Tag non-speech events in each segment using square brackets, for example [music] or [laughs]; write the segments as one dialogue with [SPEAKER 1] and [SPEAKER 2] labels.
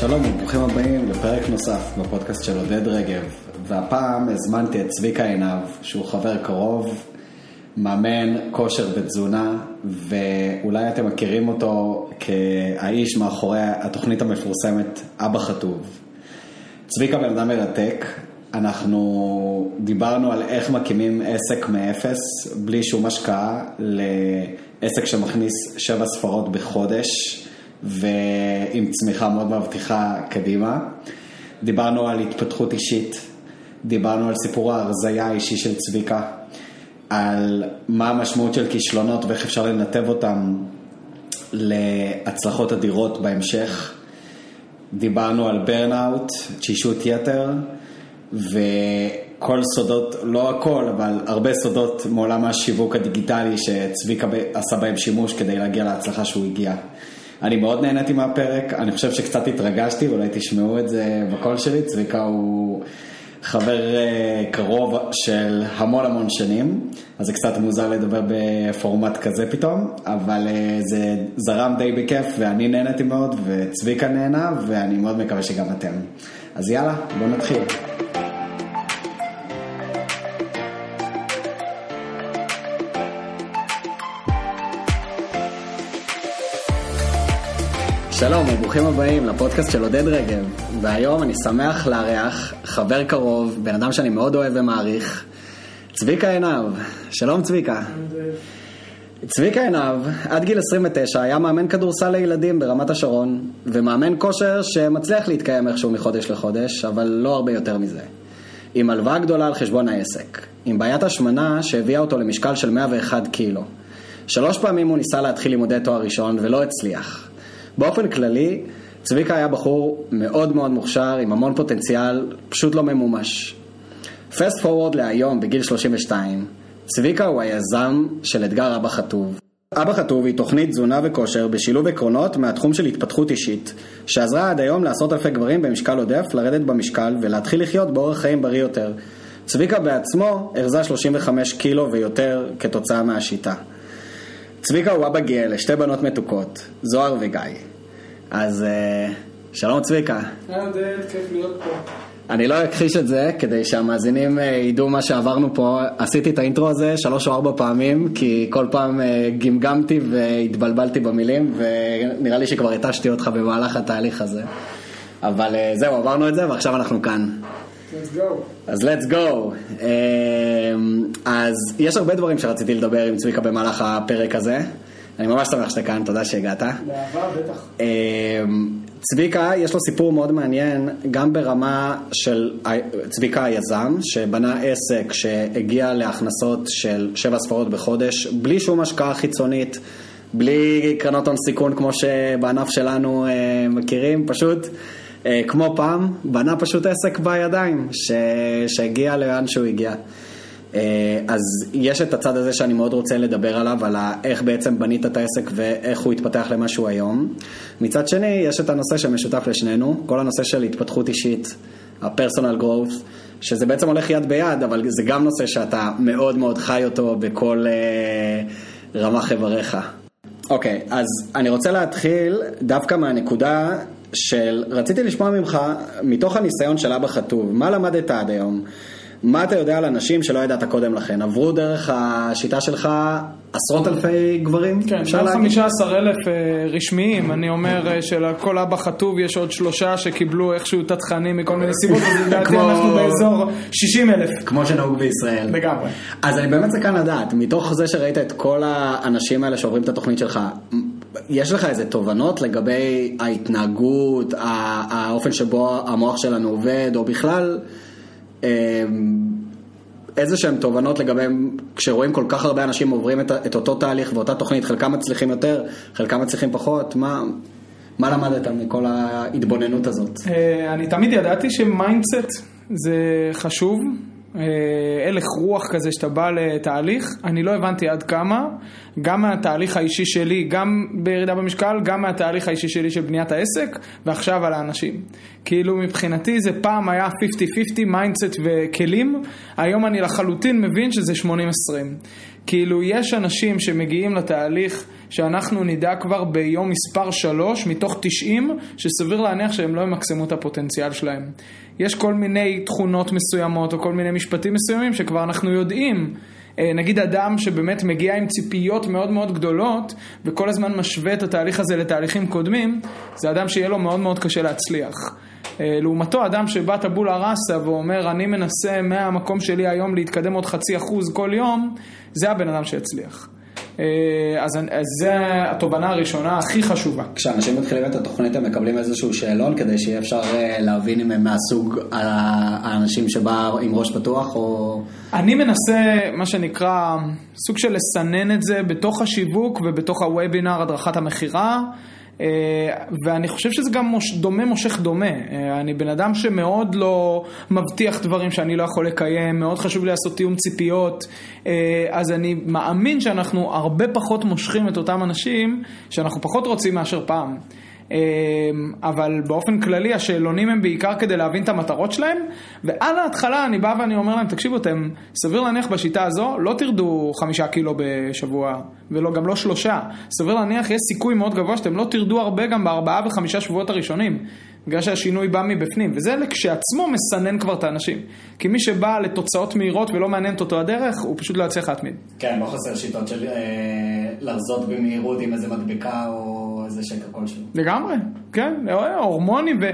[SPEAKER 1] שלום וברוכים הבאים לפרק נוסף בפודקאסט של עודד רגב והפעם הזמנתי את צביקה עינב שהוא חבר קרוב, מאמן כושר ותזונה ואולי אתם מכירים אותו כהאיש מאחורי התוכנית המפורסמת אבא חטוב. צביקה בן אדם מרתק, אנחנו דיברנו על איך מקימים עסק מאפס בלי שום השקעה לעסק שמכניס שבע ספרות בחודש. ועם צמיחה מאוד מבטיחה קדימה. דיברנו על התפתחות אישית, דיברנו על סיפור ההרזייה האישי של צביקה, על מה המשמעות של כישלונות ואיך אפשר לנתב אותם להצלחות אדירות בהמשך. דיברנו על ברנאוט, תשישות יתר, וכל סודות, לא הכל, אבל הרבה סודות מעולם השיווק הדיגיטלי שצביקה עשה בהם שימוש כדי להגיע להצלחה שהוא הגיע. אני מאוד נהניתי מהפרק, אני חושב שקצת התרגשתי, אולי תשמעו את זה בקול שלי, צביקה הוא חבר אה, קרוב של המון המון שנים, אז זה קצת מוזר לדבר בפורמט כזה פתאום, אבל אה, זה זרם די בכיף ואני נהניתי מאוד וצביקה נהנה ואני מאוד מקווה שגם אתם. אז יאללה, בואו נתחיל. שלום וברוכים הבאים לפודקאסט של עודד רגב, והיום אני שמח לארח חבר קרוב, בן אדם שאני מאוד אוהב ומעריך, צביקה עינב. שלום צביקה. צביקה עינב, עד גיל 29 היה מאמן כדורסל לילדים ברמת השרון, ומאמן כושר שמצליח להתקיים איכשהו מחודש לחודש, אבל לא הרבה יותר מזה. עם הלוואה גדולה על חשבון העסק, עם בעיית השמנה שהביאה אותו למשקל של 101 קילו. שלוש פעמים הוא ניסה להתחיל לימודי תואר ראשון ולא הצליח. באופן כללי, צביקה היה בחור מאוד מאוד מוכשר, עם המון פוטנציאל, פשוט לא ממומש. פסט פורוורד להיום, בגיל 32, צביקה הוא היזם של אתגר אבא חטוב. אבא חטוב היא תוכנית תזונה וכושר בשילוב עקרונות מהתחום של התפתחות אישית, שעזרה עד היום לעשרות אלפי גברים במשקל עודף לרדת במשקל ולהתחיל לחיות באורח חיים בריא יותר. צביקה בעצמו הרזה 35 קילו ויותר כתוצאה מהשיטה. צביקה הוא אבא גאה לשתי בנות מתוקות, זוהר וגיא. אז אה, שלום צביקה.
[SPEAKER 2] כיף להיות פה.
[SPEAKER 1] אני לא אכחיש את זה, כדי שהמאזינים אה, ידעו מה שעברנו פה. עשיתי את האינטרו הזה שלוש או ארבע פעמים, כי כל פעם אה, גמגמתי והתבלבלתי במילים, ונראה לי שכבר התשתי אותך במהלך התהליך הזה. אבל זהו, עברנו את זה, ועכשיו אנחנו כאן. אז let's go. אז יש הרבה דברים שרציתי לדבר עם צביקה במהלך הפרק הזה. אני ממש שמח שאתה כאן, תודה שהגעת.
[SPEAKER 2] באהבה, בטח.
[SPEAKER 1] צביקה, יש לו סיפור מאוד מעניין, גם ברמה של צביקה היזם, שבנה עסק שהגיע להכנסות של שבע ספרות בחודש, בלי שום השקעה חיצונית, בלי קרנות הון סיכון כמו שבענף שלנו מכירים, פשוט כמו פעם, בנה פשוט עסק בידיים, שהגיע לאן שהוא הגיע. אה, אז יש את הצד הזה שאני מאוד רוצה לדבר עליו, על איך בעצם בנית את העסק ואיך הוא התפתח למה שהוא היום. מצד שני, יש את הנושא שמשותף לשנינו, כל הנושא של התפתחות אישית, ה-personal growth, שזה בעצם הולך יד ביד, אבל זה גם נושא שאתה מאוד מאוד חי אותו בכל uh, רמ"ח איבריך. אוקיי, okay, אז אני רוצה להתחיל דווקא מהנקודה של, רציתי לשמוע ממך, מתוך הניסיון של אבא חטוב, מה למדת עד היום? מה אתה יודע על אנשים שלא ידעת קודם לכן? עברו דרך השיטה שלך עשרות אלפי גברים?
[SPEAKER 2] כן, מעל 15 אלף אה, רשמיים, אני אומר אה, שלכל אבא חטוב יש עוד שלושה שקיבלו איכשהו את התכנים מכל מיני סיבות, אז לדעתי אנחנו באזור 60 אלף.
[SPEAKER 1] כמו שנהוג בישראל.
[SPEAKER 2] לגמרי.
[SPEAKER 1] אז אני באמת סקרן לדעת, מתוך זה שראית את כל האנשים האלה שעוברים את התוכנית שלך, יש לך איזה תובנות לגבי ההתנהגות, האופן שבו המוח שלנו עובד, או בכלל... אמ, איזה שהם תובנות לגבי, כשרואים כל כך הרבה אנשים עוברים את, את אותו תהליך ואותה תוכנית, חלקם מצליחים יותר, חלקם מצליחים פחות, מה, מה למדת מכל ההתבוננות הזאת?
[SPEAKER 2] אה, אני תמיד ידעתי ש mindset זה חשוב, הלך רוח כזה שאתה בא לתהליך, אני לא הבנתי עד כמה, גם מהתהליך האישי שלי, גם בירידה במשקל, גם מהתהליך האישי שלי של בניית העסק, ועכשיו על האנשים. כאילו מבחינתי זה פעם היה 50-50 mindset וכלים, היום אני לחלוטין מבין שזה 80-20. כאילו, יש אנשים שמגיעים לתהליך שאנחנו נדע כבר ביום מספר 3 מתוך 90, שסביר להניח שהם לא ימקסמו את הפוטנציאל שלהם. יש כל מיני תכונות מסוימות או כל מיני משפטים מסוימים שכבר אנחנו יודעים. אה, נגיד אדם שבאמת מגיע עם ציפיות מאוד מאוד גדולות וכל הזמן משווה את התהליך הזה לתהליכים קודמים, זה אדם שיהיה לו מאוד מאוד קשה להצליח. אה, לעומתו אדם שבא טבולה ראסה ואומר אני מנסה מהמקום שלי היום להתקדם עוד חצי אחוז כל יום, זה הבן אדם שיצליח. אה, אז, אז זה התובנה הראשונה הכי חשובה.
[SPEAKER 1] כשאנשים מתחילים את התוכנית הם מקבלים איזשהו שאלון כדי שיהיה אפשר אה, להבין אם הם מהסוג האנשים שבא עם ראש פתוח או...
[SPEAKER 2] אני מנסה מה שנקרא סוג של לסנן את זה בתוך השיווק ובתוך הוובינר הדרכת המכירה. אה, ואני חושב שזה גם מוש, דומה מושך דומה. אה, אני בן אדם שמאוד לא מבטיח דברים שאני לא יכול לקיים, מאוד חשוב לי לעשות תיאום ציפיות, אה, אז אני מאמין שאנחנו הרבה פחות מושכים את אותם אנשים שאנחנו פחות רוצים מאשר פעם. אמ, אבל באופן כללי השאלונים הם בעיקר כדי להבין את המטרות שלהם, ועל ההתחלה אני בא ואני אומר להם, תקשיבו, אתם סביר להניח בשיטה הזו לא תרדו חמישה קילו בשבוע, וגם לא שלושה. סביר להניח יש סיכוי מאוד גבוה שאתם לא תרדו הרבה גם בארבעה וחמישה שבועות הראשונים. בגלל שהשינוי בא מבפנים, וזה כשעצמו מסנן כבר את האנשים. כי מי שבא לתוצאות מהירות ולא מעניינת אותו הדרך, הוא פשוט לא יצליח להתמיד.
[SPEAKER 1] כן, לא חסר שיטות של אה, לחזות במהירות עם איזה מדבקה או איזה שקר כלשהו.
[SPEAKER 2] לגמרי, כן, הורמונים ו...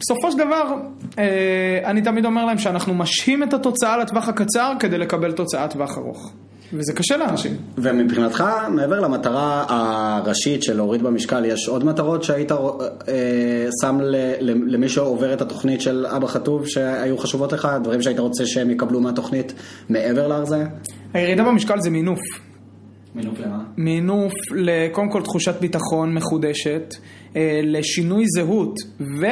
[SPEAKER 2] בסופו של דבר, אה, אני תמיד אומר להם שאנחנו משהים את התוצאה לטווח הקצר כדי לקבל תוצאה טווח ארוך. וזה קשה לאנשים.
[SPEAKER 1] ומבחינתך, מעבר למטרה הראשית של להוריד במשקל, יש עוד מטרות שהיית אה, שם למי שעובר את התוכנית של אבא חטוב שהיו חשובות לך? דברים שהיית רוצה שהם יקבלו מהתוכנית מעבר לזה?
[SPEAKER 2] הירידה במשקל זה מינוף.
[SPEAKER 1] מינוף למה?
[SPEAKER 2] מינוף לקודם כל תחושת ביטחון מחודשת, אה, לשינוי זהות, ו...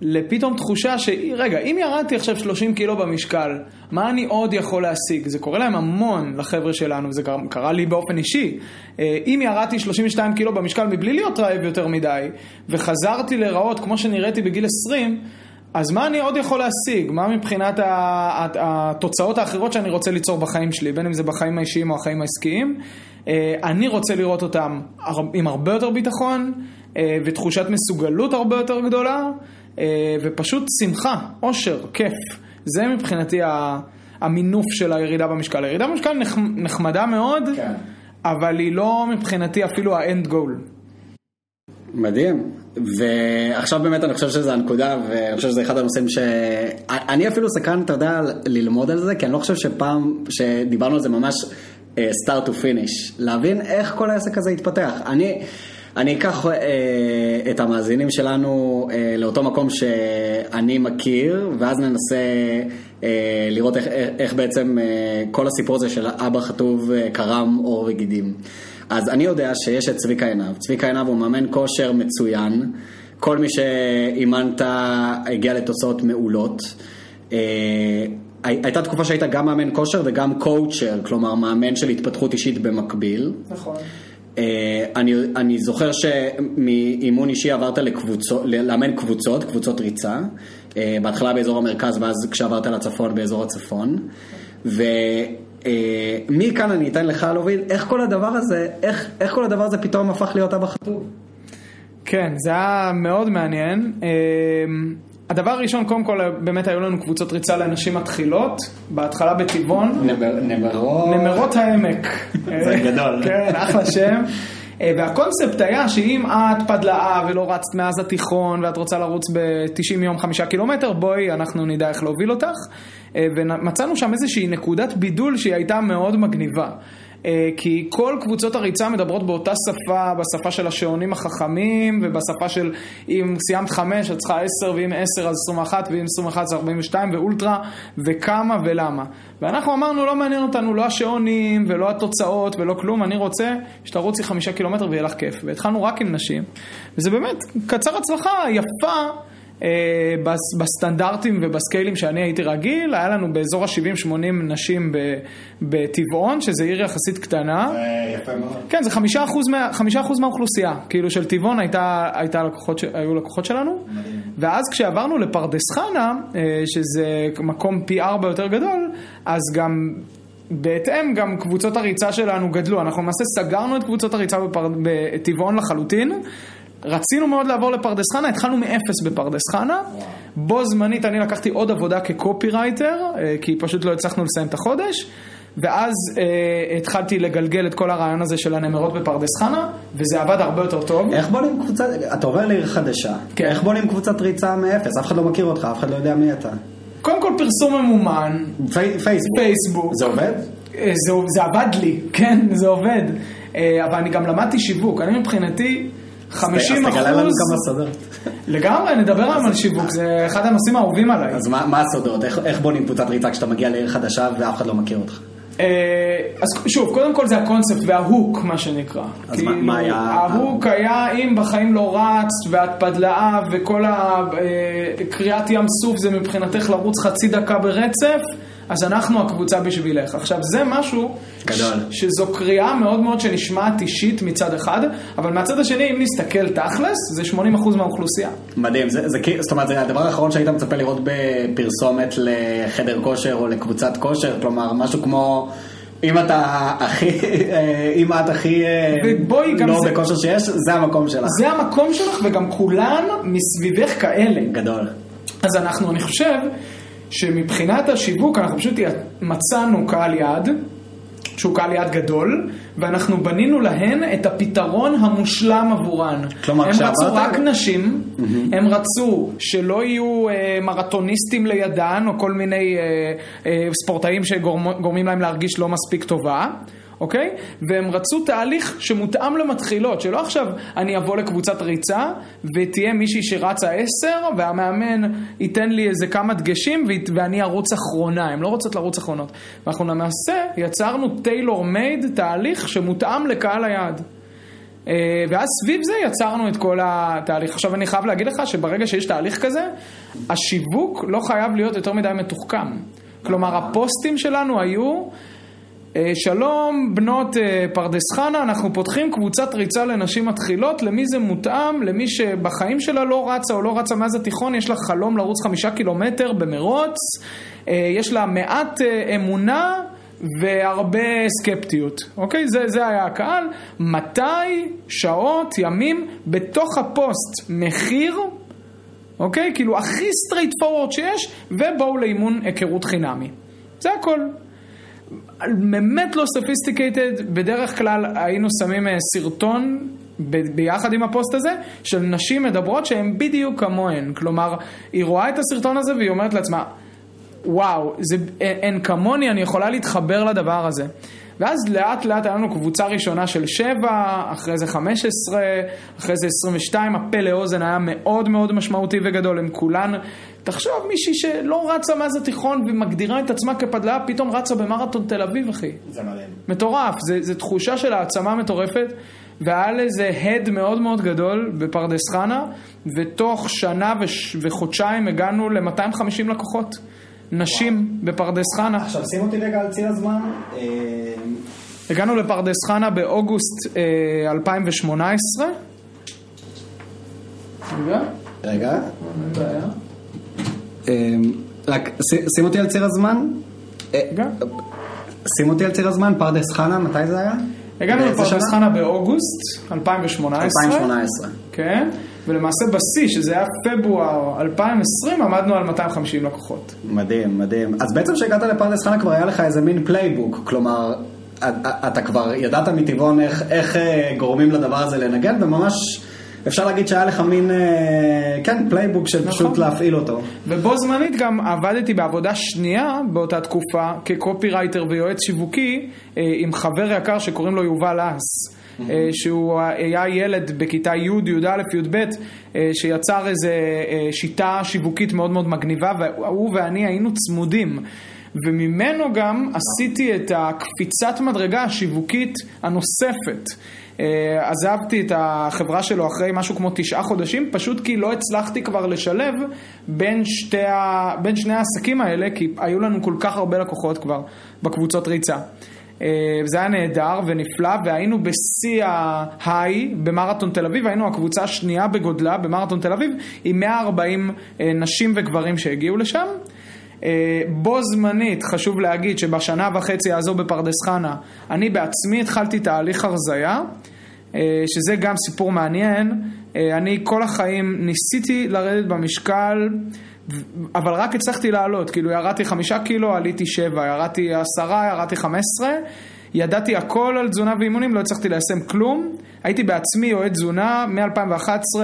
[SPEAKER 2] לפתאום תחושה שרגע, אם ירדתי עכשיו 30 קילו במשקל, מה אני עוד יכול להשיג? זה קורה להם המון לחבר'ה שלנו, זה קרה לי באופן אישי. אה, אם ירדתי 32 קילו במשקל מבלי להיות רעב יותר מדי, וחזרתי להיראות כמו שנראיתי בגיל 20, אז מה אני עוד יכול להשיג? מה מבחינת התוצאות האחרות שאני רוצה ליצור בחיים שלי, בין אם זה בחיים האישיים או החיים העסקיים? אה, אני רוצה לראות אותם עם הרבה יותר ביטחון אה, ותחושת מסוגלות הרבה יותר גדולה. אה, ופשוט שמחה, אושר, כיף. זה מבחינתי המינוף של הירידה במשקל. הירידה במשקל נחמדה מאוד, כן. אבל היא לא מבחינתי אפילו האנד גול.
[SPEAKER 1] מדהים. ועכשיו באמת אני חושב שזו הנקודה, ואני חושב שזה אחד הנושאים ש... אני אפילו סקרן, אתה יודע, ללמוד על זה, כי אני לא חושב שפעם שדיברנו על זה ממש uh, start to finish, להבין איך כל העסק הזה התפתח. אני... אני אקח אה, את המאזינים שלנו אה, לאותו מקום שאני מכיר, ואז ננסה אה, לראות איך, איך בעצם אה, כל הסיפור הזה של אבא חטוב אה, קרם עור וגידים. אז אני יודע שיש את צביקה עינב. צביקה עינב הוא מאמן כושר מצוין. כל מי שאימנת הגיע לתוצאות מעולות. אה, הייתה תקופה שהיית גם מאמן כושר וגם קואוצ'ר, כלומר מאמן של התפתחות אישית במקביל.
[SPEAKER 2] נכון.
[SPEAKER 1] אה, אני, אני זוכר שמאימון אישי עברת לקבוצות, לאמן קבוצות, קבוצות ריצה, אה, בהתחלה באזור המרכז ואז כשעברת לצפון באזור הצפון, ומכאן אה, אני אתן לך להוביל, איך כל הדבר הזה, איך, איך כל הדבר הזה פתאום הפך להיות אבא חטוב?
[SPEAKER 2] כן, זה היה מאוד מעניין. הדבר הראשון, קודם כל, באמת היו לנו קבוצות ריצה לנשים מתחילות, בהתחלה בטבעון.
[SPEAKER 1] נמרות.
[SPEAKER 2] נמרות העמק.
[SPEAKER 1] זה גדול. [laughs]
[SPEAKER 2] כן, אחלה שם. אה, והקונספט היה שאם את פדלאה ולא רצת מאז התיכון ואת רוצה לרוץ ב-90 יום חמישה קילומטר, בואי, אנחנו נדע איך להוביל אותך. אה, ומצאנו שם איזושהי נקודת בידול שהיא הייתה מאוד מגניבה. אה, כי כל קבוצות הריצה מדברות באותה שפה, בשפה של השעונים החכמים, ובשפה של אם סיימת חמש, את צריכה עשר, ואם עשר אז עשרים ואחת, ואם עשרים ואחת זה ארבעים ושתיים, ואולטרה, וכמה ולמה. ואנחנו אמרנו, לא מעניין אותנו לא השעונים, ולא התוצאות, ולא כלום, אני רוצה שתרוצי חמישה קילומטר ויהיה לך כיף. והתחלנו רק עם נשים, וזה באמת קצר הצלחה יפה. אה, בסטנדרטים ובסקיילים שאני הייתי רגיל, היה לנו באזור ה-70-80 נשים בטבעון, שזה עיר יחסית קטנה.
[SPEAKER 1] זה יפה מאוד.
[SPEAKER 2] כן, זה חמישה אחוז, מה, חמישה אחוז מהאוכלוסייה, כאילו של טבעון הייתה, הייתה לקוחות, היו לקוחות שלנו, מדהים. ואז כשעברנו לפרדס חנה, אה, שזה מקום פי ארבע יותר גדול, אז גם בהתאם גם קבוצות הריצה שלנו גדלו, אנחנו למעשה סגרנו את קבוצות הריצה. בטבעון לחלוטין. רצינו מאוד לעבור לפרדס חנה, התחלנו מאפס בפרדס חנה. בו זמנית אני לקחתי עוד עבודה כקופירייטר, אה, כי פשוט לא הצלחנו לסיים את החודש. ואז אה, התחלתי לגלגל את כל הרעיון הזה של הנמרות בפרדס חנה, וזה עבד הרבה יותר טוב.
[SPEAKER 1] איך בונים קבוצה, אתה עובר לעיר חדשה,
[SPEAKER 2] כן.
[SPEAKER 1] איך בונים קבוצת ריצה מאפס? אף אחד לא מכיר אותך, אף אחד לא יודע מי אתה.
[SPEAKER 2] קודם כל פרסום ממומן,
[SPEAKER 1] פי- פייסבוק.
[SPEAKER 2] פייסבוק.
[SPEAKER 1] זה עובד?
[SPEAKER 2] אה, זה, זה עבד לי, כן, זה עובד. אה, אבל אני גם למדתי שיווק, אני מבחינתי 50
[SPEAKER 1] אז תגלה לנו
[SPEAKER 2] אחוז,
[SPEAKER 1] כמה סודות. [laughs]
[SPEAKER 2] לגמרי, נדבר היום על שיווק, זה אחד הנושאים האהובים עליי.
[SPEAKER 1] אז מה מה הסודות? איך- איך בונים קבוצת ריצה כשאתה מגיע לעיר חדשה ואף אחד לא מכיר אותך?
[SPEAKER 2] אה, אז שוב, קודם כל זה הקונספט וההוק, מה שנקרא.
[SPEAKER 1] אז מה- מה היה?
[SPEAKER 2] ההוק היה אם בחיים לא רצת, ואת פדלאה, וכל הקריאת ים סוף זה מבחינתך לרוץ חצי דקה ברצף, אז אנחנו הקבוצה בשבילך. עכשיו, זה משהו...
[SPEAKER 1] גדול.
[SPEAKER 2] ש- שזו קריאה מאוד מאוד שנשמעת אישית מצד אחד, אבל מהצד השני, אם נסתכל תכלס, זה 80% מהאוכלוסייה.
[SPEAKER 1] מדהים, זה, זה, זאת אומרת, זה הדבר האחרון שהיית מצפה לראות בפרסומת לחדר כושר או לקבוצת כושר, כלומר, משהו כמו, אם אתה הכי, אה, אם את הכי אה,
[SPEAKER 2] ובואי,
[SPEAKER 1] לא
[SPEAKER 2] זה-
[SPEAKER 1] בכושר שיש, זה המקום שלך.
[SPEAKER 2] זה המקום שלך, וגם כולן מסביבך כאלה.
[SPEAKER 1] גדול.
[SPEAKER 2] אז אנחנו, אני חושב, שמבחינת השיווק אנחנו פשוט מצאנו קהל יעד, שהוא קהל יעד גדול, ואנחנו בנינו להן את הפתרון המושלם עבורן.
[SPEAKER 1] כלומר,
[SPEAKER 2] הם רצו רק נשים, הם רצו שלא יהיו אה, מרתוניסטים לידן, או כל מיני אה, אה, ספורטאים שגורמים להם להרגיש לא מספיק טובה. אוקיי? והם רצו תהליך שמותאם למתחילות, שלא עכשיו אני אבוא לקבוצת ריצה ותהיה מישהי שרצה עשר והמאמן ייתן לי איזה כמה דגשים ואני ארוץ אחרונה, הם לא רוצות לרוץ אחרונות. ואנחנו למעשה יצרנו טיילור מייד תהליך שמותאם לקהל היעד. אה, ואז סביב זה יצרנו את כל התהליך. עכשיו אני חייב להגיד לך שברגע שיש תהליך כזה, השיווק לא חייב להיות יותר מדי מתוחכם. כלומר, הפוסטים שלנו היו, שלום בנות אה, פרדס חנה, אנחנו פותחים קבוצת ריצה לנשים מתחילות, למי זה מותאם? למי שבחיים שלה לא רצה או לא רצה מאז התיכון, יש לה חלום לרוץ חמישה קילומטר במרוץ, אה, יש לה מעט אה, אמונה. והרבה סקפטיות, אוקיי? זה, זה היה הקהל. מתי, שעות, ימים, בתוך הפוסט מחיר, אוקיי? כאילו הכי straightforward שיש, ובואו לאימון היכרות חינמי. זה הכל. באמת לא sophisticated, בדרך כלל היינו שמים אה, סרטון ב- ביחד עם הפוסט הזה, של נשים מדברות שהן בדיוק כמוהן. כלומר, היא רואה את הסרטון הזה והיא אומרת לעצמה, וואו, זה, אין, אין כמוני, אני יכולה להתחבר לדבר הזה. ואז לאט לאט היה לנו קבוצה ראשונה של שבע, אחרי זה חמש עשרה, אחרי זה עשרים ושתיים, הפה לאוזן היה מאוד מאוד משמעותי וגדול, הם כולן, תחשוב מישהי שלא רצה מאז התיכון ומגדירה את עצמה כפדלאה, פתאום רצה במרתון תל אביב, אחי.
[SPEAKER 1] זה מדהים.
[SPEAKER 2] מטורף, זה תחושה של העצמה מטורפת, והיה לזה הד מאוד מאוד גדול בפרדס חנה, ותוך שנה וש, וחודשיים הגענו ל-250 לקוחות, נשים בפרדס חנה.
[SPEAKER 1] עכשיו שים אותי רגע על ציר הזמן. אה,
[SPEAKER 2] הגענו לפרדס חנה באוגוסט אה, 2018. רגע,
[SPEAKER 1] רגע. אה, רק שים אותי על ציר הזמן. אה. שים אותי על ציר הזמן, פרדס חנה, מתי זה היה?
[SPEAKER 2] הגענו
[SPEAKER 1] באיזה
[SPEAKER 2] לפרדס? חנה באוגוסט 2018.
[SPEAKER 1] 2018.
[SPEAKER 2] כן, ולמעשה בשיא, שזה היה פברואר 2020, עמדנו על 250 לקוחות.
[SPEAKER 1] מדהים, מדהים. אז בעצם כשהגעת לפרדס חנה כבר היה לך איזה מין playbook, כלומר, אתה אתה כבר ידעת מטבעון איך, איך אה, גורמים לדבר הזה לנגן, וממש אפשר להגיד שהיה לך מין, אה, כן, playbook של פשוט
[SPEAKER 2] נכון.
[SPEAKER 1] להפעיל אותו.
[SPEAKER 2] ובו זמנית גם עבדתי בעבודה שנייה באותה תקופה כקופירייטר ויועץ שיווקי אה, עם חבר יקר שקוראים לו יובל אס. אה, שהוא היה ילד בכיתה י', י"א, י"ב, שיצר איזו שיטה שיווקית מאוד מאוד מגניבה, והוא ואני היינו צמודים. וממנו גם עשיתי את הקפיצת מדרגה השיווקית הנוספת. אה, עזבתי את החברה שלו אחרי משהו כמו תשעה חודשים, פשוט כי לא הצלחתי כבר לשלב בין, שתי ה... בין שני העסקים האלה, כי היו לנו כל כך הרבה לקוחות כבר בקבוצות ריצה. אה, זה היה נהדר ונפלא, והיינו בשיא ההיי במרתון תל אביב, היינו הקבוצה השנייה בגודלה במרתון תל אביב, עם 140 אה, נשים וגברים שהגיעו לשם. אה, בו זמנית, חשוב להגיד שבשנה וחצי הזו בפרדס חנה, אני בעצמי התחלתי תהליך הרזייה, אה, שזה גם סיפור מעניין. אה, אני כל החיים ניסיתי לרדת במשקל, אבל רק הצלחתי לעלות, כאילו ירדתי חמישה קילו, עליתי שבע, ירדתי עשרה, ירדתי חמש עשרה. ידעתי הכל על תזונה ואימונים, לא הצלחתי ליישם כלום. הייתי בעצמי אוהד תזונה מ-2011,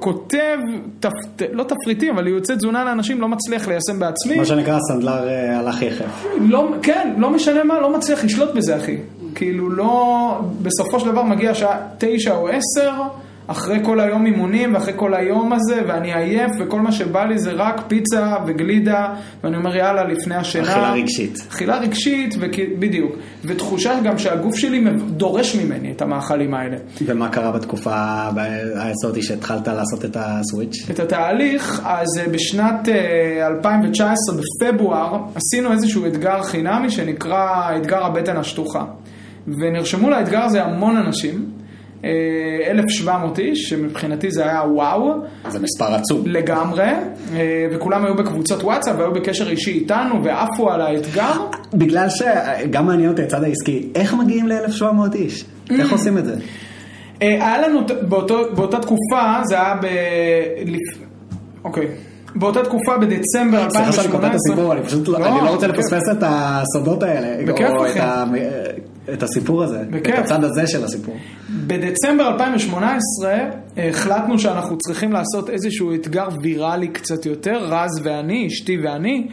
[SPEAKER 2] כותב, תפ... לא תפריטים, אבל יוצא תזונה לאנשים, לא מצליח ליישם בעצמי.
[SPEAKER 1] מה שנקרא סנדלר אה, על הכי יחף.
[SPEAKER 2] לא, כן, לא משנה מה, לא מצליח לשלוט בזה, אחי. כאילו לא, בסופו של דבר מגיע שעה תשע או עשר. אחרי כל היום אימונים ואחרי כל היום הזה, ואני עייף, וכל מה שבא לי זה רק פיצה וגלידה, ואני אומר יאללה, לפני השינה.
[SPEAKER 1] אכילה רגשית.
[SPEAKER 2] אכילה רגשית, בדיוק. ותחושה גם שהגוף שלי דורש ממני את המאכלים האלה.
[SPEAKER 1] ומה קרה בתקופה היסודי שהתחלת לעשות את הסוויץ'?
[SPEAKER 2] את התהליך, אז אה, בשנת 2019, אה, בפברואר, עשינו איזשהו אתגר חינמי שנקרא אתגר הבטן השטוחה. ונרשמו לאתגר הזה המון אנשים. 1,700 איש, שמבחינתי זה היה וואו.
[SPEAKER 1] זה מספר עצום.
[SPEAKER 2] לגמרי, אה, וכולם היו בקבוצות וואטסאפ והיו בקשר אישי איתנו ועפו על האתגר.
[SPEAKER 1] בגלל שגם מעניין אותי הצד העסקי, איך מגיעים ל-1,700 איש? איך עושים את זה?
[SPEAKER 2] אה, היה לנו באותו, באותה תקופה, זה היה ב... אוקיי. באותה תקופה בדצמבר 2018.
[SPEAKER 1] סליחה שאני קוטע את הסיפור, אני פשוט לא, אני לא רוצה לפספס את הסודות האלה.
[SPEAKER 2] בכיף לכם.
[SPEAKER 1] את הסיפור הזה, בכיף. את הצד הזה של הסיפור.
[SPEAKER 2] בדצמבר 2018 החלטנו שאנחנו צריכים לעשות איזשהו אתגר ויראלי קצת יותר, רז ואני, אשתי ואני,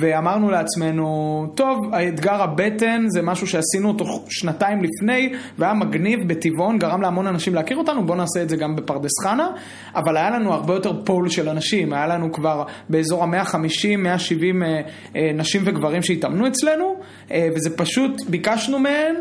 [SPEAKER 2] ואמרנו לעצמנו, טוב, האתגר הבטן זה משהו שעשינו אותו שנתיים לפני, והיה מגניב בטבעון, גרם להמון אנשים להכיר אותנו, בואו נעשה את זה גם בפרדס חנה, אבל היה לנו הרבה יותר פול של אנשים, היה לנו כבר באזור ה-150-170 אה, אה, נשים וגברים שהתאמנו אצלנו, וזה פשוט, ביקשנו מהן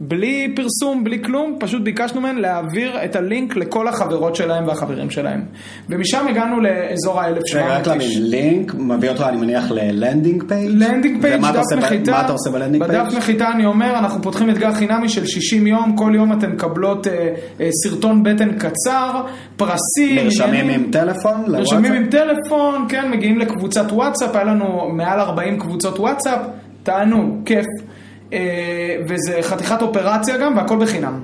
[SPEAKER 2] בלי פרסום, בלי כלום, פשוט ביקשנו מהן להעביר את הלינק לכל החברות שלהם והחברים שלהם. ומשם הגענו לאזור ה-1700
[SPEAKER 1] רגע, רק להבין, לינק מביא אותו, אני מניח, ל landing
[SPEAKER 2] page? landing page, דף נחיתה.
[SPEAKER 1] מה אתה עושה ב landing page?
[SPEAKER 2] בדף נחיתה אני אומר, אנחנו פותחים אתגר חינמי של 60 יום, כל יום אתן מקבלות אה, אה, סרטון בטן קצר, פרסים.
[SPEAKER 1] נרשמים עם טלפון?
[SPEAKER 2] נרשמים עם טלפון, כן, מגיעים לקבוצת וואטסאפ, היה לנו מעל 40 קבוצות וואטסאפ, תענוג, כיף. אה, וזה חתיכת אופרציה גם, והכל בחינם.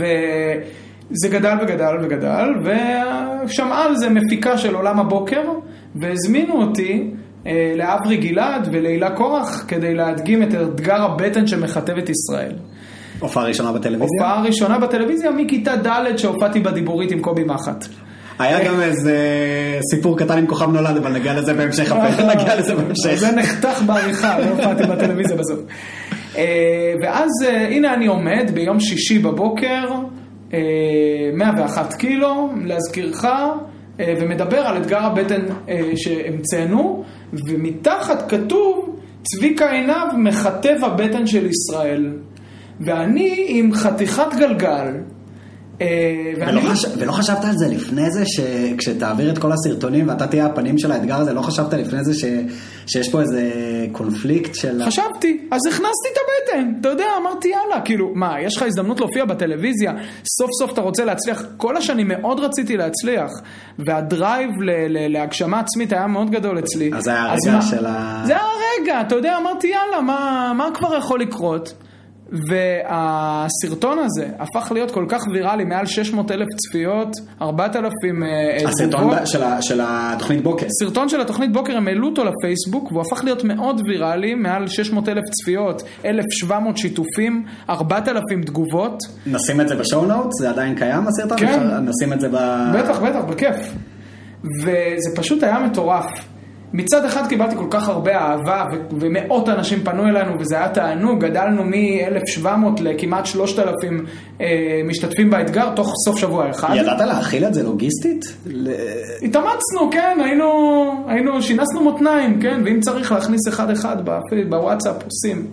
[SPEAKER 2] וזה גדל וגדל וגדל, ושמעה על זה מפיקה של עולם הבוקר, והזמינו אותי אה, לאברי גלעד ולהילה קורח כדי להדגים את אתגר הבטן שמכתב את ישראל.
[SPEAKER 1] הופעה ראשונה בטלוויזיה?
[SPEAKER 2] הופעה ראשונה בטלוויזיה מכיתה ד' שהופעתי בדיבורית עם קובי מחט.
[SPEAKER 1] היה גם איזה סיפור קטן עם כוכב נולד, אבל נגיע לזה בהמשך, [laughs] נגיע לזה בהמשך.
[SPEAKER 2] זה נחתך בעריכה, לא הופעתי בטלוויזיה בסוף. אה, ואז אה, הנה אני עומד ביום שישי בבוקר, 101 אה, קילו, להזכירך, ומדבר על אתגר הבטן שהמצאנו, ומתחת כתוב, צביקה עיניו מכתב הבטן של ישראל. ואני עם חתיכת גלגל,
[SPEAKER 1] אה, ולא, חש... ולא חשבת על זה לפני זה, שכשתעביר את כל הסרטונים ואתה תהיה הפנים של האתגר הזה, לא חשבת לפני זה ש... שיש פה איזה קונפליקט של...
[SPEAKER 2] חשבתי, אז הכנסתי את הבטן, אתה יודע, אמרתי יאללה, כאילו, מה, יש לך הזדמנות להופיע בטלוויזיה, סוף סוף אתה רוצה להצליח, כל השנים מאוד רציתי להצליח, והדרייב ל... ל... להגשמה עצמית היה מאוד גדול אצלי.
[SPEAKER 1] אז זה היה הרגע של ה...
[SPEAKER 2] זה היה הרגע, אתה יודע, אמרתי יאללה, מה, מה כבר יכול לקרות? והסרטון הזה הפך להיות כל כך ויראלי, מעל 600 אלף צפיות, 4,000
[SPEAKER 1] תגובות. הסרטון של, של התוכנית בוקר.
[SPEAKER 2] סרטון של התוכנית בוקר, הם העלו אותו לפייסבוק, והוא הפך להיות מאוד ויראלי, מעל 600 אלף צפיות, 1,700 שיתופים, 4,000 תגובות.
[SPEAKER 1] נשים את זה בשואו נוט? זה עדיין קיים הסרטון?
[SPEAKER 2] כן.
[SPEAKER 1] נשים את זה ב...
[SPEAKER 2] בטח, בטח, בכיף. וזה פשוט היה מטורף. מצד אחד קיבלתי כל כך הרבה אהבה ו- ומאות אנשים פנו אלינו וזה היה תענוג, גדלנו מ-1700 לכמעט 3,000 אה, משתתפים באתגר תוך סוף שבוע אחד.
[SPEAKER 1] ידעת להכיל את זה לוגיסטית?
[SPEAKER 2] התאמצנו, כן, היינו, היינו, שינסנו מותניים, כן, ואם צריך להכניס אחד-אחד בוואטסאפ עושים,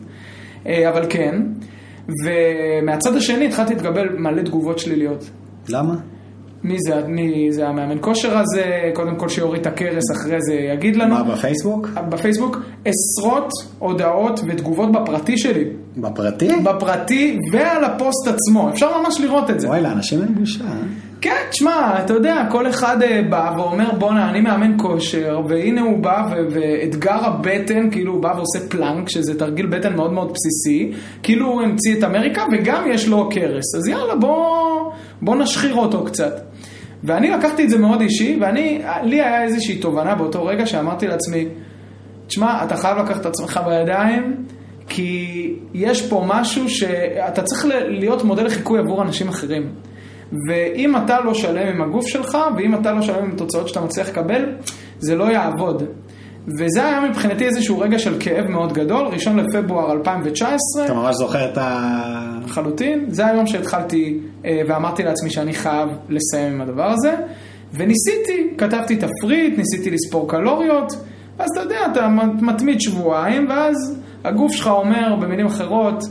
[SPEAKER 2] אה, אבל כן. ומהצד השני התחלתי להתקבל מלא תגובות שליליות.
[SPEAKER 1] למה?
[SPEAKER 2] מי זה, מי זה המאמן כושר הזה, קודם כל שיוריד את הכרס, אחרי זה יגיד לנו.
[SPEAKER 1] מה, בפייסבוק?
[SPEAKER 2] בפייסבוק, עשרות הודעות ותגובות בפרטי שלי.
[SPEAKER 1] בפרטי?
[SPEAKER 2] בפרטי ועל הפוסט עצמו, אפשר ממש לראות את זה.
[SPEAKER 1] וואי, לאנשים אין בושה. אה?
[SPEAKER 2] כן, תשמע, אתה יודע, כל אחד אה, בא ואומר, בואנה, אני מאמן כושר, והנה הוא בא, ואתגר הבטן, כאילו הוא בא ועושה פלנק, שזה תרגיל בטן מאוד מאוד בסיסי, כאילו הוא המציא את אמריקה, וגם יש לו קרס. אז יאללה, בוא, בוא נשחיר אותו קצת. ואני לקחתי את זה מאוד אישי, ואני, לי היה איזושהי תובנה באותו רגע שאמרתי לעצמי, תשמע, אתה חייב לקחת את עצמך בידיים, כי יש פה משהו שאתה צריך להיות מודל לחיקוי עבור אנשים אחרים. ואם אתה לא שלם עם הגוף שלך, ואם אתה לא שלם עם התוצאות שאתה מצליח לקבל, זה לא יעבוד. וזה היה מבחינתי איזשהו רגע של כאב מאוד גדול, ראשון לפברואר 2019.
[SPEAKER 1] אתה ממש זוכר את ה...
[SPEAKER 2] לחלוטין. זה היום שהתחלתי אה, ואמרתי לעצמי שאני חייב לסיים עם הדבר הזה. וניסיתי, כתבתי תפריט, ניסיתי לספור קלוריות, אז אתה יודע, אתה מתמיד שבועיים, ואז הגוף שלך אומר במילים אחרות,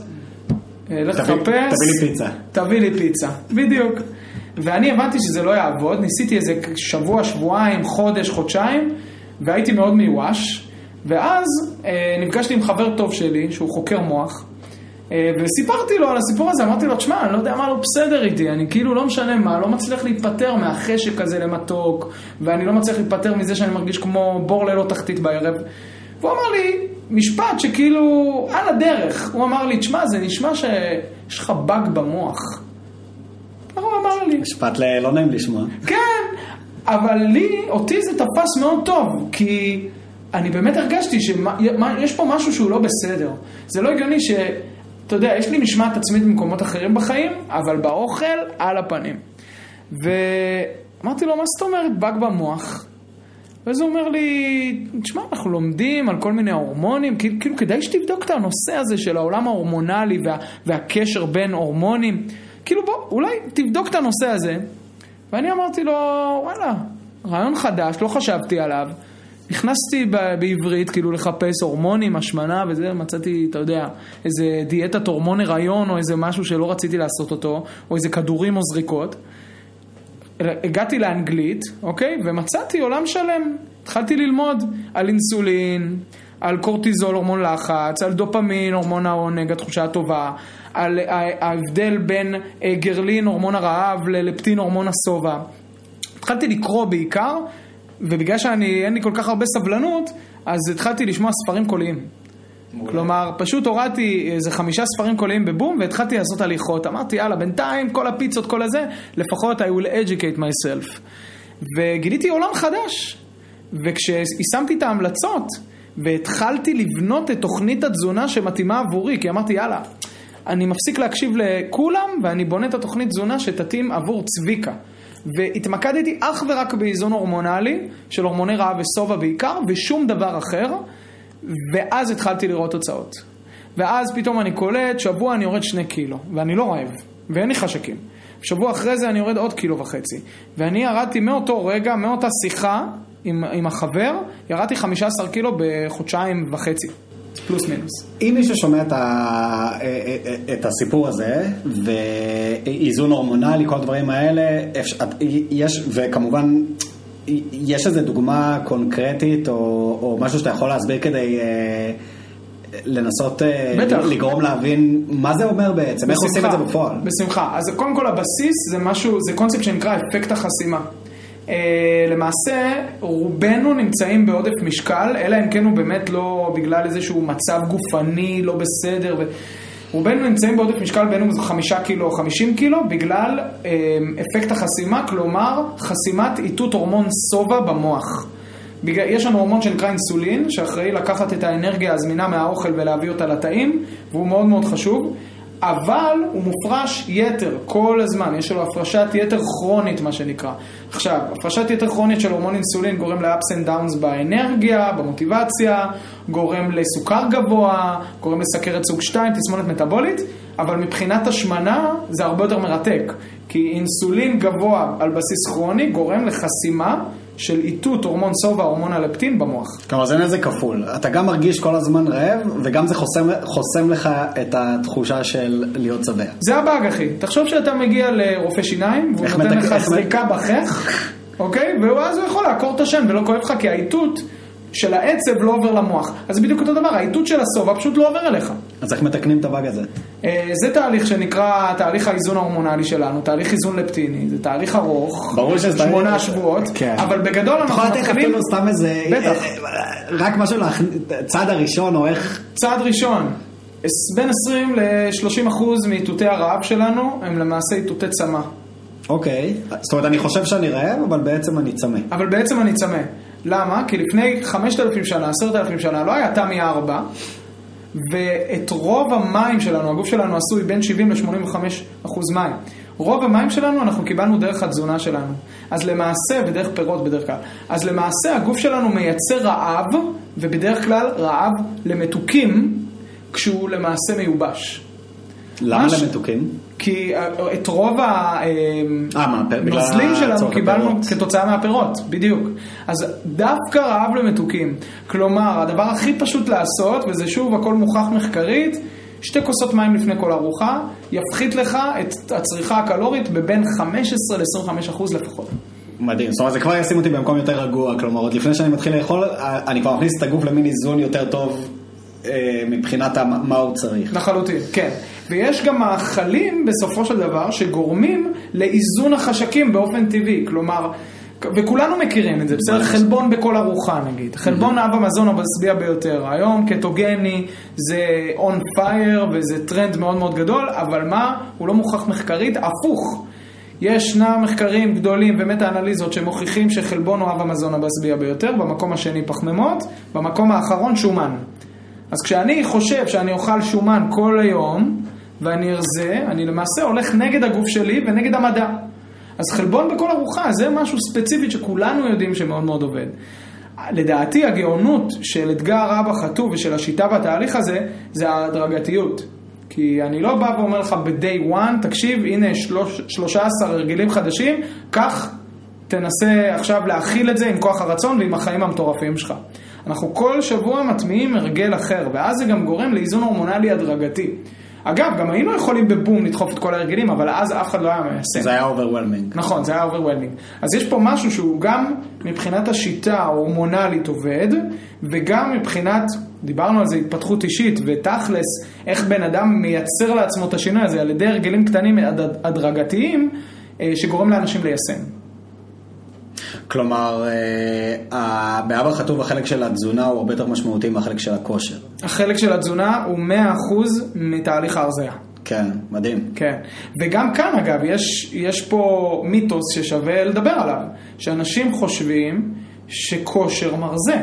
[SPEAKER 2] אה, לך תחפש, תביא
[SPEAKER 1] לי פיצה.
[SPEAKER 2] תביא לי פיצה, בדיוק. ואני הבנתי שזה לא יעבוד, ניסיתי איזה שבוע, שבועיים, חודש, חודשיים, והייתי מאוד מיואש, ואז אה, נפגשתי עם חבר טוב שלי, שהוא חוקר מוח, אה, וסיפרתי לו על הסיפור הזה, אמרתי לו, תשמע, אני לא יודע מה לא בסדר איתי, אני כאילו לא משנה מה, לא מצליח להיפטר מהחשק הזה למתוק, ואני לא מצליח להיפטר מזה שאני מרגיש כמו בור ללא תחתית בערב. והוא אמר לי משפט שכאילו על הדרך, הוא אמר לי, תשמע, זה נשמע שיש לך באג במוח. הוא אמר לי.
[SPEAKER 1] משפט לא נעים לשמוע.
[SPEAKER 2] כן, אבל לי, אותי זה תפס מאוד טוב, כי אני באמת הרגשתי שיש פה משהו שהוא לא בסדר. זה לא הגיוני ש... אתה יודע, יש לי משמעת עצמית במקומות אחרים בחיים, אבל באוכל, על הפנים. ואמרתי לו, מה זאת אומרת באג במוח? ואז הוא אומר לי, תשמע, אנחנו לומדים על כל מיני הורמונים, כאילו, כאילו כדאי שתבדוק את הנושא הזה של העולם ההורמונלי וה, והקשר בין הורמונים. כאילו בוא, אולי תבדוק את הנושא הזה. ואני אמרתי לו, וואלה, רעיון חדש, לא חשבתי עליו. נכנסתי בעברית, כאילו לחפש הורמונים, השמנה וזה, מצאתי, אתה יודע, איזה דיאטת הורמון הריון או איזה משהו שלא רציתי לעשות אותו, או איזה כדורים או זריקות. הגעתי לאנגלית, אוקיי? ומצאתי עולם שלם. התחלתי ללמוד על אינסולין, על קורטיזול, הורמון לחץ, על דופמין, הורמון העונג, התחושה הטובה, על ההבדל בין אה, גרלין, הורמון הרעב, ללפטין, הורמון השובע. התחלתי לקרוא בעיקר, ובגלל שאין לי כל כך הרבה סבלנות, אז התחלתי לשמוע ספרים קוליים. כלומר, פשוט הורדתי איזה חמישה ספרים קוליים בבום והתחלתי לעשות הליכות. אמרתי, יאללה, בינתיים כל הפיצות, כל הזה, לפחות I will educate myself. וגיליתי עולם חדש. וכשיישמתי את ההמלצות והתחלתי לבנות את תוכנית התזונה שמתאימה עבורי, כי אמרתי, יאללה, אני מפסיק להקשיב לכולם ואני בונה את התוכנית תזונה שתתאים עבור צביקה. והתמקדתי אך ורק באיזון הורמונלי, של הורמוני רעב ושובע בעיקר, ושום דבר אחר. ואז התחלתי לראות תוצאות. ואז פתאום אני קולט, שבוע אני יורד שני קילו, ואני לא רעב, ואין לי חשקים. שבוע אחרי זה אני יורד עוד קילו וחצי. ואני ירדתי מאותו רגע, מאותה שיחה עם, עם החבר, ירדתי 15 קילו בחודשיים וחצי. פלוס מינוס.
[SPEAKER 1] אם מישהו שומע את, ה... את הסיפור הזה, ואיזון הורמונלי, כל הדברים האלה, יש, וכמובן יש איזה דוגמה קונקרטית או, או משהו שאתה יכול להסביר כדי אה, לנסות אה, בטח. לגרום להבין מה זה אומר בעצם, בשמחה, איך עושים את זה בפועל?
[SPEAKER 2] בשמחה. אז קודם כל הבסיס זה משהו, זה קונספט שנקרא אפקט החסימה. אה, למעשה רובנו נמצאים בעודף משקל, אלא אם כן הוא באמת לא בגלל איזשהו מצב גופני לא בסדר. ו... רובנו נמצאים בעודף משקל בין אם זה חמישה קילו או חמישים קילו בגלל אה, אפקט החסימה, כלומר חסימת איתות הורמון שובע במוח. בגלל, יש לנו הורמון שנקרא אינסולין, שאחראי לקחת את האנרגיה הזמינה מהאוכל ולהביא אותה לתאים, והוא מאוד מאוד חשוב. אבל הוא מופרש יתר כל הזמן, יש לו הפרשת יתר כרונית מה שנקרא. עכשיו, הפרשת יתר כרונית של הורמון אינסולין גורם ל-ups and downs באנרגיה, במוטיבציה, גורם לסוכר גבוה, גורם לסכרת סוג 2, תסמונת מטאבולית, אבל מבחינת השמנה זה הרבה יותר מרתק, כי אינסולין גבוה על בסיס כרוני גורם לחסימה של איתות הורמון סובה, הורמון הלפטין במוח.
[SPEAKER 1] כלומר זה נזק כפול, אתה גם מרגיש כל הזמן רעב וגם זה חוסם, חוסם לך את התחושה של להיות שבע.
[SPEAKER 2] זה הבאג אחי, תחשוב שאתה מגיע לרופא שיניים והוא נותן לך זריקה בחך, אוקיי? ואז הוא יכול לעקור את השן ולא כואב לך כי האיתות של העצב לא עובר למוח. אז זה בדיוק אותו דבר, האיתות של הסובה פשוט לא עובר אליך.
[SPEAKER 1] אז איך מתקנים את הבאג הזה?
[SPEAKER 2] אה, זה תהליך שנקרא תהליך האיזון ההורמונלי שלנו, תהליך איזון לפטיני, זה תהליך ארוך,
[SPEAKER 1] ברור שזה תהליך-
[SPEAKER 2] שמונה שבועות,
[SPEAKER 1] כן.
[SPEAKER 2] אבל בגדול
[SPEAKER 1] אתה יכול
[SPEAKER 2] אנחנו
[SPEAKER 1] לתת
[SPEAKER 2] מתחילים,
[SPEAKER 1] אפילו סתם איזה...
[SPEAKER 2] בטח.
[SPEAKER 1] רק משהו, צעד הראשון, או איך...
[SPEAKER 2] צעד ראשון, בין 20 ל-30 אחוז מאיתותי הרעב שלנו הם למעשה איתותי צמא,
[SPEAKER 1] אוקיי. זאת אומרת, אני חושב שאני רעב, אבל בעצם אני צמא.
[SPEAKER 2] אבל בעצם אני צמא. למה? כי לפני 5,000 שנה, 10,000 שנה, לא היה תמי 4, ואת רוב המים שלנו, הגוף שלנו עשוי בין 70 ל-85 אחוז מים. רוב המים שלנו אנחנו קיבלנו דרך התזונה שלנו. אז למעשה, ודרך פירות בדרך כלל, אז למעשה הגוף שלנו מייצר רעב, ובדרך כלל רעב למתוקים, כשהוא למעשה מיובש.
[SPEAKER 1] למה
[SPEAKER 2] מש-
[SPEAKER 1] למתוקים?
[SPEAKER 2] כי אה, את רוב.
[SPEAKER 1] אה, בגלל
[SPEAKER 2] הנוזלים שלנו קיבלנו
[SPEAKER 1] בפירות.
[SPEAKER 2] כתוצאה מהפירות, בדיוק. אז דווקא רעב למתוקים. כלומר, הדבר הכי פשוט לעשות, וזה שוב הכל מוכח מחקרית, שתי כוסות מים לפני כל ארוחה, יפחית לך את הצריכה הקלורית בבין 15 ל-25 אחוז לפחות.
[SPEAKER 1] מדהים, זאת אומרת זה כבר ישים אותי במקום יותר רגוע, כלומר עוד לפני שאני מתחיל לאכול, אני כבר מכניס את הגוף למין איזון יותר טוב אה, מבחינת המ- מה הוא צריך.
[SPEAKER 2] לחלוטין, כן. ויש גם מאכלים בסופו של דבר שגורמים לאיזון החשקים באופן טבעי. כלומר, וכולנו מכירים את זה, בסדר? חלבון בכל ארוחה נגיד. חלבון אב המזון המשביע ביותר. היום קטוגני זה on fire וזה טרנד מאוד מאוד גדול, אבל מה? הוא לא מוכח מחקרית, הפוך. ישנם מחקרים גדולים ומטה אנליזות שמוכיחים שחלבון הוא אב המזון המשביע ביותר, במקום השני פחמימות, במקום האחרון שומן. אז כשאני חושב שאני אוכל שומן כל היום, ואני ארזה, אני למעשה הולך נגד הגוף שלי ונגד המדע. אז חלבון בכל ארוחה זה משהו ספציפית שכולנו יודעים שמאוד מאוד עובד. לדעתי הגאונות של אתגר אבא חטוב ושל השיטה והתהליך הזה, זה ההדרגתיות. כי אני לא בא ואומר לך ב-day one, תקשיב, הנה שלוש, 13 הרגלים חדשים, קח, תנסה עכשיו להכיל את זה עם כוח הרצון ועם החיים המטורפים שלך. אנחנו כל שבוע מטמיעים הרגל אחר, ואז זה גם גורם לאיזון הורמונלי הדרגתי. אגב, גם היינו יכולים בבום לדחוף את כל ההרגלים, אבל אז אף אחד לא היה מיישם.
[SPEAKER 1] זה היה overwhelming.
[SPEAKER 2] נכון, זה היה overwhelming. אז יש פה משהו שהוא גם מבחינת השיטה ההורמונלית עובד, וגם מבחינת, דיברנו על זה, התפתחות אישית, ותכלס, איך בן אדם מייצר לעצמו את השינוי הזה על ידי הרגלים קטנים הד- הדרגתיים, אה, שגורם לאנשים ליישם.
[SPEAKER 1] כלומר, אה, באבא חטוב החלק של התזונה הוא הרבה יותר משמעותי מהחלק של הכושר.
[SPEAKER 2] החלק של התזונה הוא 100% מתהליך ההרזיה.
[SPEAKER 1] כן, מדהים.
[SPEAKER 2] כן, וגם כאן אגב, יש, יש פה מיתוס ששווה לדבר עליו, שאנשים חושבים שכושר מרזה,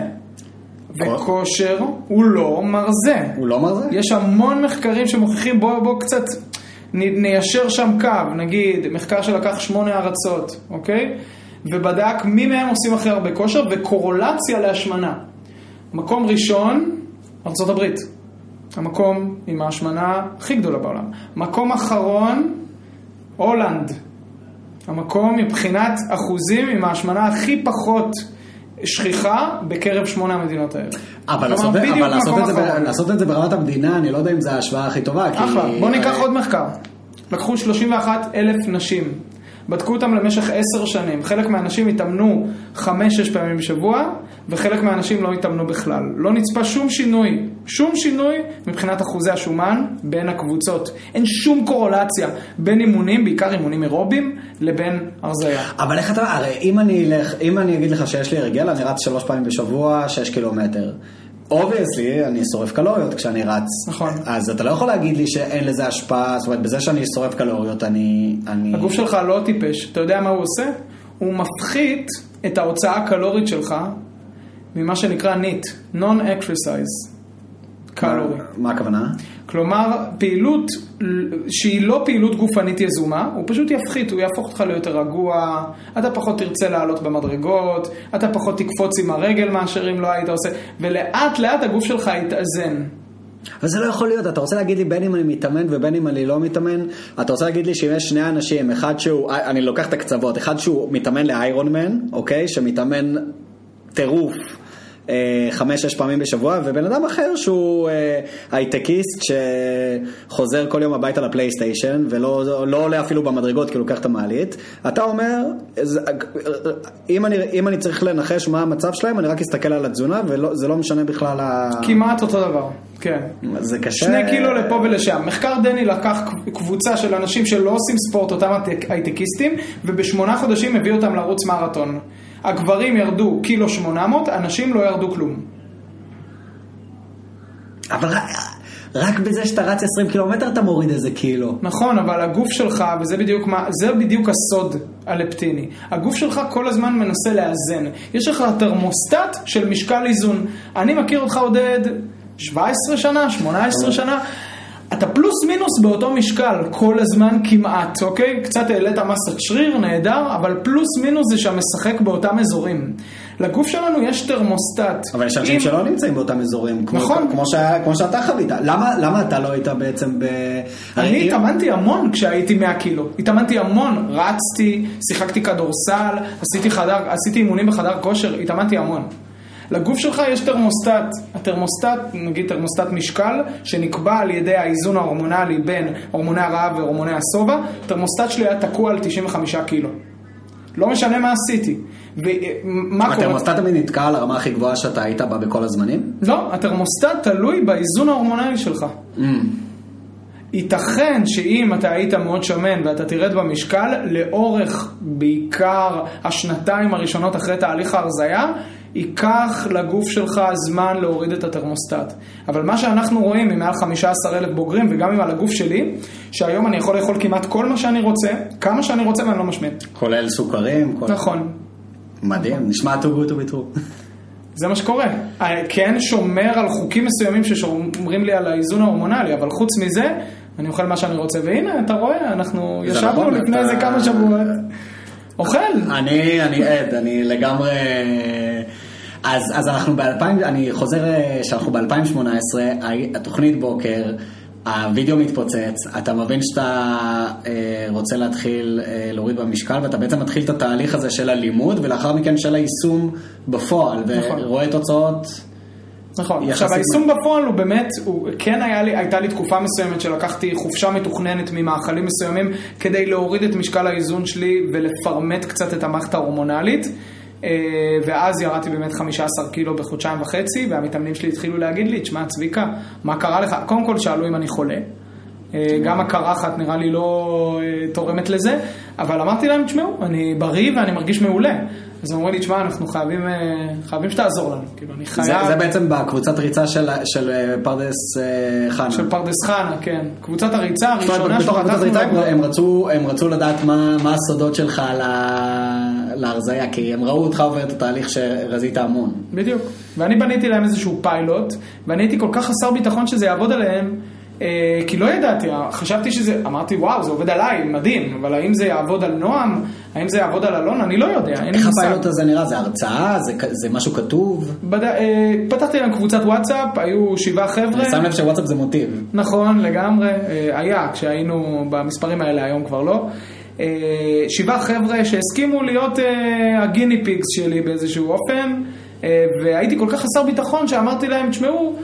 [SPEAKER 2] וכושר הוא לא מרזה.
[SPEAKER 1] הוא לא אמר זה?
[SPEAKER 2] יש המון מחקרים שמוכיחים, בוא, בוא קצת ניישר שם קו, נגיד, מחקר שלקח שמונה ארצות, אוקיי? ובדק מי מהם עושים הכי הרבה כושר וקורולציה להשמנה. מקום ראשון, ארה"ב. המקום עם ההשמנה הכי גדולה בעולם. מקום אחרון, הולנד. המקום מבחינת אחוזים עם ההשמנה הכי פחות שכיחה בקרב שמונה המדינות האלה.
[SPEAKER 1] אבל, לעשות, אבל לעשות, את זה. לעשות את זה ברמת המדינה, אני לא יודע אם זו ההשוואה הכי טובה. כי-
[SPEAKER 2] אחלה, בוא ניקח עוד מחקר. לקחו 31 אלף נשים, בדקו אותם למשך עשר שנים. חלק מהאנשים התאמנו חמש-שש פעמים בשבוע, וחלק מהאנשים לא התאמנו בכלל. לא נצפה שום שינוי, שום שינוי מבחינת אחוזי השומן בין הקבוצות. אין שום קורלציה בין אימונים, בעיקר אימונים אירובים, לבין הרזייה.
[SPEAKER 1] אבל איך אתה, הרי אם אני אלך, אם אני אגיד לך שיש לי הרגל, אני רץ שלוש פעמים בשבוע, שש קילומטר. obviously, אני שורף קלוריות כשאני רץ.
[SPEAKER 2] נכון.
[SPEAKER 1] אז אתה לא יכול להגיד לי שאין לזה השפעה, זאת אומרת, בזה שאני שורף קלוריות, אני... אני...
[SPEAKER 2] הגוף שלך לא טיפש, אתה יודע מה הוא עושה? הוא מפחית את ההוצאה הקלורית שלך ממה שנקרא NEAT, Non-Exercise קלורי.
[SPEAKER 1] מה- מה הכוונה?
[SPEAKER 2] כלומר, פעילות שהיא לא פעילות גופנית יזומה, הוא פשוט יפחית, הוא יהפוך אותך ליותר רגוע, אתה פחות תרצה לעלות במדרגות, אתה פחות תקפוץ עם הרגל מאשר אם לא היית עושה, ולאט לאט הגוף שלך יתאזן.
[SPEAKER 1] אבל זה לא יכול להיות, אתה רוצה להגיד לי בין אם אני מתאמן ובין אם אני לא מתאמן, אתה רוצה להגיד לי שאם יש שני אנשים, אחד שהוא, אני לוקח את הקצוות, אחד שהוא מתאמן לאיירון מן, אוקיי, שמתאמן טירוף, אה, חמש-שש פעמים בשבוע, ובן אדם אחר שהוא אה, הייטקיסט שחוזר כל יום הביתה לפלייסטיישן, ולא לא עולה אפילו במדרגות כי הוא לוקח את המעלית. אתה אומר, אם אני, אם אני צריך לנחש מה המצב שלהם, אני רק אסתכל על התזונה, וזה לא משנה בכלל ה...
[SPEAKER 2] כמעט אותו דבר, כן.
[SPEAKER 1] זה קשה.
[SPEAKER 2] שני קילו לפה ולשם. מחקר דני לקח קבוצה של אנשים שלא עושים ספורט, אותם הייטק- הייטקיסטים, ובשמונה חודשים הביא אותם לרוץ מרתון. הגברים ירדו קילו 800, הנשים לא ירדו כלום.
[SPEAKER 1] אבל רק, בזה שאתה רץ 20 קילומטר אתה מוריד איזה קילו.
[SPEAKER 2] נכון, אבל הגוף שלך, וזה בדיוק מה, זה בדיוק הסוד הלפטיני. הגוף שלך כל הזמן מנסה לאזן. יש לך תרמוסטט של משקל איזון. אני מכיר אותך עודד 17 שנה, 18 שנה. אתה פלוס מינוס באותו משקל כל הזמן כמעט, אוקיי? קצת העלית מסת שריר, נהדר, אבל פלוס מינוס זה שם משחק באותם אזורים. לגוף שלנו יש תרמוסטט.
[SPEAKER 1] אבל יש אנשים
[SPEAKER 2] אם-
[SPEAKER 1] שלא נמצאים באותם אזורים, כמו,
[SPEAKER 2] נכון.
[SPEAKER 1] כמו, שהיה, כמו שאתה חווית. למה, למה אתה לא היית בעצם ב...
[SPEAKER 2] אני התאמנתי המון כשהייתי 100 קילו. התאמנתי המון, רצתי, שיחקתי כדורסל, עשיתי, חדר, עשיתי אימונים בחדר כושר, התאמנתי המון. לגוף שלך יש תרמוסטט, התרמוסטט, נגיד תרמוסטט משקל, שנקבע על ידי האיזון ההורמונלי בין הורמוני הרעב והורמוני השובע, התרמוסטט שלי היה תקוע על 95 קילו. לא משנה מה עשיתי. ומה קורה?
[SPEAKER 1] התרמוסטט תמיד נתקע על הרמה הכי גבוהה שאתה היית בה בכל הזמנים?
[SPEAKER 2] לא, התרמוסטט תלוי באיזון ההורמונלי שלך.
[SPEAKER 1] Mm.
[SPEAKER 2] ייתכן שאם אתה היית מאוד שמן ואתה תרד במשקל, לאורך בעיקר השנתיים הראשונות אחרי תהליך ההרזייה, ייקח לגוף שלך זמן להוריד את התרמוסטט. אבל מה שאנחנו רואים עם מעל 15 אלף בוגרים וגם עם על הגוף שלי, שהיום אני יכול לאכול כמעט כל מה שאני רוצה, כמה שאני רוצה ואני לא משמן.
[SPEAKER 1] כולל סוכרים? כל...
[SPEAKER 2] נכון.
[SPEAKER 1] מדהים, נשמע to be true.
[SPEAKER 2] זה מה שקורה. אני כן שומר על חוקים מסוימים ששומרים לי על האיזון ההורמונלי, אבל חוץ מזה, אני אוכל מה שאני רוצה. והנה, אתה רואה, אנחנו ישבנו
[SPEAKER 1] נכון,
[SPEAKER 2] לפני
[SPEAKER 1] אתה-
[SPEAKER 2] איזה כמה שבועות. אוכל.
[SPEAKER 1] אני, אני עד, אני לגמרי... אז, אז אנחנו ב-2000, אני חוזר אה, שאנחנו ב-2018, התוכנית בוקר, הווידאו מתפוצץ, אתה מבין שאתה אה, רוצה להתחיל אה, להוריד במשקל, ואתה בעצם מתחיל את התהליך הזה של הלימוד, ולאחר מכן של היישום בפועל,
[SPEAKER 2] נכון.
[SPEAKER 1] ורואה תוצאות.
[SPEAKER 2] נכון. עכשיו, היישום בפועל הוא באמת, הוא, כן היה לי, הייתה לי תקופה מסוימת שלקחתי חופשה מתוכננת ממאכלים מסוימים כדי להוריד את משקל האיזון שלי ולפרמט קצת את המערכת ההורמונלית. אה, ואז ירדתי באמת 15 קילו בחודשיים וחצי, והמתאמנים שלי התחילו להגיד לי, תשמע צביקה, מה קרה לך? קודם כל שאלו אם אני חולה. אה, גם הקרחת נראה לי לא אה, תורמת לזה, אבל אמרתי להם, תשמעו, אני בריא ואני מרגיש מעולה. אז הם אומרים לי, תשמע, אנחנו חייבים, אה, חייבים שתעזור לנו. כאילו, אני חייב...
[SPEAKER 1] זה, זה בעצם בקבוצת ריצה של, של אה, פרדס אה, חנה.
[SPEAKER 2] של פרדס חנה, כן. קבוצת הריצה הראשונה
[SPEAKER 1] בתוך
[SPEAKER 2] שפתחנו
[SPEAKER 1] ריצה הם-
[SPEAKER 2] להם.
[SPEAKER 1] הם רצו, הם רצו לדעת מה, מה הסודות שלך ל- להרזייה, כי הם ראו אותך עובר את התהליך שרזית המון.
[SPEAKER 2] בדיוק. ואני בניתי להם איזשהו פיילוט, ואני הייתי כל כך חסר ביטחון שזה יעבוד עליהם, כי לא ידעתי, חשבתי שזה, אמרתי וואו, זה עובד עליי, מדהים, אבל האם זה יעבוד על נועם? האם זה יעבוד על אלון? אני לא יודע, אין לי
[SPEAKER 1] איך
[SPEAKER 2] מושג.
[SPEAKER 1] הפיילוט הזה נראה? זה הרצאה? זה, זה משהו כתוב?
[SPEAKER 2] בד... אה, פתחתי להם קבוצת וואטסאפ, היו שבעה חבר'ה.
[SPEAKER 1] אני שם לב שוואטסאפ זה מוטיב.
[SPEAKER 2] נכון, לגמרי. אה, היה, כשהיינו במספרים האלה, היום כבר לא. אה, שבעה חבר'ה שהסכימו להיות אה, הגיני פיגס שלי באיזשהו אופן, אה, והייתי כל כך חסר ביטחון שאמרתי להם, תשמעו, אה,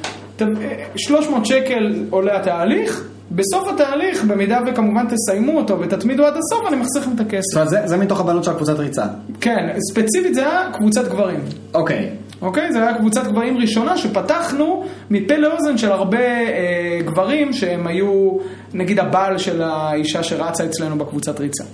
[SPEAKER 2] 300 שקל עולה התהליך, בסוף התהליך, במידה וכמובן תסיימו אותו ותתמידו עד הסוף, אני מחסיר לכם את
[SPEAKER 1] זאת
[SPEAKER 2] הכסף.
[SPEAKER 1] אומרת, זה, זה מתוך הבנות של הקבוצת ריצה.
[SPEAKER 2] כן, ספציפית זה היה קבוצת גברים.
[SPEAKER 1] אוקיי.
[SPEAKER 2] אוקיי? זה היה קבוצת גברים ראשונה שפתחנו מפה לאוזן של הרבה אה, גברים שהם היו נגיד הבעל של האישה שרצה אצלנו בקבוצת ריצה.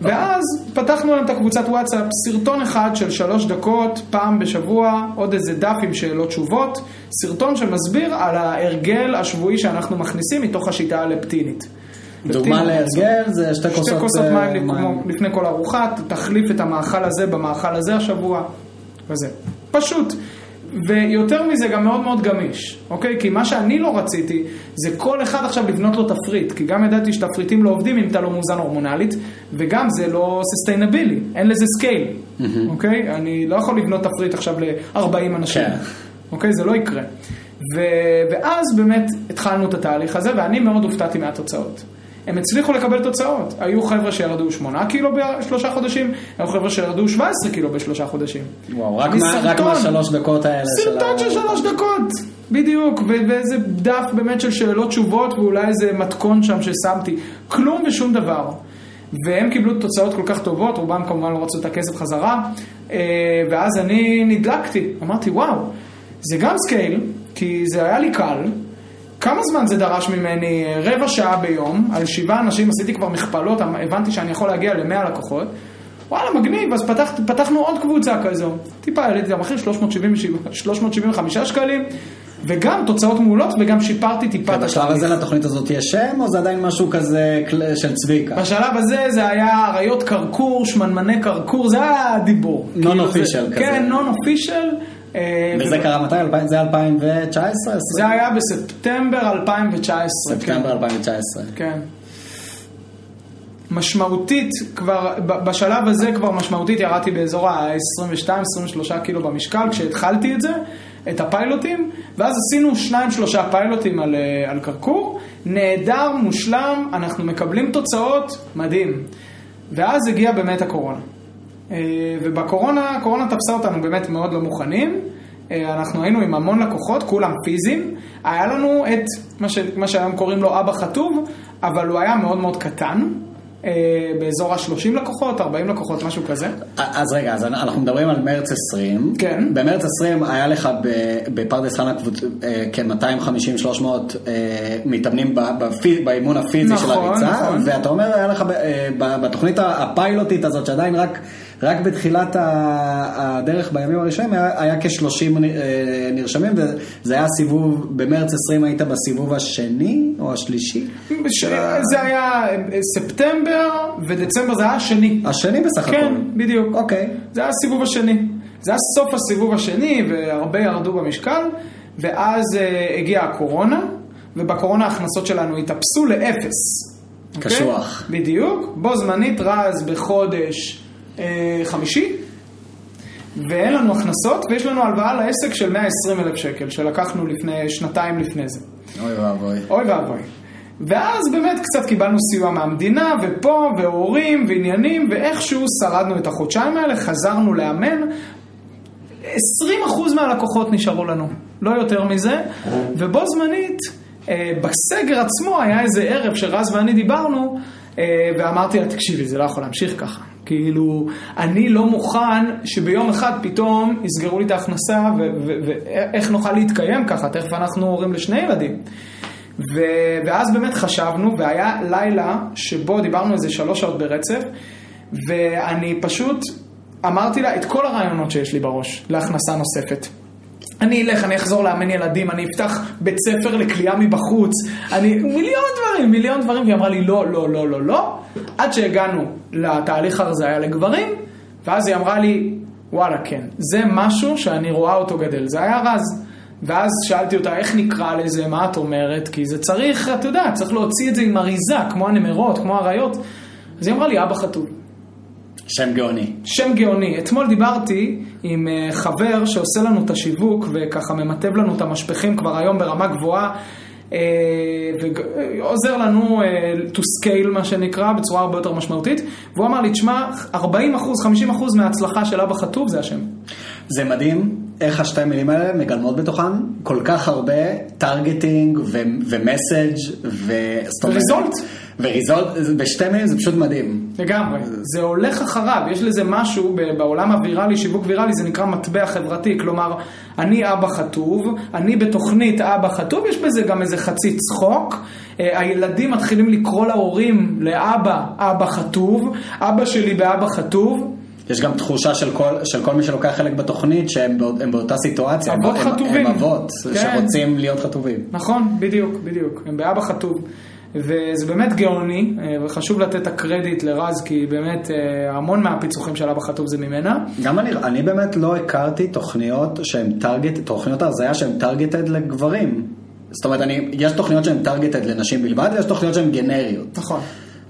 [SPEAKER 2] ואז פתחנו להם את הקבוצת וואטסאפ, סרטון אחד של שלוש דקות, פעם בשבוע, עוד איזה דף עם שאלות תשובות, סרטון שמסביר על ההרגל השבועי שאנחנו מכניסים מתוך השיטה הלפטינית.
[SPEAKER 1] דוגמה להרגל זה שתי כוסות,
[SPEAKER 2] שתי כוסות
[SPEAKER 1] אה,
[SPEAKER 2] מים לפני- לפני כל ארוחה, תחליף את המאכל הזה במאכל הזה השבוע, וזה. פשוט. ויותר מזה גם מאוד מאוד גמיש, אוקיי? כי מה שאני לא רציתי זה כל אחד עכשיו לבנות לו תפריט, כי גם ידעתי שתפריטים לא עובדים אם אתה לא מאוזן הורמונלית, וגם זה לא sustainable, אין לזה scale, אוקיי? אני לא יכול לבנות תפריט עכשיו ל-40 אנשים,
[SPEAKER 1] כן.
[SPEAKER 2] אוקיי? זה לא יקרה. ו- ואז באמת התחלנו את התהליך הזה, ואני מאוד הופתעתי מהתוצאות. הם הצליחו לקבל תוצאות. היו חבר'ה שירדו 8 קילו בשלושה חודשים, היו חבר'ה שירדו 17 קילו בשלושה חודשים.
[SPEAKER 1] וואו, רק מה- רק מהשלוש דקות האלה של
[SPEAKER 2] סרטון של שלוש דקות, בדיוק, ואיזה דף באמת של שאלות תשובות ואולי איזה מתכון שם ששמתי, כלום ושום דבר. והם קיבלו תוצאות כל כך טובות, רובם כמובן לא רצו את הכסף חזרה, אה, ואז אני נדלקתי, אמרתי וואו, זה גם scale, כי זה היה לי קל, כמה זמן זה דרש ממני? רבע שעה ביום, על שבעה אנשים עשיתי כבר מכפלות, הבנתי שאני יכול להגיע ל-100 לקוחות. וואלה, מגניב, אז פתח, פתחנו עוד קבוצה כזו. טיפה העליתי את המחיר, 377 375 שקלים, וגם תוצאות מעולות, וגם שיפרתי טיפה את
[SPEAKER 1] בשלב הזה לתוכנית הזאת יש שם, או זה עדיין משהו כזה של צביקה?
[SPEAKER 2] בשלב הזה זה היה אריות קרקור, שמנמני קרקור, זה היה כאילו זה-
[SPEAKER 1] official כזה.
[SPEAKER 2] כן, נון אופישל.
[SPEAKER 1] וזה קרה מתי? זה 2019?
[SPEAKER 2] זה היה בספטמבר 2019. כן.
[SPEAKER 1] ספטמבר 2019.
[SPEAKER 2] כן. משמעותית, כבר, בשלב הזה כבר משמעותית ירדתי באזור ה-22-23 קילו במשקל כשהתחלתי את זה, את הפיילוטים, ואז עשינו שניים שלושה פיילוטים על, אה, על קרקור, נהדר, מושלם, אנחנו מקבלים תוצאות, מדהים. ואז הגיעה באמת הקורונה. אה, ובקורונה, הקורונה תפסה אותנו באמת מאוד לא מוכנים. אה, אנחנו היינו עם המון לקוחות, כולם פיזיים. היה לנו את מה, ש... מה שהיום קוראים לו אבא חטוב, אבל הוא היה מאוד מאוד קטן. אה, באזור ה-30 לקוחות, 40 לקוחות, משהו כזה.
[SPEAKER 1] אז רגע, אז אנחנו מדברים על מרץ 20.
[SPEAKER 2] כן.
[SPEAKER 1] במרץ 20 היה לך בפרדס חנה קבוצ- אה, כ-250-300 מתאמנים באימון הפיזי של
[SPEAKER 2] נכון,
[SPEAKER 1] הריצה,
[SPEAKER 2] נכון.
[SPEAKER 1] ואתה אומר, היה לך בתוכנית הפיילוטית הזאת, שעדיין רק... רק בתחילת הדרך בימים הראשונים היה, היה כ-30 נרשמים וזה היה סיבוב, במרץ 20 היית בסיבוב השני או השלישי?
[SPEAKER 2] זה היה אה, ספטמבר ודצמבר זה היה השני.
[SPEAKER 1] השני בסך הכל.
[SPEAKER 2] כן, בדיוק.
[SPEAKER 1] אוקיי.
[SPEAKER 2] זה היה הסיבוב השני. זה היה סוף הסיבוב השני, והרבה ירדו במשקל, ואז uh, הגיעה הקורונה, ובקורונה ההכנסות שלנו התאפסו לאפס. אוקיי?
[SPEAKER 1] קשוח.
[SPEAKER 2] בדיוק. בו זמנית רז בחודש חמישי, ואין לנו הכנסות, ויש לנו הלוואה לעסק של 120 אלף שקל, שלקחנו לפני שנתיים לפני זה.
[SPEAKER 1] אוי ואבוי.
[SPEAKER 2] אוי ואבוי. ואז באמת קצת קיבלנו סיוע מהמדינה, ופה, והורים, ועניינים, ואיכשהו שרדנו את החודשיים האלה, חזרנו לאמן. 20% מהלקוחות נשארו לנו, לא יותר מזה, ובו זמנית, אה, בסגר עצמו היה איזה ערב שרז ואני דיברנו, אה, ואמרתי לה, תקשיבי, זה לא יכול להמשיך ככה. כאילו, אני לא מוכן שביום אחד פתאום יסגרו לי את ההכנסה, ואיך נוכל להתקיים ככה, תכף אנחנו הורים לשני ילדים. ו- ואז באמת חשבנו, והיה לילה שבו דיברנו איזה שלוש שעות ברצף, ואני פשוט אמרתי לה את כל הרעיונות שיש לי בראש להכנסה נוספת. אני אלך, אני אחזור לאמן ילדים, אני אפתח בית ספר לקליעה מבחוץ, אני, מיליון דברים, מיליון דברים, והיא אמרה לי לא, לא, לא, לא, לא, עד שהגענו לתהליך הרזיה לגברים, ואז היא אמרה לי, וואלה, כן, זה משהו שאני רואה אותו גדל, זה היה רז. ואז שאלתי אותה, איך נקרא לזה, מה את אומרת? כי זה צריך, אתה יודע, צריך להוציא את זה עם אריזה, כמו הנמרות, כמו האריות. אז היא אמרה לי, אבא חתול.
[SPEAKER 1] שם גאוני.
[SPEAKER 2] שם גאוני. אתמול דיברתי עם אה, חבר שעושה לנו את השיווק וככה ממטב לנו את המשפחים כבר היום ברמה גבוהה. אה, ועוזר לנו אה, to scale מה שנקרא בצורה הרבה יותר משמעותית והוא אמר לי תשמע 40 אחוז 50 אחוז מההצלחה של אבא חטוב זה השם.
[SPEAKER 1] זה מדהים איך השתי מילים האלה מגלמות בתוכן כל כך הרבה targeting ו
[SPEAKER 2] message
[SPEAKER 1] ו result. ו result, בשתי מילים זה פשוט מדהים.
[SPEAKER 2] לגמרי, זה הולך אחריו, יש לזה משהו בעולם הוויראלי, שיווק ויראלי, זה נקרא מטבע חברתי, כלומר, אני אבא חטוב, אני בתוכנית אבא חטוב, יש בזה גם איזה חצי צחוק, אה, הילדים מתחילים לקרוא להורים לאבא, אבא חטוב, אבא שלי באבא חטוב,
[SPEAKER 1] יש גם תחושה של כל, של כל מי שלוקח חלק בתוכנית שהם בא, באותה סיטואציה,
[SPEAKER 2] אבות
[SPEAKER 1] הם,
[SPEAKER 2] חטובים.
[SPEAKER 1] הם אבות
[SPEAKER 2] כן.
[SPEAKER 1] שרוצים להיות חטובים.
[SPEAKER 2] נכון, בדיוק, בדיוק, הם באבא חטוב. וזה באמת גאוני, אה, וחשוב לתת את הקרדיט לרז, כי באמת אה, המון מהפיצוחים של אבא חטוב זה ממנה.
[SPEAKER 1] גם אני, אני באמת לא הכרתי תוכניות שהן טרגט, תוכניות ההרזיה שהן טרגטד לגברים. זאת אומרת, אני, יש תוכניות שהן טרגטד לנשים בלבד ויש תוכניות שהן גנריות.
[SPEAKER 2] נכון.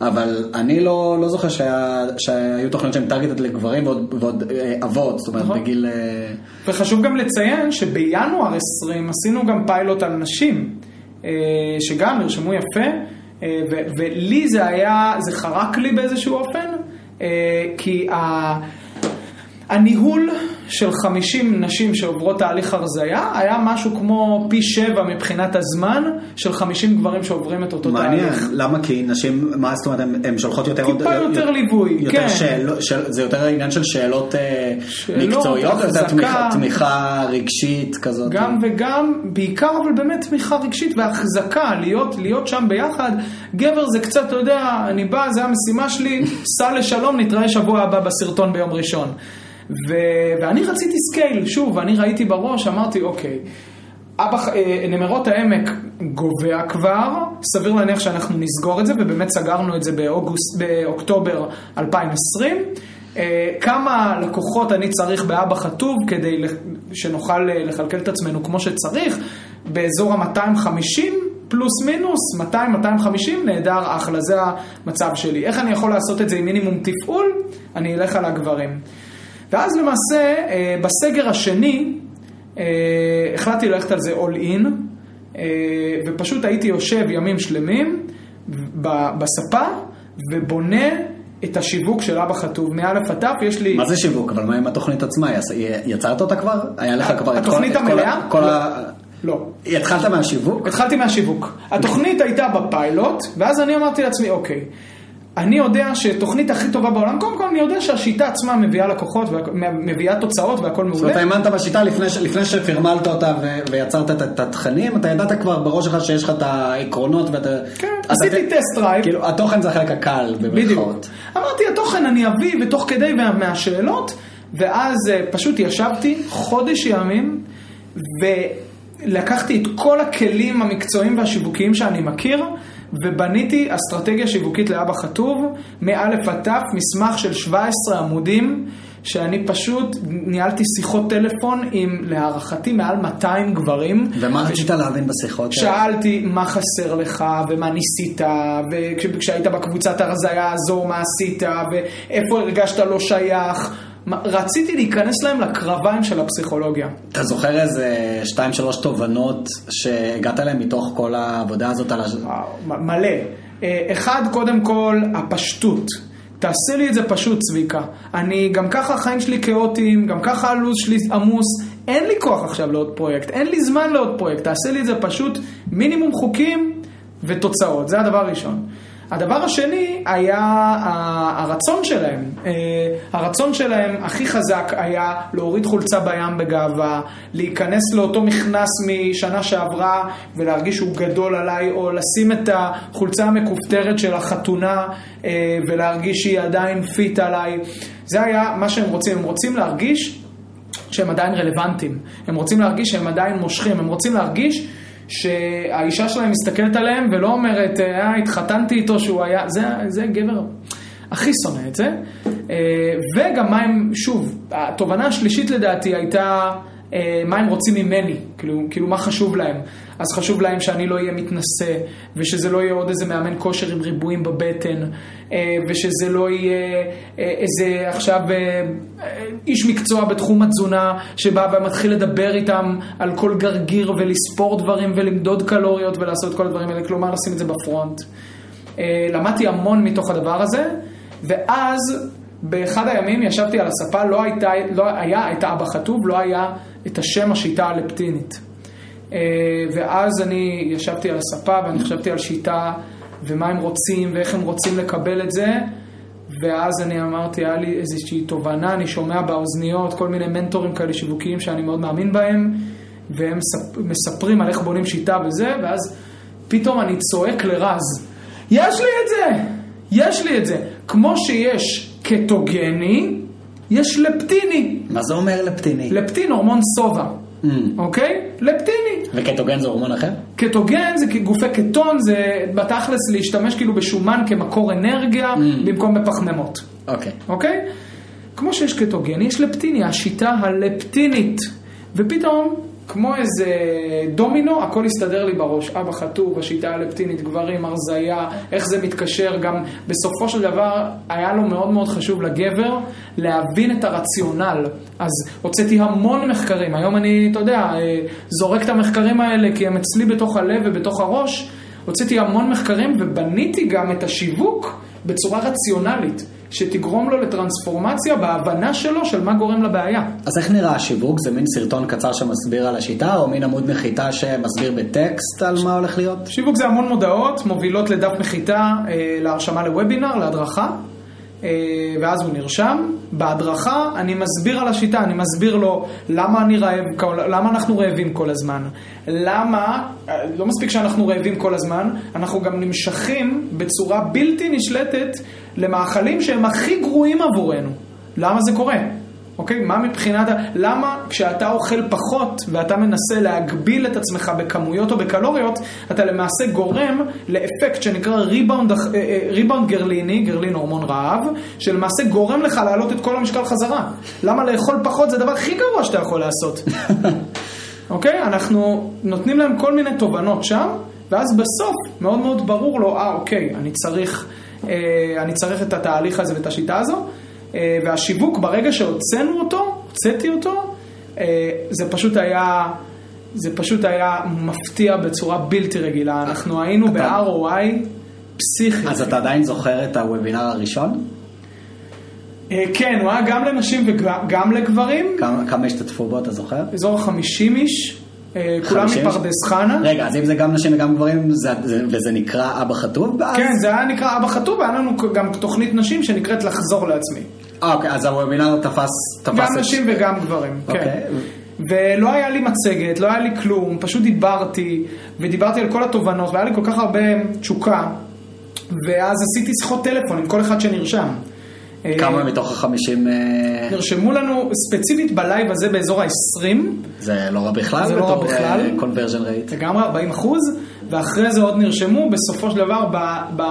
[SPEAKER 1] אבל אני לא, לא זוכר שהיה, שהיו תוכניות שהן טרגטד לגברים ועוד, ועוד אה, אבות, זאת אומרת
[SPEAKER 2] נכון.
[SPEAKER 1] בגיל...
[SPEAKER 2] וחשוב גם לציין שבינואר 20 עשינו גם פיילוט על נשים, שגם נרשמו יפה, אה, ולי זה היה, זה חרק לי באיזשהו אופן, אה, כי ה... הניהול של 50 נשים שעוברות תהליך הרזייה היה משהו כמו פי 7 מבחינת הזמן של 50 גברים שעוברים את אותו
[SPEAKER 1] מעניין,
[SPEAKER 2] תהליך.
[SPEAKER 1] למה? כי נשים, מה זאת אומרת, הן שולחות יותר...
[SPEAKER 2] טיפה יותר ליווי,
[SPEAKER 1] יותר
[SPEAKER 2] כן.
[SPEAKER 1] שאל- שאל- זה יותר עניין של שאלות אה,
[SPEAKER 2] שאלות,
[SPEAKER 1] מקצועיות, או זה. תמיכה- תמיכה רגשית כזאת?
[SPEAKER 2] גם וגם, בעיקר אבל באמת תמיכה רגשית והחזקה, להיות, להיות שם ביחד. גבר זה קצת, אתה יודע, אני בא, זה המשימה שלי, [laughs] סע לשלום, נתראה שבוע הבא בסרטון ביום ראשון. ו... ואני רציתי scale, שוב, אני ראיתי בראש, אמרתי, אוקיי, אבא, אה, נמרות העמק גווע כבר, סביר להניח שאנחנו נסגור את זה, ובאמת סגרנו את זה באוגוסט, באוקטובר 2020. אה, כמה לקוחות אני צריך באבא חטוב כדי שנוכל אה, לכלכל את עצמנו כמו שצריך, באזור ה-250 פלוס מינוס, 200-250, נהדר, אחלה, זה המצב שלי. איך אני יכול לעשות את זה עם מינימום תפעול? אני אלך על הגברים. ואז למעשה, אה, בסגר השני, אה, החלטתי ללכת על זה all in, אה, ופשוט הייתי יושב ימים שלמים בספה ובונה את השיווק של אבא חטוב. מאלף עד כאן יש לי...
[SPEAKER 1] מה זה שיווק? אבל מה עם התוכנית עצמה? יצ- יצרת אותה כבר? היה לך כבר את כל...
[SPEAKER 2] התוכנית המלאה?
[SPEAKER 1] כל
[SPEAKER 2] לא.
[SPEAKER 1] ה...
[SPEAKER 2] לא.
[SPEAKER 1] התחלת מהשיווק?
[SPEAKER 2] התחלתי מהשיווק. התוכנית הייתה בפיילוט, ואז אני אמרתי לעצמי, אוקיי, אני יודע שתוכנית הכי טובה בעולם, קודם כל אני יודע שהשיטה עצמה מביאה לקוחות, ומביאה תוצאות והכל
[SPEAKER 1] זאת אומרת,
[SPEAKER 2] מעולה.
[SPEAKER 1] האמנת בשיטה לפני לפני שפרמלת אותה ו- ויצרת את- התכנים, אתה ידעת כבר בראש שלך שיש לך את העקרונות ואתה...
[SPEAKER 2] כן,
[SPEAKER 1] אתה-
[SPEAKER 2] עשיתי test drive.
[SPEAKER 1] כאילו, התוכן זה החלק הקל,
[SPEAKER 2] בדיוק.
[SPEAKER 1] במרכאות.
[SPEAKER 2] אמרתי, התוכן אני אביא, ותוך כדי מה- מהשאלות, ואז אה, פשוט ישבתי חודש ימים, ולקחתי את כל הכלים המקצועיים והשיווקיים שאני מכיר, ובניתי אסטרטגיה שיווקית לאבא חטוב, מאלף עד תף, מסמך של 17 עמודים, שאני פשוט ניהלתי שיחות טלפון עם, להערכתי, מעל 200 גברים.
[SPEAKER 1] ומה רצית להבין בשיחות?
[SPEAKER 2] שאלתי מה חסר לך ומה ניסית, וכשהיית בקבוצת הרזייה הזו מה עשית, ואיפה הרגשת לא שייך. רציתי להיכנס להם לקרביים של הפסיכולוגיה.
[SPEAKER 1] אתה זוכר איזה שתיים שלוש תובנות שהגעת אליהן מתוך כל העבודה הזאת על הש...
[SPEAKER 2] מלא. אה, אחד, קודם כל, הפשטות. תעשה לי את זה פשוט, צביקה. אני, גם ככה החיים שלי כאוטיים, גם ככה הלו"ז שלי עמוס. אין לי כוח עכשיו לעוד פרויקט, אין לי זמן לעוד פרויקט. תעשה לי את זה פשוט מינימום חוקים ותוצאות. זה הדבר הראשון. הדבר השני היה הרצון שלהם. אה, הרצון שלהם הכי חזק היה להוריד חולצה בים בגאווה, להיכנס לאותו מכנס משנה שעברה ולהרגיש שהוא גדול עליי, או לשים את החולצה המכופתרת של החתונה אה, ולהרגיש שהיא עדיין פיט עליי. זה היה מה שהם רוצים. הם רוצים להרגיש שהם עדיין רלוונטיים. הם רוצים להרגיש שהם עדיין מושכים. הם רוצים להרגיש שהאישה שלהם מסתכלת עליהם ולא אומרת, אה, התחתנתי איתו שהוא היה, זה, זה גבר הכי שונא את זה. אה, וגם מה הם, שוב, התובנה השלישית לדעתי הייתה אה, מה הם רוצים ממני, כאילו, כאילו מה חשוב להם. אז חשוב להם שאני לא אהיה מתנשא, ושזה לא יהיה עוד איזה מאמן כושר עם ריבועים בבטן, אה, ושזה לא יהיה אה, איזה עכשיו אה, איש מקצוע בתחום התזונה, שבא ומתחיל לדבר איתם על כל גרגיר ולספור דברים ולמדוד קלוריות ולעשות כל הדברים האלה, כלומר לשים את זה בפרונט. למדתי המון מתוך הדבר הזה, ואז באחד הימים ישבתי על הספה, לא הייתה, לא היה, הייתה אבא חטוב, לא היה את השם השיטה הלפטינית. אה, ואז אני ישבתי על הספה ואני חשבתי על שיטה ומה הם רוצים ואיך הם רוצים לקבל את זה. ואז אני אמרתי, היה לי איזושהי תובנה, אני שומע באוזניות כל מיני מנטורים כאלה שיווקיים שאני מאוד מאמין בהם, והם מספ- מספרים על איך בונים שיטה וזה, ואז פתאום אני צועק לרז, יש לי את זה! יש לי את זה! כמו שיש קטוגני, יש לפטיני.
[SPEAKER 1] מה זה אומר לפטיני?
[SPEAKER 2] לפטין הורמון שובע,
[SPEAKER 1] Mm.
[SPEAKER 2] אוקיי? לפטיני.
[SPEAKER 1] וקטוגן זה הורמון אחר?
[SPEAKER 2] קטוגן זה גופי קטון, זה בתכלס להשתמש כאילו בשומן כמקור אנרגיה
[SPEAKER 1] Mm.
[SPEAKER 2] במקום בפחמימות,
[SPEAKER 1] אוקיי.
[SPEAKER 2] אוקיי? כמו שיש קטוגן, יש לפטיני, השיטה הלפטינית. ופתאום, כמו איזה דומינו, הכל הסתדר לי בראש. אבא חטוב, השיטה הלפטינית, גברים, הרזייה, איך זה מתקשר. גם בסופו של דבר, היה לו מאוד מאוד חשוב לגבר להבין את הרציונל. אז הוצאתי המון מחקרים. היום אני, אתה יודע, אה, זורק את המחקרים האלה כי הם אצלי בתוך הלב ובתוך הראש. הוצאתי המון מחקרים ובניתי גם את השיווק בצורה רציונלית, שתגרום לו לטרנספורמציה בהבנה שלו של מה גורם לבעיה.
[SPEAKER 1] אז איך נראה השיווק? זה מין סרטון קצר שמסביר על השיטה, או מין עמוד נחיתה שמסביר בטקסט על מה הולך להיות?
[SPEAKER 2] שיווק זה המון מודעות, מובילות לדף נחיתה, אה, להרשמה לוובינר, להדרכה. אה, ואז הוא נרשם. בהדרכה אני מסביר על השיטה, אני מסביר לו למה אני רעב, למה אנחנו רעבים כל הזמן. למה, אה, לא מספיק שאנחנו רעבים כל הזמן, אנחנו גם נמשכים בצורה בלתי נשלטת למאכלים שהם הכי גרועים עבורנו. למה זה קורה? אוקיי? מה מבחינת, למה כשאתה אוכל פחות ואתה מנסה להגביל את עצמך בכמויות או בקלוריות, אתה למעשה גורם לאפקט שנקרא ריבאונד, אה, אה, ריבאונד גרליני, גרלין הורמון רעב, שלמעשה גורם לך להעלות את כל המשקל חזרה. למה לאכול פחות זה הדבר הכי גרוע שאתה יכול לעשות. [laughs] אוקיי? אנחנו נותנים להם כל מיני תובנות שם, ואז בסוף מאוד מאוד ברור לו, אה אוקיי, אני צריך, אה, אני צריך את התהליך הזה ואת השיטה הזו. אה, והשיווק, ברגע שהוצאנו אותו, הוצאתי אותו, אה, זה פשוט היה, זה פשוט היה מפתיע בצורה בלתי רגילה. אנחנו היינו ב-ROI פסיכי.
[SPEAKER 1] אז אתה עדיין זוכר את הוובינר הראשון?
[SPEAKER 2] אה, כן, הוא היה גם לנשים וגם לגברים.
[SPEAKER 1] כמה, כמה השתתפו בו, אתה זוכר?
[SPEAKER 2] אזור ה-50 איש. כולם מפרדס חנה.
[SPEAKER 1] רגע, אז אם זה גם נשים וגם גברים, זה, זה, וזה נקרא אבא חטוב?
[SPEAKER 2] כן, זה היה נקרא אבא חטוב, והיה לנו גם תוכנית נשים שנקראת לחזור לעצמי.
[SPEAKER 1] אה, אוקיי, אז הוובינר תפס... תפס
[SPEAKER 2] גם נשים וגם גברים, כן. אוקיי. ולא היה לי מצגת, לא היה לי כלום, פשוט דיברתי, ודיברתי על כל התובנות, והיה לי כל כך הרבה תשוקה, ואז עשיתי שיחות טלפון עם כל אחד שנרשם.
[SPEAKER 1] כמה אה, מתוך החמישים... אה,
[SPEAKER 2] נרשמו לנו ספציפית בלייב הזה באזור ה-20.
[SPEAKER 1] זה לא רע בכלל,
[SPEAKER 2] זה לא רע בכלל.
[SPEAKER 1] conversion rate.
[SPEAKER 2] לגמרי 40 אחוז, ואחרי זה עוד נרשמו, בסופו של דבר, ב, ב,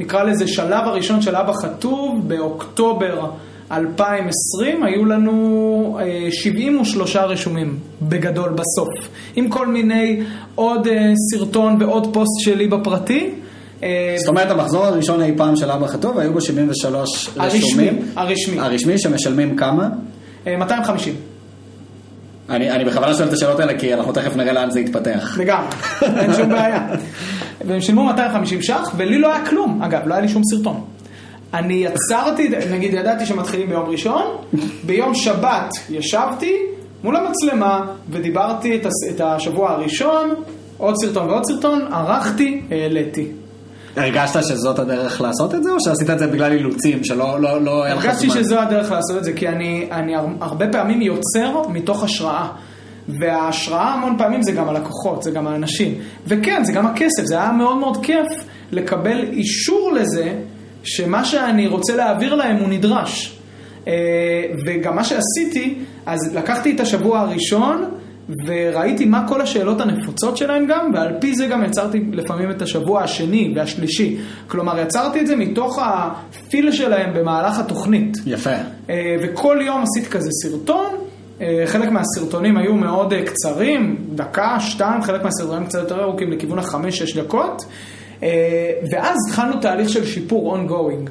[SPEAKER 2] נקרא לזה שלב הראשון של אבא חטוב, באוקטובר 2020, היו לנו 73 אה, רשומים, בגדול, בסוף. עם כל מיני עוד סרטון ועוד פוסט שלי בפרטי.
[SPEAKER 1] אה, זאת אומרת, המחזור הראשון אי פעם של אבא חטוב, היו בו 73 רשומים.
[SPEAKER 2] הרשמי.
[SPEAKER 1] הרשמי, שמשלמים כמה?
[SPEAKER 2] 250.
[SPEAKER 1] אה, אני, אני בכוונה שואל את השאלות האלה, כי אנחנו תכף נראה לאן זה יתפתח.
[SPEAKER 2] לגמרי, אין שום בעיה. והם שילמו 250 ש"ח, ולי לא היה כלום. אגב, לא היה לי שום סרטון. אני יצרתי, נגיד ידעתי שמתחילים ביום ראשון, ביום שבת ישבתי מול המצלמה ודיברתי את השבוע הראשון, עוד סרטון ועוד סרטון, ערכתי, העליתי.
[SPEAKER 1] הרגשת שזאת הדרך לעשות את זה, או שעשית את זה בגלל אילוצים, שלא לא, לא היה לך זמן?
[SPEAKER 2] הרגשתי שזו הדרך לעשות את זה, כי אני, אני הרבה פעמים יוצר מתוך השראה. וההשראה המון פעמים זה גם הלקוחות, זה גם האנשים. וכן, זה גם הכסף, זה היה מאוד מאוד כיף לקבל אישור לזה שמה שאני רוצה להעביר להם הוא נדרש. אה, וגם מה שעשיתי, אז לקחתי את השבוע הראשון, וראיתי מה כל השאלות הנפוצות שלהם גם, ועל פי זה גם יצרתי לפעמים את השבוע השני והשלישי. כלומר, יצרתי את זה מתוך הפיל שלהם במהלך התוכנית.
[SPEAKER 1] יפה.
[SPEAKER 2] אה, וכל יום עשיתי כזה סרטון. אה, חלק מהסרטונים היו מאוד אה, קצרים, דקה, שתיים, חלק מהסרטונים קצת יותר ארוכים לכיוון החמש-שש דקות. ואז התחלנו תהליך של שיפור ongoing.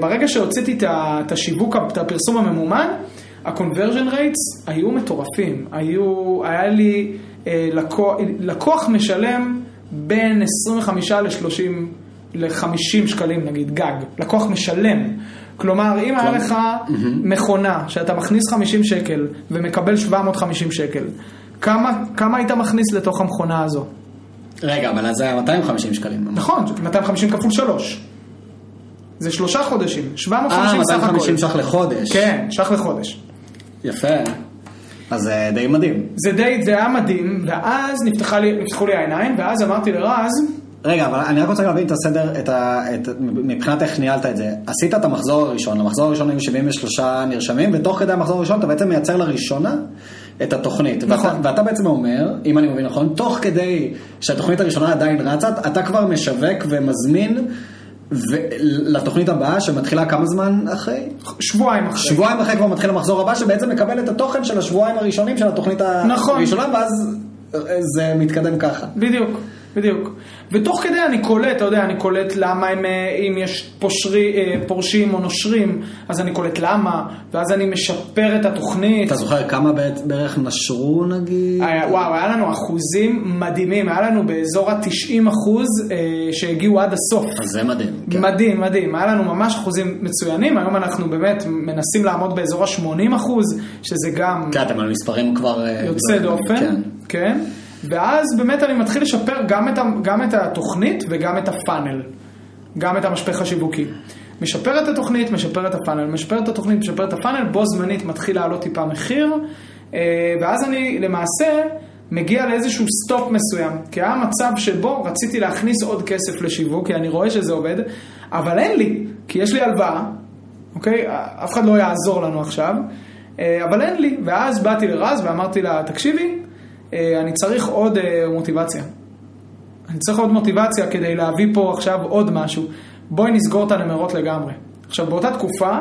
[SPEAKER 2] ברגע שהוצאתי את השיווק, את הפרסום הממומן, ה-conversion rates היו מטורפים. היו, היה לי אה, לקוח, לקוח משלם בין 25 ל-30, ל-50 שקלים נגיד, גג. לקוח משלם. כלומר, אם היה לך מכונה שאתה מכניס 50 שקל ומקבל 750 שקל, כמה, כמה היית מכניס לתוך המכונה הזו?
[SPEAKER 1] רגע, אבל אז זה היה 250 שקלים.
[SPEAKER 2] נכון, 250 כפול 3. זה שלושה חודשים, 750 סך
[SPEAKER 1] הכל. אה, 250 ש"ח לחודש.
[SPEAKER 2] כן, ש"ח לחודש.
[SPEAKER 1] יפה. אז זה די מדהים.
[SPEAKER 2] זה די, זה היה מדהים, ואז לי, נפתחו לי העיניים, ואז אמרתי לרז...
[SPEAKER 1] רגע, אבל אני רק רוצה להבין את הסדר, את ה, את, מבחינת איך ניהלת את זה. עשית את המחזור הראשון, למחזור הראשון היו 73 נרשמים, ותוך כדי המחזור הראשון אתה בעצם מייצר לראשונה את התוכנית.
[SPEAKER 2] נכון.
[SPEAKER 1] ואתה, ואתה בעצם אומר, אם אני מבין נכון, תוך כדי שהתוכנית הראשונה עדיין רצה, אתה כבר משווק ומזמין ולתוכנית הבאה שמתחילה כמה זמן אחרי?
[SPEAKER 2] שבועיים אחרי.
[SPEAKER 1] שבועיים אחרי כבר מתחיל המחזור הבא שבעצם מקבל את התוכן של השבועיים הראשונים של התוכנית
[SPEAKER 2] נכון.
[SPEAKER 1] הראשונה ואז זה מתקדם ככה.
[SPEAKER 2] בדיוק. בדיוק. ותוך כדי אני קולט, אתה יודע, אני קולט למה הם, אה, אם יש פושרי, אה, פורשים או נושרים, אז אני קולט למה, ואז אני משפר את התוכנית.
[SPEAKER 1] אתה זוכר כמה בערך נשרו נגיד?
[SPEAKER 2] היה, וואו, היה לנו אחוזים מדהימים, היה לנו באזור ה-90 אחוז אה, שהגיעו עד הסוף.
[SPEAKER 1] אז זה מדהים.
[SPEAKER 2] כן. מדהים, מדהים, היה לנו ממש אחוזים מצוינים, היום אנחנו באמת מנסים לעמוד באזור ה-80 אחוז, שזה גם...
[SPEAKER 1] כן, אתם על מספרים כבר...
[SPEAKER 2] יוצא דופן, כן. כן. ואז באמת אני מתחיל לשפר גם את, גם את התוכנית וגם את הפאנל, גם את המשפך השיווקי. משפר את התוכנית, משפר את ה funnel, משפר את התוכנית, משפר את ה funnel, בו זמנית מתחיל לעלות טיפה מחיר, אה, ואז אני למעשה מגיע לאיזשהו סטופ מסוים, כי היה מצב שבו רציתי להכניס עוד כסף לשיווק, כי אני רואה שזה עובד, אבל אין לי, כי יש לי הלוואה, אוקיי? אף אחד לא יעזור לנו עכשיו, אה, אבל אין לי, ואז באתי לרז ואמרתי לה, תקשיבי, אני צריך עוד אה, מוטיבציה. אני צריך עוד מוטיבציה כדי להביא פה עכשיו עוד משהו. בואי נסגור את הנמרות לגמרי. עכשיו, באותה תקופה,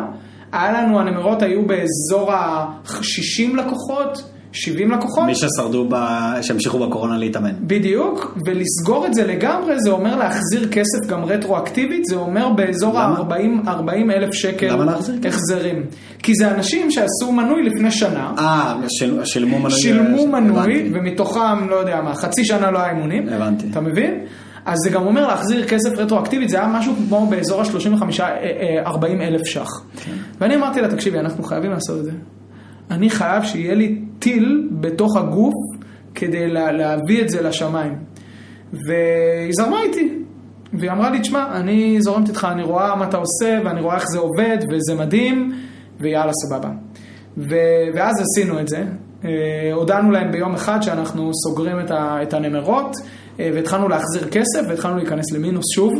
[SPEAKER 2] היה לנו, הנמרות היו באזור ה-60 לקוחות, 70 לקוחות.
[SPEAKER 1] מי ששרדו, ב... שהמשיכו בקורונה להתאמן.
[SPEAKER 2] בדיוק, ולסגור את זה לגמרי, זה אומר להחזיר כסף גם רטרואקטיבית, זה אומר באזור ה-40 אלף שקל
[SPEAKER 1] למה להחזיר
[SPEAKER 2] החזרים. כי זה אנשים שעשו מנוי לפני שנה.
[SPEAKER 1] אה, של, שילמו מנוי.
[SPEAKER 2] שילמו מנוי, ומתוכם, לא יודע מה, חצי שנה לא היה אימונים.
[SPEAKER 1] הבנתי.
[SPEAKER 2] אתה מבין? אז זה גם אומר להחזיר כסף רטרואקטיבית, זה היה משהו כמו באזור ה-35-40 אה, אה, אלף ש"ח. כן. ואני אמרתי לה, תקשיבי, אנחנו חייבים לעשות את זה. אני חייב שיהיה לי טיל בתוך הגוף כדי לה, להביא את זה לשמיים. והיא זרמה איתי. והיא אמרה לי, תשמע, אני זורמת איתך, אני רואה מה אתה עושה, ואני רואה איך זה עובד, וזה מדהים, ויאללה, סבבה. ו... ואז עשינו את זה. אה, הודענו להם ביום אחד שאנחנו סוגרים את, ה... את הנמרות, אה, והתחלנו להחזיר כסף, והתחלנו להיכנס למינוס שוב.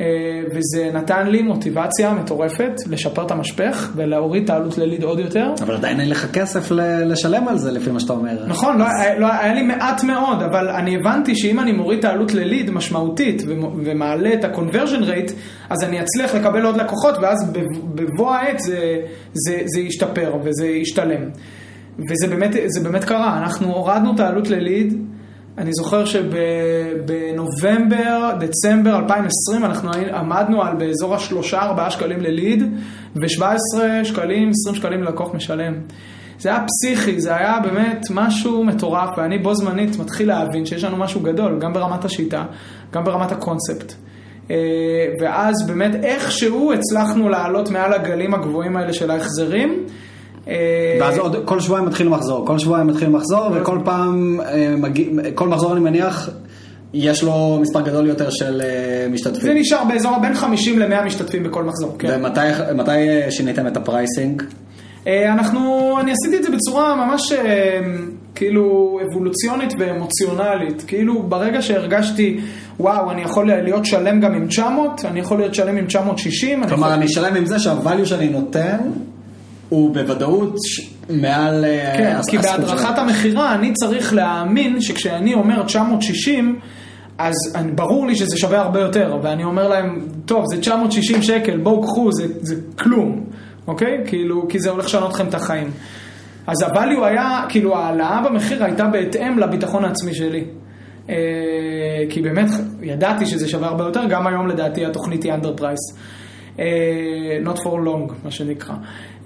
[SPEAKER 2] אה, וזה נתן לי מוטיבציה מטורפת לשפר את המשפך ולהוריד את העלות לליד עוד יותר.
[SPEAKER 1] אבל עדיין אין לך כסף לשלם על זה לפי מה שאתה אומר.
[SPEAKER 2] נכון, לא, לא, היה לי מעט מאוד, אבל אני הבנתי שאם אני מוריד את העלות לליד משמעותית ומעלה את ה-conversion rate, אז אני אצליח לקבל עוד לקוחות ואז בבוא העת זה, זה, זה ישתפר וזה ישתלם. וזה באמת, באמת קרה, אנחנו הורדנו את העלות לליד. אני זוכר שבנובמבר, דצמבר 2020 אנחנו עמדנו על באזור השלושה ארבעה שקלים לליד ו-17 שקלים, 20 שקלים ללקוח משלם. זה היה פסיכי, זה היה באמת משהו מטורף ואני בו זמנית מתחיל להבין שיש לנו משהו גדול, גם ברמת השיטה, גם ברמת הקונספט. אה, ואז באמת איכשהו הצלחנו לעלות מעל הגלים הגבוהים האלה של ההחזרים.
[SPEAKER 1] אה, ואז עוד כל שבועיים מתחיל מחזור, כל שבועיים מתחיל מחזור וכל פעם, אה, כל מחזור אני מניח, יש לו מספר גדול יותר של אה, משתתפים.
[SPEAKER 2] זה נשאר באזור בין 50 ל-100 משתתפים בכל מחזור,
[SPEAKER 1] כן. ומתי שיניתם את ה pricing?
[SPEAKER 2] אנחנו, אני עשיתי את זה בצורה ממש כאילו אבולוציונית ואמוציונלית. כאילו ברגע שהרגשתי, וואו, אני יכול להיות שלם גם עם 900, אני יכול להיות שלם עם 960.
[SPEAKER 1] כלומר, אני שלם עם זה שה value שאני נותן... הוא בוודאות מעל...
[SPEAKER 2] אה, כן, כי בהדרכת המכירה אני צריך להאמין שכשאני אומר 960, אז אני, ברור לי שזה שווה הרבה יותר, ואני אומר להם, טוב, זה 960 שקל, בואו קחו, זה, זה כלום, אוקיי? כאילו, כי זה הולך לשנות לכם את החיים. אז הvalue היה, כאילו ההעלאה במחיר הייתה בהתאם לביטחון העצמי שלי. אה, כי באמת ידעתי שזה שווה הרבה יותר, גם היום לדעתי התוכנית היא under price. אה, not for long, מה שנקרא.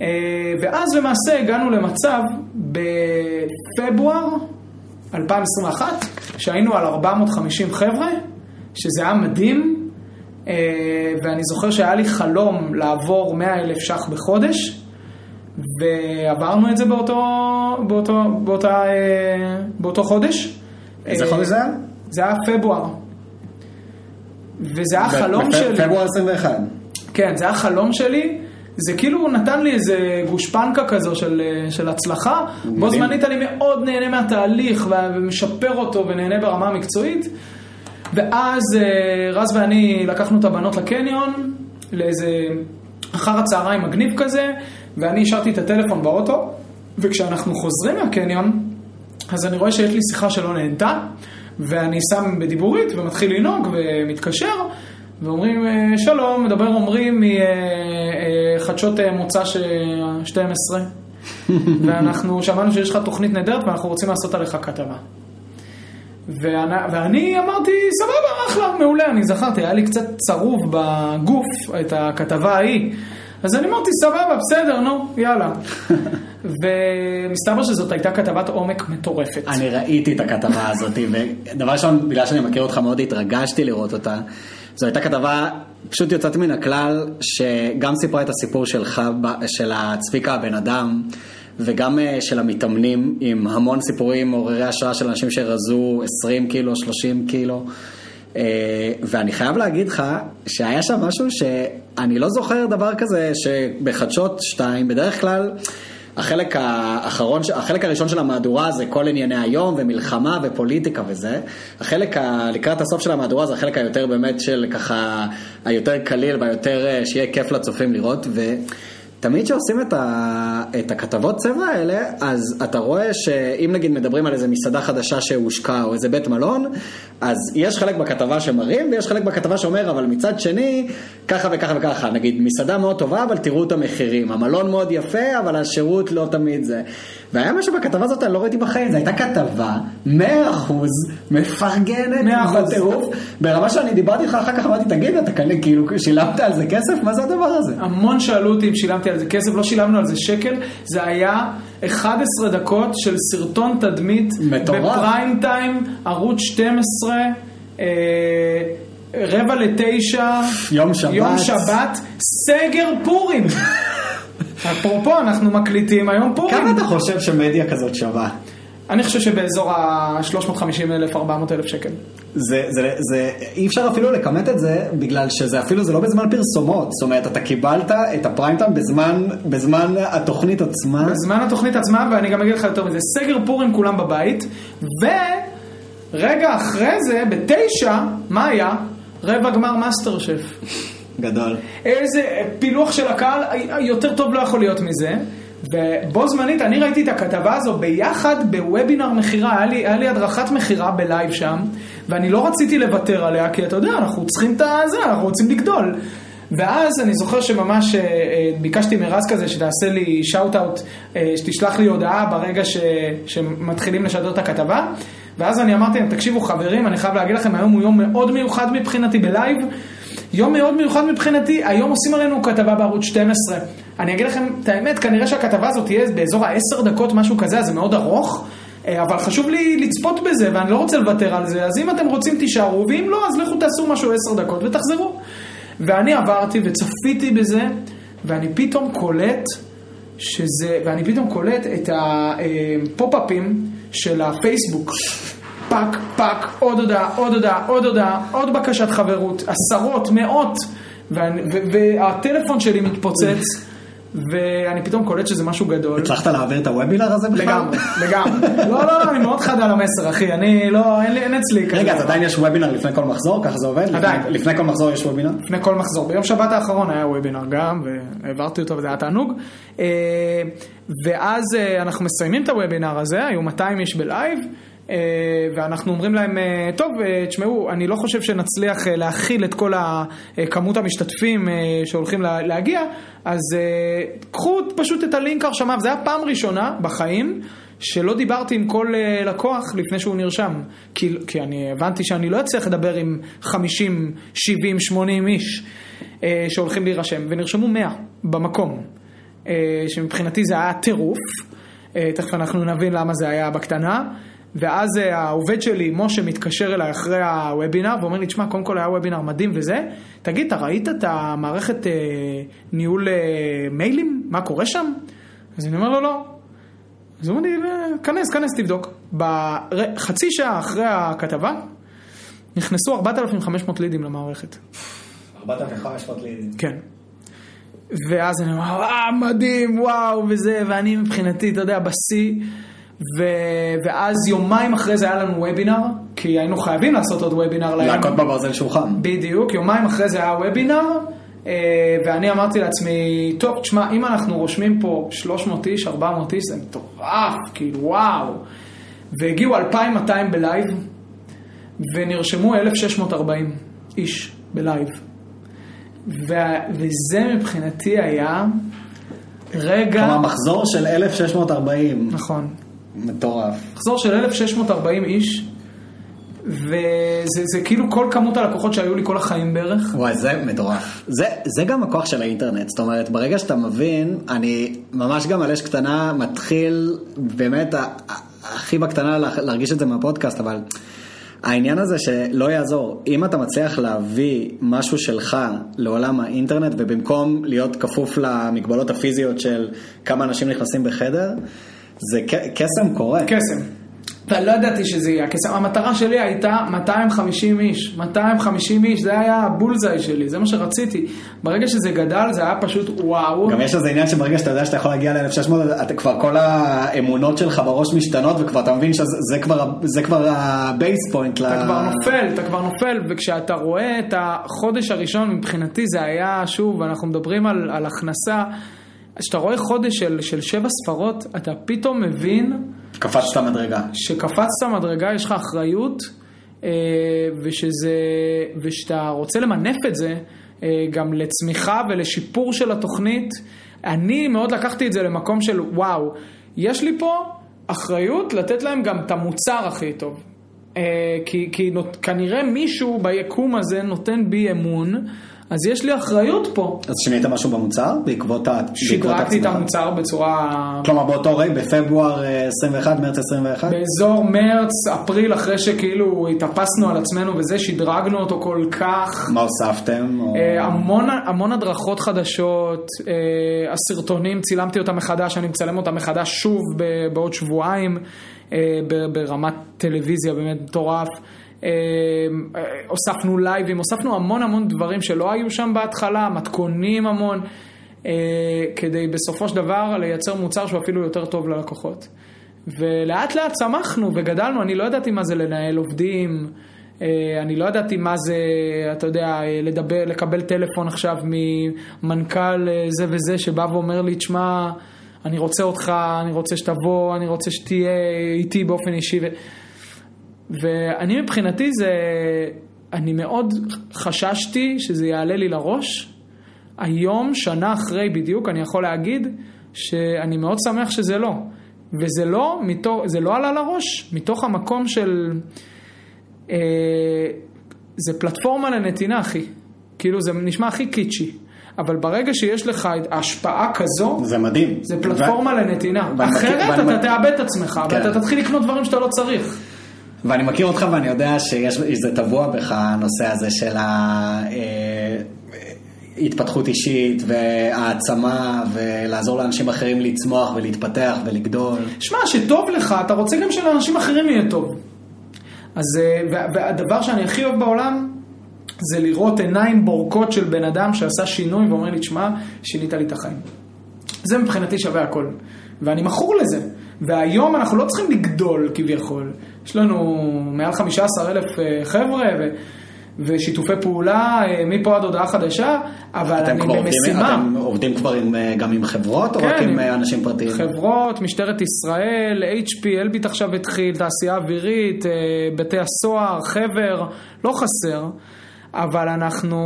[SPEAKER 2] אה, ואז למעשה הגענו למצב בפברואר 2021, שהיינו על 450 חבר'ה, שזה היה מדהים, אה, ואני זוכר שהיה לי חלום לעבור 100 אלף ש"ח בחודש, ועברנו את זה באותו, באותו, באותה, באותו חודש.
[SPEAKER 1] איזה חודש זה היה?
[SPEAKER 2] זה היה פברואר. וזה היה חלום שלי.
[SPEAKER 1] פברואר 21.
[SPEAKER 2] כן, זה היה חלום שלי. זה כאילו נתן לי איזה גושפנקה כזו של, של הצלחה. בו זמנית אני מאוד נהנה מהתהליך ומשפר אותו ונהנה ברמה המקצועית. ואז אה, רז ואני לקחנו את הבנות לקניון, לאיזה אחר הצהריים מגניב כזה, ואני השארתי את הטלפון באוטו, וכשאנחנו חוזרים מהקניון, אז אני רואה שיש לי שיחה שלא נהנתה, ואני שם בדיבורית ומתחיל לנהוג ומתקשר. ואומרים, אה, שלום, מדבר עומרי מחדשות אה, מוצא 12, [laughs] ואנחנו שמענו שיש לך תוכנית נהדרת ואנחנו רוצים לעשות עליך כתבה. ואני, ואני אמרתי, סבבה, אחלה, מעולה, אני זכרתי, היה לי קצת צרוב בגוף את הכתבה ההיא. אז אני אמרתי, סבבה, בסדר, נו, יאללה. [laughs] ומסתבר שזאת הייתה כתבת עומק מטורפת.
[SPEAKER 1] אני ראיתי את הכתבה הזאת, ודבר ראשון, בגלל שאני מכיר אותך מאוד, התרגשתי לראות אותה. זו הייתה כתבה פשוט יוצאת מן הכלל, שגם סיפרה את הסיפור שלך, של הצביקה הבן אדם, וגם אה, של המתאמנים, עם המון סיפורים מעוררי השראה של אנשים שרזו 20 קילו, 30 קילו. אה, ואני חייב להגיד לך שהיה שם משהו שאני לא זוכר דבר כזה שבחדשות 2 בדרך כלל החלק האחרון, החלק הראשון של המהדורה זה כל ענייני היום ומלחמה ופוליטיקה וזה. החלק ה, לקראת הסוף של המהדורה זה החלק היותר באמת של ככה, היותר קליל והיותר אה, שיהיה כיף לצופים לראות. ו... תמיד כשעושים את, ה, את הכתבות צבע האלה, אז אתה רואה שאם נגיד מדברים על איזה מסעדה חדשה שהושקע או איזה בית מלון, אז יש חלק בכתבה שמראים ויש חלק בכתבה שאומר, אבל מצד שני, ככה וככה וככה. נגיד, מסעדה מאוד טובה, אבל תראו את המחירים. המלון מאוד יפה, אבל השירות לא תמיד זה. והיה משהו בכתבה הזאת, אני לא ראיתי בחיים, זו הייתה כתבה, מאה אחוז, מפרגנת,
[SPEAKER 2] מאה אחוז.
[SPEAKER 1] בטירוף, ברמה שאני דיברתי איתך אחר כך, אמרתי, תגיד, אתה כאילו, שילמת על זה כסף? מה זה הדבר הזה?
[SPEAKER 2] המון שאלו אותי אם שילמתי על זה כסף, לא שילמנו על זה שקל, זה היה 11 דקות של סרטון תדמית,
[SPEAKER 1] מטורף.
[SPEAKER 2] בפריים טיים, ערוץ 12, אה, רבע לתשע,
[SPEAKER 1] יום שבת.
[SPEAKER 2] יום שבת, סגר פורים. אפרופו, אנחנו מקליטים היום פורים.
[SPEAKER 1] כמה אתה חושב שמדיה כזאת שווה?
[SPEAKER 2] אני חושב שבאזור ה-350 אלף, 400 אלף שקל.
[SPEAKER 1] זה, זה, זה, אי אפשר אפילו לכמת את זה, בגלל שזה אפילו, זה לא בזמן פרסומות. זאת אומרת, אתה קיבלת את הפריים טיים בזמן, בזמן התוכנית עצמה.
[SPEAKER 2] בזמן התוכנית עצמה, ואני גם אגיד לך יותר מזה, סגר פורים כולם בבית, ורגע אחרי זה, בתשע, מה היה? רבע גמר מאסטר שף.
[SPEAKER 1] גדול.
[SPEAKER 2] איזה פילוח של הקהל, יותר טוב לא יכול להיות מזה. ובו זמנית, אני ראיתי את הכתבה הזו ביחד בוובינר מכירה, היה היה לי הדרכת מכירה בלייב שם, ואני לא רציתי לוותר עליה, כי אתה יודע, אנחנו צריכים את זה, אנחנו רוצים לגדול. ואז אני זוכר שממש אה, אה, ביקשתי מרז כזה שתעשה לי shout out, שתשלח לי הודעה ברגע ש, שמתחילים לשדר את הכתבה. ואז אני אמרתי להם, תקשיבו חברים, אני חייב להגיד לכם, היום הוא יום מאוד מיוחד מבחינתי בלייב. יום מאוד מיוחד מבחינתי, היום עושים עלינו כתבה בערוץ 12. אני אגיד לכם את האמת, כנראה שהכתבה הזאת תהיה באזור ה-10 דקות, משהו כזה, אז זה מאוד ארוך. אה, אבל חשוב לי לצפות בזה, ואני לא רוצה לוותר על זה, אז אם אתם רוצים תישארו, ואם לא, אז לכו תעשו משהו 10 דקות ותחזרו. ואני עברתי וצפיתי בזה, ואני פתאום קולט שזה, ואני פתאום קולט את הפופ-אפים של הפייסבוק. פאק, פאק, עוד הודעה, עוד הודעה, עוד הודעה, עוד בקשת חברות, עשרות, מאות, ואני, ו, והטלפון שלי מתפוצץ, ואני פתאום קולט שזה משהו גדול.
[SPEAKER 1] הצלחת להעביר את הוובינר הזה בכלל?
[SPEAKER 2] לגמרי, לגמרי. לא, לא, לא, אני מאוד חד על המסר, אחי, אני לא, אין, לי, אין אצלי כזה.
[SPEAKER 1] רגע, אז עדיין יש וובינר לפני כל מחזור? ככה זה עובד?
[SPEAKER 2] עדיין.
[SPEAKER 1] לפני, לפני כל מחזור יש וובינר?
[SPEAKER 2] לפני כל מחזור. ביום שבת האחרון היה וובינר גם, והעברתי אותו וזה היה תענוג. אה, ואז אה, אנחנו מסיימים את הוובינר הזה, היו 200 איש בלייב. אה, ואנחנו אומרים להם, אה, טוב, אה, תשמעו, אני לא חושב שנצליח להכיל את כל כמות המשתתפים שהולכים להגיע, אז קחו פשוט את הלינק הרשמה, וזו הייתה פעם ראשונה בחיים. שלא דיברתי עם כל לקוח לפני שהוא נרשם. כי, כי אני הבנתי שאני לא אצליח לדבר עם 50, 70, 80 איש אה, שהולכים להירשם, ונרשמו 100 במקום, אה, שמבחינתי זה היה טירוף. אה, תכף אנחנו נבין למה זה היה בקטנה. ואז אה, העובד שלי, משה, מתקשר אליי אחרי הוובינר ואומר לי, תשמע, קודם כל היה וובינר מדהים וזה, תגיד, אתה ראית את המערכת אה, ניהול אה, מיילים? מה קורה שם? אז אני אומר לו, לא. אז הוא אומר לי, כנס, כנס, תבדוק. בחצי שעה אחרי הכתבה, נכנסו 4,500 לידים למערכת.
[SPEAKER 1] 4,500 לידים.
[SPEAKER 2] כן. ואז אני אומר, אה, מדהים, וואו, וזה, ואני מבחינתי, אתה יודע, בשיא. ו... ואז יומיים אחרי זה היה לנו וובינר, כי היינו חייבים לעשות עוד וובינר.
[SPEAKER 1] להכות בברזל שולחן.
[SPEAKER 2] בדיוק, יומיים אחרי זה היה וובינר, אה, ואני אמרתי לעצמי, טוב, תשמע, אם אנחנו רושמים פה 300 איש, 400 איש, זה מטורף, כאילו, וואו. והגיעו 2,200 בלייב, ונרשמו 1,640 איש בלייב. ו... וזה מבחינתי היה רגע...
[SPEAKER 1] כלומר, מחזור של 1,640.
[SPEAKER 2] נכון.
[SPEAKER 1] מטורף.
[SPEAKER 2] מחזור של 1,640 איש, וזה זה כאילו כל כמות הלקוחות שהיו לי כל החיים בערך.
[SPEAKER 1] וואי, זה מטורף. זה, זה גם הכוח של האינטרנט, זאת אומרת, ברגע שאתה מבין, אני ממש גם על אש קטנה מתחיל, באמת, הכי בקטנה לה- להרגיש את זה מהפודקאסט, אבל העניין הזה שלא יעזור, אם אתה מצליח להביא משהו שלך לעולם האינטרנט, ובמקום להיות כפוף למגבלות הפיזיות של כמה אנשים נכנסים בחדר, זה קסם קורה.
[SPEAKER 2] קסם. ולא ידעתי שזה יהיה הקסם. המטרה שלי הייתה 250 איש. 250 איש, זה היה הבולזאי שלי, זה מה שרציתי. ברגע שזה גדל, זה היה פשוט וואו.
[SPEAKER 1] גם יש איזה עניין שברגע שאתה יודע שאתה יכול להגיע ל-1600, אתה כבר כל האמונות שלך בראש משתנות, וכבר אתה מבין שזה זה כבר, זה כבר ה base point.
[SPEAKER 2] אתה כבר נופל, אתה כבר נופל, וכשאתה רואה את החודש הראשון, מבחינתי זה היה, שוב, אנחנו מדברים על, על הכנסה, כשאתה רואה חודש של, של שבע ספרות, אתה פתאום מבין
[SPEAKER 1] קפצת מדרגה.
[SPEAKER 2] שקפצת מדרגה, יש לך אחריות, אה, ושזה, ושאתה רוצה למנף את זה אה, גם לצמיחה ולשיפור של התוכנית. אני מאוד לקחתי את זה למקום של וואו, יש לי פה אחריות לתת להם גם את המוצר הכי טוב. אה, כי, כי נות, כנראה מישהו ביקום הזה נותן בי אמון, אז יש לי אחריות פה.
[SPEAKER 1] אז שינית משהו במוצר בעקבות. בעקבות
[SPEAKER 2] שדרגתי את
[SPEAKER 1] עצמך?
[SPEAKER 2] המוצר בצורה
[SPEAKER 1] כלומר באותו רגע, בפברואר אה, 21, מרץ 21?
[SPEAKER 2] באזור מרץ, אפריל, אחרי שכאילו התאפסנו על עצמנו וזה, שדרגנו אותו כל כך.
[SPEAKER 1] מה הוספתם? או-
[SPEAKER 2] אה, המון, המון הדרכות חדשות, אה, הסרטונים, צילמתי אותם מחדש, אני מצלם אותם מחדש שוב בעוד שבועיים, אה, ברמת טלוויזיה באמת מטורף. אה, אה, הוספנו לייבים, הוספנו המון המון דברים שלא היו שם בהתחלה, מתכונים המון, אה, כדי בסופו של דבר לייצר מוצר שהוא אפילו יותר טוב ללקוחות. ולאט לאט צמחנו וגדלנו, אני לא ידעתי מה זה לנהל עובדים, אה, אני לא ידעתי מה זה, אתה יודע, לדבר, לקבל טלפון עכשיו ממנכ"ל זה וזה שבא ואומר לי, תשמע, אני רוצה אותך, אני רוצה שתבוא, אני רוצה שתהיה איתי באופן אישי. ו... ואני מבחינתי זה, אני מאוד חששתי שזה יעלה לי לראש. היום, שנה אחרי בדיוק, אני יכול להגיד שאני מאוד שמח שזה לא. וזה לא, מתוך, זה לא עלה לראש, מתוך המקום של... אה, זה פלטפורמה לנתינה, אחי. כאילו, זה נשמע הכי קיצ'י. אבל ברגע שיש לך השפעה כזו,
[SPEAKER 1] זה מדהים.
[SPEAKER 2] זה פלטפורמה לנתינה.
[SPEAKER 1] ואני מכיר-
[SPEAKER 2] אחרת
[SPEAKER 1] ואני
[SPEAKER 2] אתה תאבד את עצמך,
[SPEAKER 1] כן.
[SPEAKER 2] ואתה תתחיל לקנות דברים שאתה לא צריך.
[SPEAKER 1] ואני מכיר אותך ואני יודע שיש זה טבוע בך הנושא הזה של ההתפתחות אישית והעצמה ולעזור לאנשים אחרים לצמוח ולהתפתח ולגדול.
[SPEAKER 2] שמע, שטוב לך, אתה רוצה גם שלאנשים אחרים יהיה טוב. אז, אה, והדבר שאני הכי אוהב בעולם, זה לראות עיניים בורקות של בן אדם שעשה שינוי ואומר לי, תשמע, שינית לי את החיים. זה מבחינתי שווה הכל. ואני מכור לזה. והיום אנחנו לא צריכים לגדול כביכול. יש לנו מעל 15 אלף אה, חבר'ה ו... ושיתופי פעולה אה, מפה עד הודעה חדשה, אבל
[SPEAKER 1] אתם
[SPEAKER 2] אני
[SPEAKER 1] כבר עובדים,
[SPEAKER 2] במשימה.
[SPEAKER 1] אתם עובדים כבר עם, אה, גם עם חברות או
[SPEAKER 2] כן,
[SPEAKER 1] רק עם
[SPEAKER 2] עם
[SPEAKER 1] אנשים פרטיים?
[SPEAKER 2] חברות, משטרת ישראל, HP, אלביט עכשיו התחיל, תעשייה אווירית, בתי הסוהר, חבר, לא חסר, אבל אנחנו,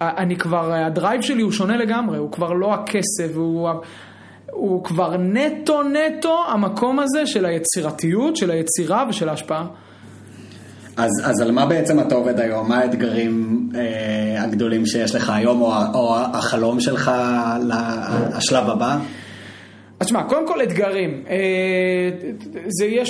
[SPEAKER 2] אני כבר, הדרייב שלי הוא שונה לגמרי, הוא כבר לא הכסף, הוא, הוא כבר נטו נטו המקום הזה של היצירתיות, של היצירה ושל ההשפעה.
[SPEAKER 1] אז, אז על מה בעצם אתה עובד היום? מה האתגרים אה, הגדולים שיש לך היום או, או החלום שלך לשלב הבא?
[SPEAKER 2] אז שמע, קודם כל אתגרים. אה, זה יש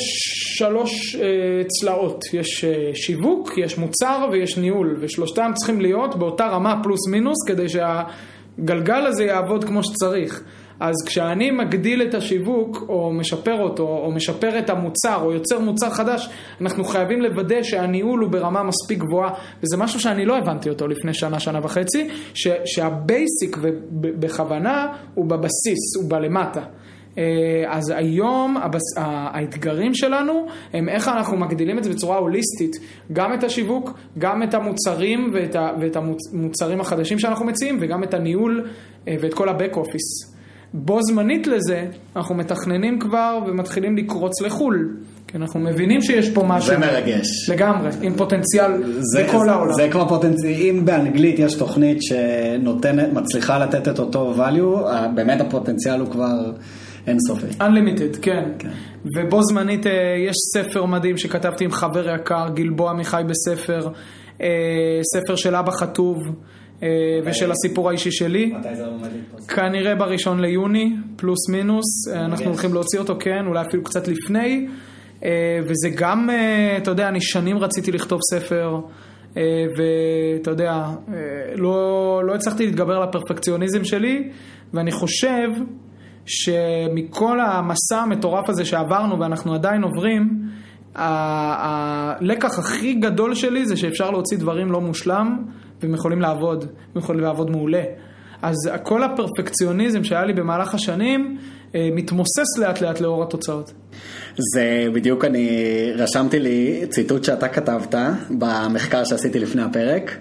[SPEAKER 2] שלוש אה, צלעות. יש אה, שיווק, יש מוצר ויש ניהול, ושלושתם צריכים להיות באותה רמה פלוס מינוס כדי שהגלגל הזה יעבוד כמו שצריך. אז כשאני מגדיל את השיווק, או משפר אותו, או משפר את המוצר, או יוצר מוצר חדש, אנחנו חייבים לוודא שהניהול הוא ברמה מספיק גבוהה, וזה משהו שאני לא הבנתי אותו לפני שנה, שנה וחצי, ש, שה basic ובכוונה הוא בבסיס, הוא בלמטה. אה, אז היום הבס... האתגרים שלנו הם איך אנחנו מגדילים את זה בצורה הוליסטית, גם את השיווק, גם את המוצרים ואת, ה... ואת המוצרים החדשים שאנחנו מציעים וגם את הניהול אה, ואת כל הבק אופיס. בו זמנית לזה, אנחנו מתכננים כבר ומתחילים לקרוץ לחו"ל, כי אנחנו מבינים שיש פה משהו.
[SPEAKER 1] זה מרגש.
[SPEAKER 2] לגמרי, עם פוטנציאל
[SPEAKER 1] זה,
[SPEAKER 2] בכל
[SPEAKER 1] זה,
[SPEAKER 2] העולם.
[SPEAKER 1] זה כבר פוטנציאל, אם באנגלית יש תוכנית שנותנת, מצליחה לתת את אותו value, באמת הפוטנציאל הוא כבר אינסופי.
[SPEAKER 2] Unlimited, כן.
[SPEAKER 1] כן.
[SPEAKER 2] ובו זמנית אה, יש ספר מדהים שכתבתי עם חבר יקר, גלבוע עמיחי בספר, אה, ספר של אבא חטוב ושל הסיפור האישי שלי.
[SPEAKER 1] מתי זה עומד להתפרסם?
[SPEAKER 2] כנראה בראשון ליוני, פלוס מינוס, אה, אנחנו. הולכים להוציא אותו, כן, אולי אפילו קצת לפני. אה, וזה גם, אה, אתה יודע, אני שנים רציתי לכתוב ספר, אה, ואתה יודע, אה, לא, לא הצלחתי להתגבר על הפרפקציוניזם שלי, ואני חושב שמכל המסע המטורף הזה שעברנו ואנחנו עדיין עוברים, הלקח הכי גדול שלי זה שאפשר להוציא דברים לא מושלם והם יכולים לעבוד, הם יכולים לעבוד מעולה. אז כל הפרפקציוניזם שהיה לי במהלך השנים אה, מתמוסס לאט לאט לאור התוצאות.
[SPEAKER 1] זה בדיוק אני רשמתי לי ציטוט שאתה כתבת במחקר שעשיתי לפני הפרק.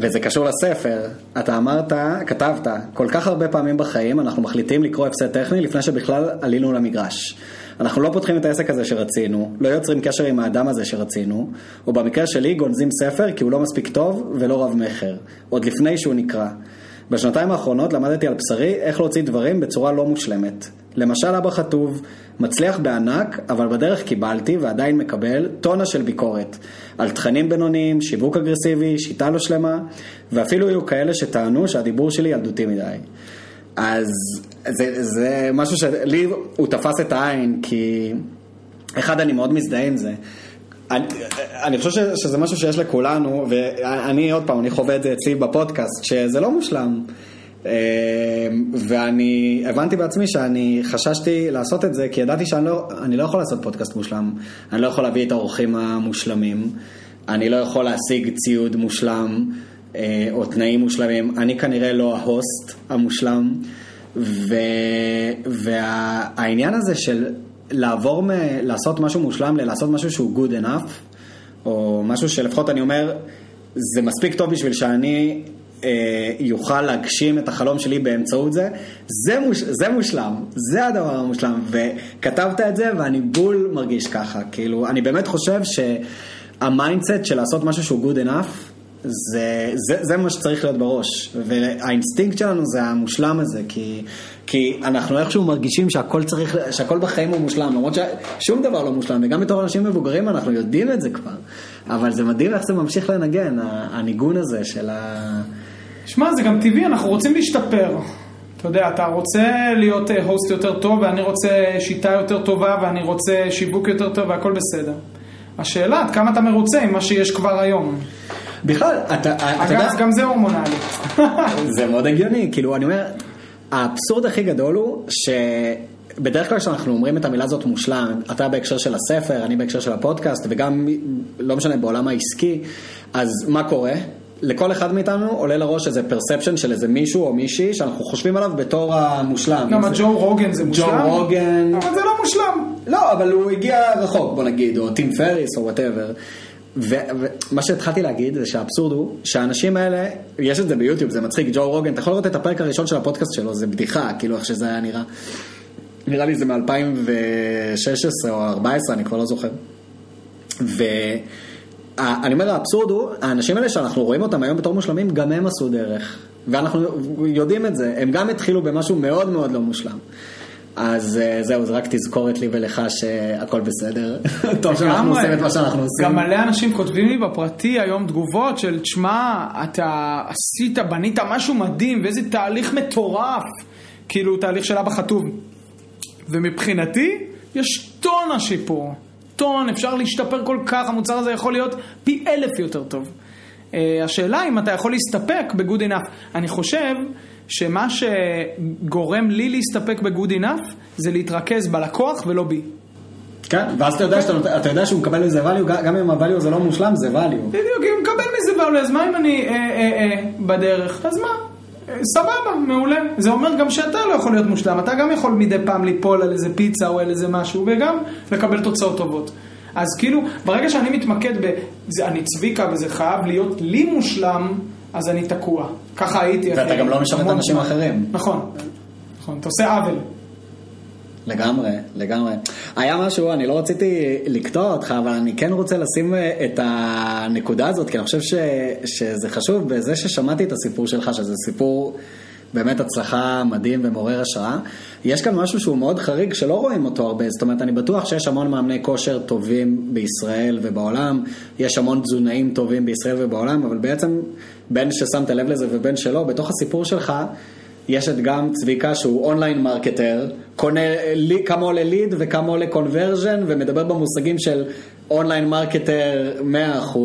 [SPEAKER 1] וזה קשור לספר, אתה אמרת, כתבת, כל כך הרבה פעמים בחיים אנחנו מחליטים לקרוא הפסד טכני לפני שבכלל עלינו למגרש. אנחנו לא פותחים את העסק הזה שרצינו, לא יוצרים קשר עם האדם הזה שרצינו, ובמקרה שלי גונזים ספר כי הוא לא מספיק טוב ולא רב מכר, עוד לפני שהוא נקרא. בשנתיים האחרונות למדתי על בשרי איך להוציא דברים בצורה לא מושלמת. למשל אבא חטוב, מצליח בענק, אבל בדרך קיבלתי ועדיין מקבל טונה של ביקורת. על תכנים בינוניים, שיווק אגרסיבי, שיטה לא שלמה, ואפילו היו כאלה שטענו שהדיבור שלי ילדותי מדי. אז זה, זה משהו שלי הוא תפס את העין, כי אחד, אני מאוד מזדהה עם זה. אני, אני חושב ש- שזה משהו שיש לכולנו, ואני עוד פעם, אני חווה את זה אצלי בפודקאסט, שזה לא מושלם. אה, ואני הבנתי בעצמי שאני חששתי לעשות את זה, כי ידעתי שאני לא, לא יכול לעשות פודקאסט מושלם. אני לא יכול להביא את האורחים המושלמים. אני לא יכול להשיג ציוד מושלם או תנאים מושלמים. אני כנראה לא ההוסט המושלם. ו... והעניין הזה של לעבור. לעשות משהו מושלם ללעשות משהו שהוא good enough, או משהו שלפחות אני אומר, זה מספיק טוב בשביל שאני אה, יוכל להגשים את החלום שלי באמצעות זה, זה, מוש... זה מושלם, זה הדבר המושלם, וכתבת את זה ואני בול מרגיש ככה, כאילו, אני באמת חושב שה mindset של לעשות משהו שהוא good enough, זה, זה, זה מה שצריך להיות בראש, והאינסטינקט שלנו זה המושלם הזה, כי, כי אנחנו איכשהו מרגישים שהכל צריך, שהכל בחיים הוא מושלם, למרות ששום דבר לא מושלם, וגם בתור אנשים מבוגרים אנחנו יודעים את זה כבר, אבל זה מדהים איך זה ממשיך לנגן, הניגון הזה של ה...
[SPEAKER 2] שמע, זה גם טבעי, אנחנו רוצים להשתפר. אתה יודע, אתה רוצה להיות אה, הוסט יותר טוב, ואני רוצה שיטה יותר טובה, ואני רוצה שיווק יותר טוב, והכל בסדר. השאלה, עד כמה אתה מרוצה עם מה שיש כבר היום.
[SPEAKER 1] בכלל, אתה, אתה יודע,
[SPEAKER 2] אגב, גם זה הורמונלי.
[SPEAKER 1] זה מאוד הגיוני, כאילו, אני אומר, האבסורד הכי גדול הוא שבדרך כלל כשאנחנו אומרים את המילה הזאת מושלם, אתה בהקשר של הספר, אני בהקשר של הפודקאסט, וגם, לא משנה, בעולם העסקי, אז מה קורה? לכל אחד מאיתנו עולה לראש איזה perception של איזה מישהו או מישהי שאנחנו חושבים עליו בתור המושלם.
[SPEAKER 2] גם הג'ו רוגן זה מושלם.
[SPEAKER 1] ג'ו רוגן.
[SPEAKER 2] אבל זה לא מושלם.
[SPEAKER 1] לא, אבל הוא הגיע רחוק, בוא נגיד, או טים פריס או whatever. ומה שהתחלתי להגיד זה שהאבסורד הוא שהאנשים האלה, יש את זה ביוטיוב, זה מצחיק, ג'ו רוגן, אתה יכול לראות את הפרק הראשון של הפודקאסט שלו, זה בדיחה, כאילו איך שזה היה נראה. נראה לי זה מ-2016 או 2014, אני כבר לא זוכר. ואני אומר, האבסורד הוא, האנשים האלה שאנחנו רואים אותם היום בתור מושלמים, גם הם עשו דרך. ואנחנו יודעים את זה, הם גם התחילו במשהו מאוד מאוד לא מושלם. אז אה, זהו, זה רק תזכורת לי ולך שהכל בסדר. [laughs] טוב שאנחנו. עושים את מה שאנחנו עושים.
[SPEAKER 2] גם מלא אנשים כותבים לי בפרטי היום תגובות של, תשמע, אתה עשית, בנית משהו מדהים, ואיזה תהליך מטורף. כאילו, תהליך של אבא חטוב. ומבחינתי, יש טונה שיפור. טון, אפשר להשתפר כל כך, המוצר הזה יכול להיות פי אלף יותר טוב. אה, השאלה אם אתה יכול להסתפק ב-good enough. אני חושב שמה שגורם לי להסתפק ב-good enough זה להתרכז בלקוח ולא בי.
[SPEAKER 1] כן, ואז אתה יודע, שאתה, אתה יודע שהוא מקבל איזה value, גם- אם ה-value הזה לא מושלם, זה value.
[SPEAKER 2] בדיוק, אם מקבל מזה value, אז מה אם אני אה, אה, אה, בדרך? אז מה? אה, סבבה, מעולה. זה אומר גם שאתה לא יכול להיות מושלם, אתה גם יכול מדי פעם ליפול על איזה פיצה או על איזה משהו, וגם לקבל תוצאות טובות. אז כאילו, ברגע שאני מתמקד ב... זה, אני צביקה וזה חייב להיות לי מושלם, אז אני תקוע. ככה הייתי.
[SPEAKER 1] ואתה
[SPEAKER 2] אחרי
[SPEAKER 1] גם לא משרת אנשים
[SPEAKER 2] זמן.
[SPEAKER 1] אחרים.
[SPEAKER 2] נכון, נכון, אתה עושה עוול.
[SPEAKER 1] לגמרי, לגמרי. היה משהו, אני לא רציתי לקטוע אותך, אבל אני כן רוצה לשים אה, את הנקודה הזאת, כי אני חושב ש, שזה חשוב בזה ששמעתי את הסיפור שלך, שזה סיפור באמת הצלחה מדהים ומעורר השראה. יש כאן משהו שהוא מאוד חריג שלא רואים אותו הרבה, זאת אומרת, אני בטוח שיש המון מאמני כושר טובים בישראל ובעולם, יש המון תזונאים טובים בישראל ובעולם, אבל בעצם בין ששמת לב לזה ובין שלא, בתוך הסיפור שלך, יש את גם צביקה שהוא online marketer, קונה כמה עולה lead וכמה עולה conversion ומדבר במושגים של online marketer 100%.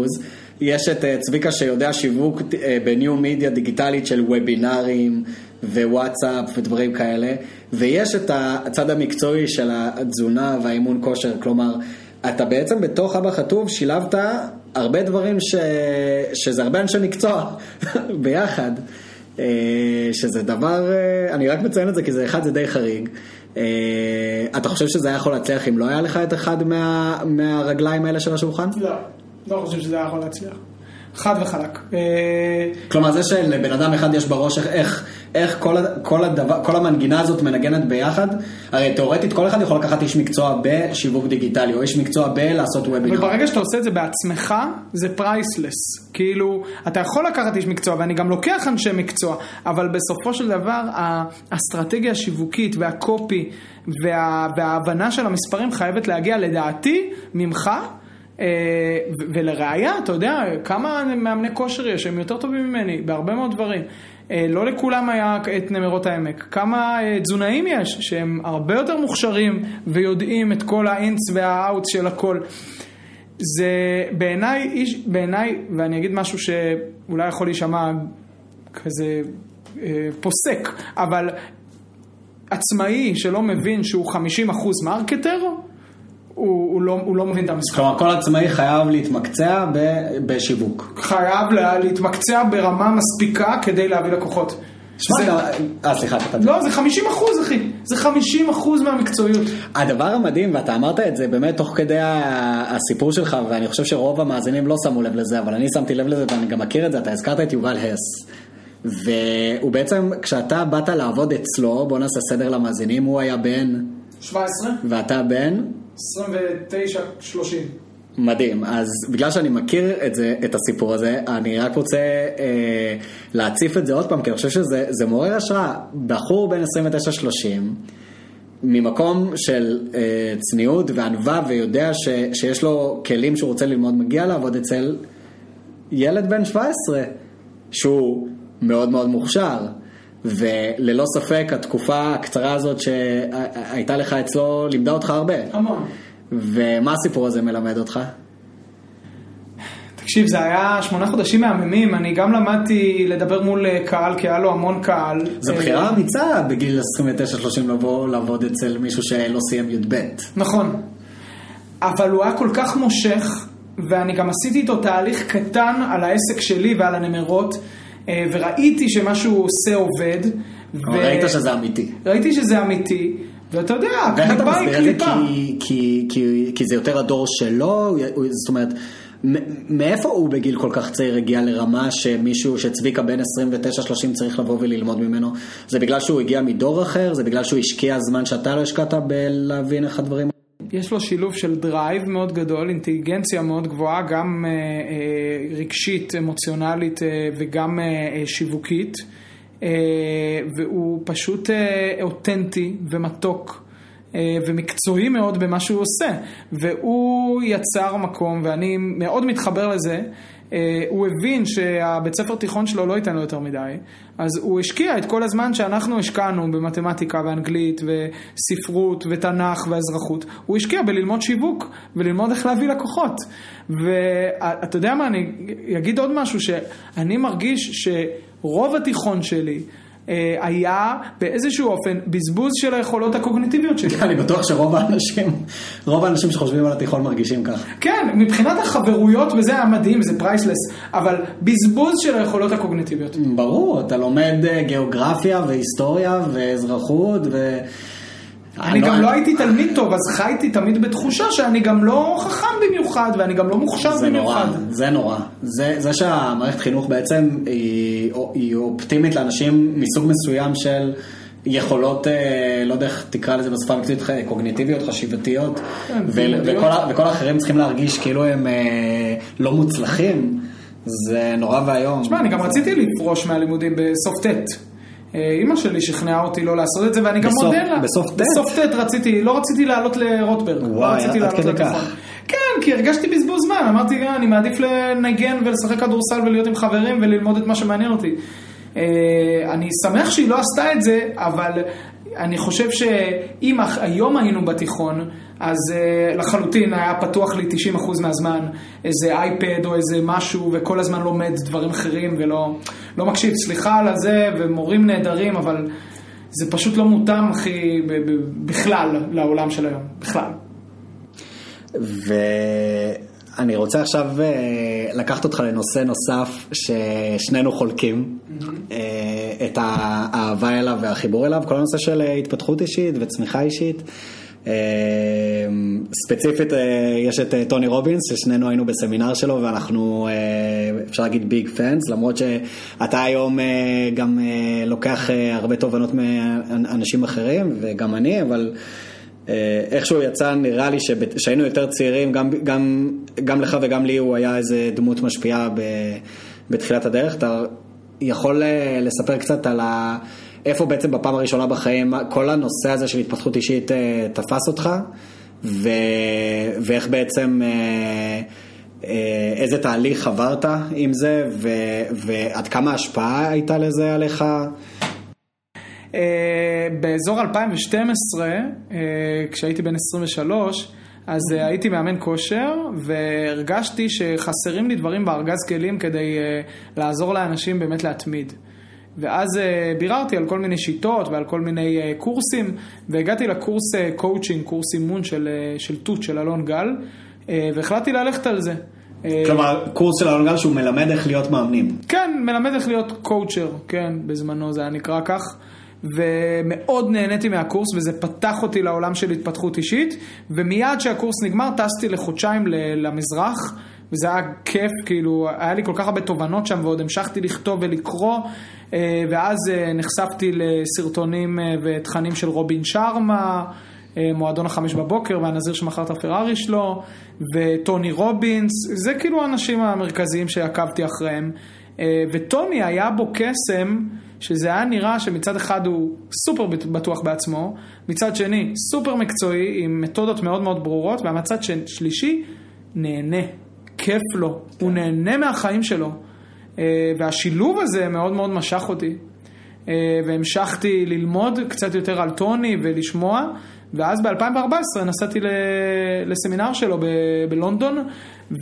[SPEAKER 1] יש את אה, צביקה שיודע שיווק אה, ב new media דיגיטלית של וובינארים ווואטסאפ ודברים כאלה, ויש את הצד המקצועי של התזונה והאימון כושר, כלומר, אתה בעצם בתוך אבא חטוב שילבת הרבה דברים ש... שזה הרבה אנשי מקצוע [laughs] ביחד. אה, שזה דבר, אה, אני רק מציין את זה כי זה אחד, זה די חריג. אה, אתה חושב שזה היה יכול להצליח אם לא היה לך את אחד מה, מהרגליים האלה של השולחן?
[SPEAKER 2] לא, לא חושב שזה היה יכול להצליח. חד וחלק.
[SPEAKER 1] כלומר זה שלבן אדם אחד יש בראש איך, איך כל, כל, הדבר, כל המנגינה הזאת מנגנת ביחד, הרי תאורטית כל אחד יכול לקחת איש מקצוע בשיווק דיגיטלי או איש מקצוע בלעשות וובינר.
[SPEAKER 2] אבל ברגע שאתה עושה את זה בעצמך, זה פרייסלס. כאילו, אתה יכול לקחת איש מקצוע ואני גם לוקח אנשי מקצוע, אבל בסופו של דבר האסטרטגיה השיווקית והקופי וה, וההבנה של המספרים חייבת להגיע לדעתי ממך. אה, ולראיה, אתה יודע, כמה מאמני כושר יש, הם יותר טובים ממני, בהרבה מאוד דברים. אה, לא לכולם היה את נמרות העמק. כמה אה, תזונאים יש שהם הרבה יותר מוכשרים ויודעים את כל האינס והאאוטס של הכל. זה בעיניי, בעיניי, ואני אגיד משהו שאולי יכול להישמע כזה אה, פוסק, אבל עצמאי שלא מבין שהוא 50% מרקטר, הוא, הוא, לא, הוא לא מבין את המשחק.
[SPEAKER 1] כלומר, כל עצמאי חייב להתמקצע ב, בשיווק.
[SPEAKER 2] חייב לה, להתמקצע ברמה מספיקה כדי להביא לקוחות.
[SPEAKER 1] שמע, אה סליחה, אתה
[SPEAKER 2] לא, זה 50 אחוז אחי, זה 50 אחוז מהמקצועיות.
[SPEAKER 1] הדבר המדהים, ואתה אמרת את זה באמת תוך כדי הסיפור שלך, ואני חושב שרוב המאזינים לא שמו לב לזה, אבל אני שמתי לב לזה ואני גם מכיר את זה, אתה הזכרת את יובל הס. והוא בעצם, כשאתה באת לעבוד אצלו, בוא נעשה סדר למאזינים, הוא היה בן...
[SPEAKER 2] 17.
[SPEAKER 1] ואתה בן?
[SPEAKER 2] 29, 30.
[SPEAKER 1] מדהים, אז בגלל שאני מכיר את זה, את הסיפור הזה, אני רק רוצה אה, להציף את זה עוד פעם, כי אני חושב שזה מעורר השראה. בחור בן 29-30, ממקום של אה, צניעות וענווה, ויודע ש, שיש לו כלים שהוא רוצה ללמוד, מגיע לעבוד אצל ילד בן 17, שהוא מאוד מאוד מוכשר. וללא ספק התקופה הקצרה הזאת שהייתה לך אצלו לימדה אותך הרבה.
[SPEAKER 2] המון.
[SPEAKER 1] ומה הסיפור הזה מלמד אותך?
[SPEAKER 2] תקשיב, זה היה שמונה חודשים מהממים, אני גם למדתי לדבר מול קהל, כי היה לו המון קהל.
[SPEAKER 1] זו בחירה אמיצה בגיל 29-30 לבוא לעבוד אצל מישהו שלא סיים י"ב.
[SPEAKER 2] נכון, אבל הוא היה כל כך מושך, ואני גם עשיתי איתו תהליך קטן על העסק שלי ועל הנמרות. אה, וראיתי שמה שהוא עושה עובד.
[SPEAKER 1] ו... ראית שזה אמיתי.
[SPEAKER 2] ראיתי שזה אמיתי, ואתה יודע, קליפה היא קליפה.
[SPEAKER 1] כי, כי, כי, כי זה יותר הדור שלו, זאת אומרת, מאיפה הוא בגיל כל כך צעיר הגיע לרמה שמישהו, שצביקה בן 29-30 צריך לבוא וללמוד ממנו? זה בגלל שהוא הגיע מדור אחר? זה בגלל שהוא השקיע זמן שאתה לא השקעת בלהבין איך הדברים...
[SPEAKER 2] יש לו שילוב של דרייב מאוד גדול, אינטליגנציה מאוד גבוהה, גם אה, אה, רגשית, אמוציונלית אה, וגם שיווקית, והוא פשוט אותנטי ומתוק. ומקצועי מאוד במה שהוא עושה, והוא יצר מקום, ואני מאוד מתחבר לזה, הוא הבין שהבית ספר תיכון שלו לא ייתן לו יותר מדי, אז הוא השקיע את כל הזמן שאנחנו השקענו במתמטיקה ואנגלית וספרות ותנ"ך ואזרחות, הוא השקיע בללמוד שיווק וללמוד איך להביא לקוחות. ואתה יודע מה, אני אגיד עוד משהו, שאני מרגיש שרוב התיכון שלי, אה, היה באיזשהו אופן בזבוז של היכולות הקוגניטיביות שלי.
[SPEAKER 1] אני בטוח שרוב האנשים, רוב האנשים שחושבים על התיכון מרגישים כך.
[SPEAKER 2] כן, מבחינת החברויות וזה היה מדהים, זה פרייסלס, אבל בזבוז של היכולות הקוגניטיביות.
[SPEAKER 1] ברור, אתה לומד אה, גיאוגרפיה והיסטוריה ואזרחות ו...
[SPEAKER 2] אני גם לא הייתי תלמיד טוב, אז חייתי תמיד בתחושה שאני גם לא חכם במיוחד, ואני גם לא מוכשר במיוחד.
[SPEAKER 1] זה נורא, זה שהמערכת חינוך בעצם היא אופטימית לאנשים מסוג מסוים של... יכולות, אה, לא יודע איך תקרא לזה בשפה המקצועית, קוגניטיביות, חשיבתיות, כן, וכל האחרים צריכים להרגיש כאילו הם אה, לא מוצלחים, זה נורא ואיום.
[SPEAKER 2] תשמע, אני גם רציתי לפרוש מהלימודים בסוף ט'. אימא שלי שכנעה אותי לא לעשות את זה, ואני גם מודה לה.
[SPEAKER 1] בסוף ט'?
[SPEAKER 2] בסוף ט' רציתי, לא רציתי לעלות לרוטברג. לא
[SPEAKER 1] וואי,
[SPEAKER 2] רציתי
[SPEAKER 1] עד
[SPEAKER 2] לעלות
[SPEAKER 1] כדי. כך.
[SPEAKER 2] כן, כי הרגשתי בזבוז זמן, אמרתי, "אה, אני מעדיף לנגן ולשחק כדורסל ולהיות עם חברים וללמוד את מה שמעניין אותי. אה, אני שמח שהיא לא עשתה את זה, אבל אני חושב שאם היום היינו בתיכון, אז אה, לחלוטין היה פתוח לי 90% מהזמן איזה אייפד או איזה משהו, וכל הזמן לומד דברים אחרים ולא לא מקשיב. סליחה על הזה, ומורים נהדרים, אבל זה פשוט לא מותאם, ב- בכלל לעולם של היום, בכלל.
[SPEAKER 1] ואני רוצה עכשיו אה, לקחת אותך לנושא נוסף ששנינו חולקים, אה, את האהבה אליו והחיבור אליו, כל הנושא של אה, התפתחות אישית וצמיחה אישית. ספציפית יש את טוני רובינס, ששנינו היינו בסמינר שלו ואנחנו, אפשר להגיד ביג פאנס, למרות שאתה היום גם לוקח הרבה תובנות מאנשים אחרים וגם אני, אבל... אה, איכשהו יצא, נראה לי שהיינו יותר צעירים, גם, גם, גם לך וגם לי הוא היה איזה דמות משפיעה ב, בתחילת הדרך. אתה יכול אה, לספר קצת על ה, איפה בעצם בפעם הראשונה בחיים כל הנושא הזה של התפתחות אישית אה, תפס אותך, ו, ואיך בעצם, איזה תהליך עברת עם זה, ו, ועד כמה השפעה הייתה לזה עליך?
[SPEAKER 2] אה, באזור 2012, אה, כשהייתי בן 23, אז אה, הייתי מאמן כושר, והרגשתי שחסרים לי דברים בארגז כלים כדי אה, לעזור לאנשים באמת להתמיד. ואז אה, ביררתי על כל מיני שיטות ועל כל מיני אה, קורסים, והגעתי לקורס אה, קואוצ'ינג, קורס אימון של, אה, של תות של אלון גל, אה, והחלטתי ללכת על זה.
[SPEAKER 1] כלומר, קורס של אלון גל שהוא מלמד איך להיות מאמנים.
[SPEAKER 2] כן, מלמד איך להיות coacher, כן, בזמנו זה היה נקרא כך. ומאוד נהניתי מהקורס וזה פתח אותי לעולם של התפתחות אישית ומיד שהקורס נגמר טסתי לחודשיים למזרח וזה היה כיף, כאילו היה לי כל כך הרבה תובנות שם ועוד המשכתי לכתוב ולקרוא אה, ואז אה, נחשפתי לסרטונים אה, ותכנים של רובין שרמה מועדון החמש בבוקר והנזיר שמכר את הפרארי שלו וטוני רובינס, זה כאילו האנשים המרכזיים שעקבתי אחריהם. וטוני היה בו קסם, שזה היה נראה שמצד אחד הוא סופר בטוח בעצמו, מצד שני סופר מקצועי עם מתודות מאוד מאוד ברורות, והמצד שלישי נהנה, כיף לו, הוא נהנה מהחיים שלו. אה, והשילוב הזה מאוד מאוד משך אותי. אה, והמשכתי ללמוד קצת יותר על טוני ולשמוע, ואז ב-2014 נסעתי לסמינר שלו ב- בלונדון,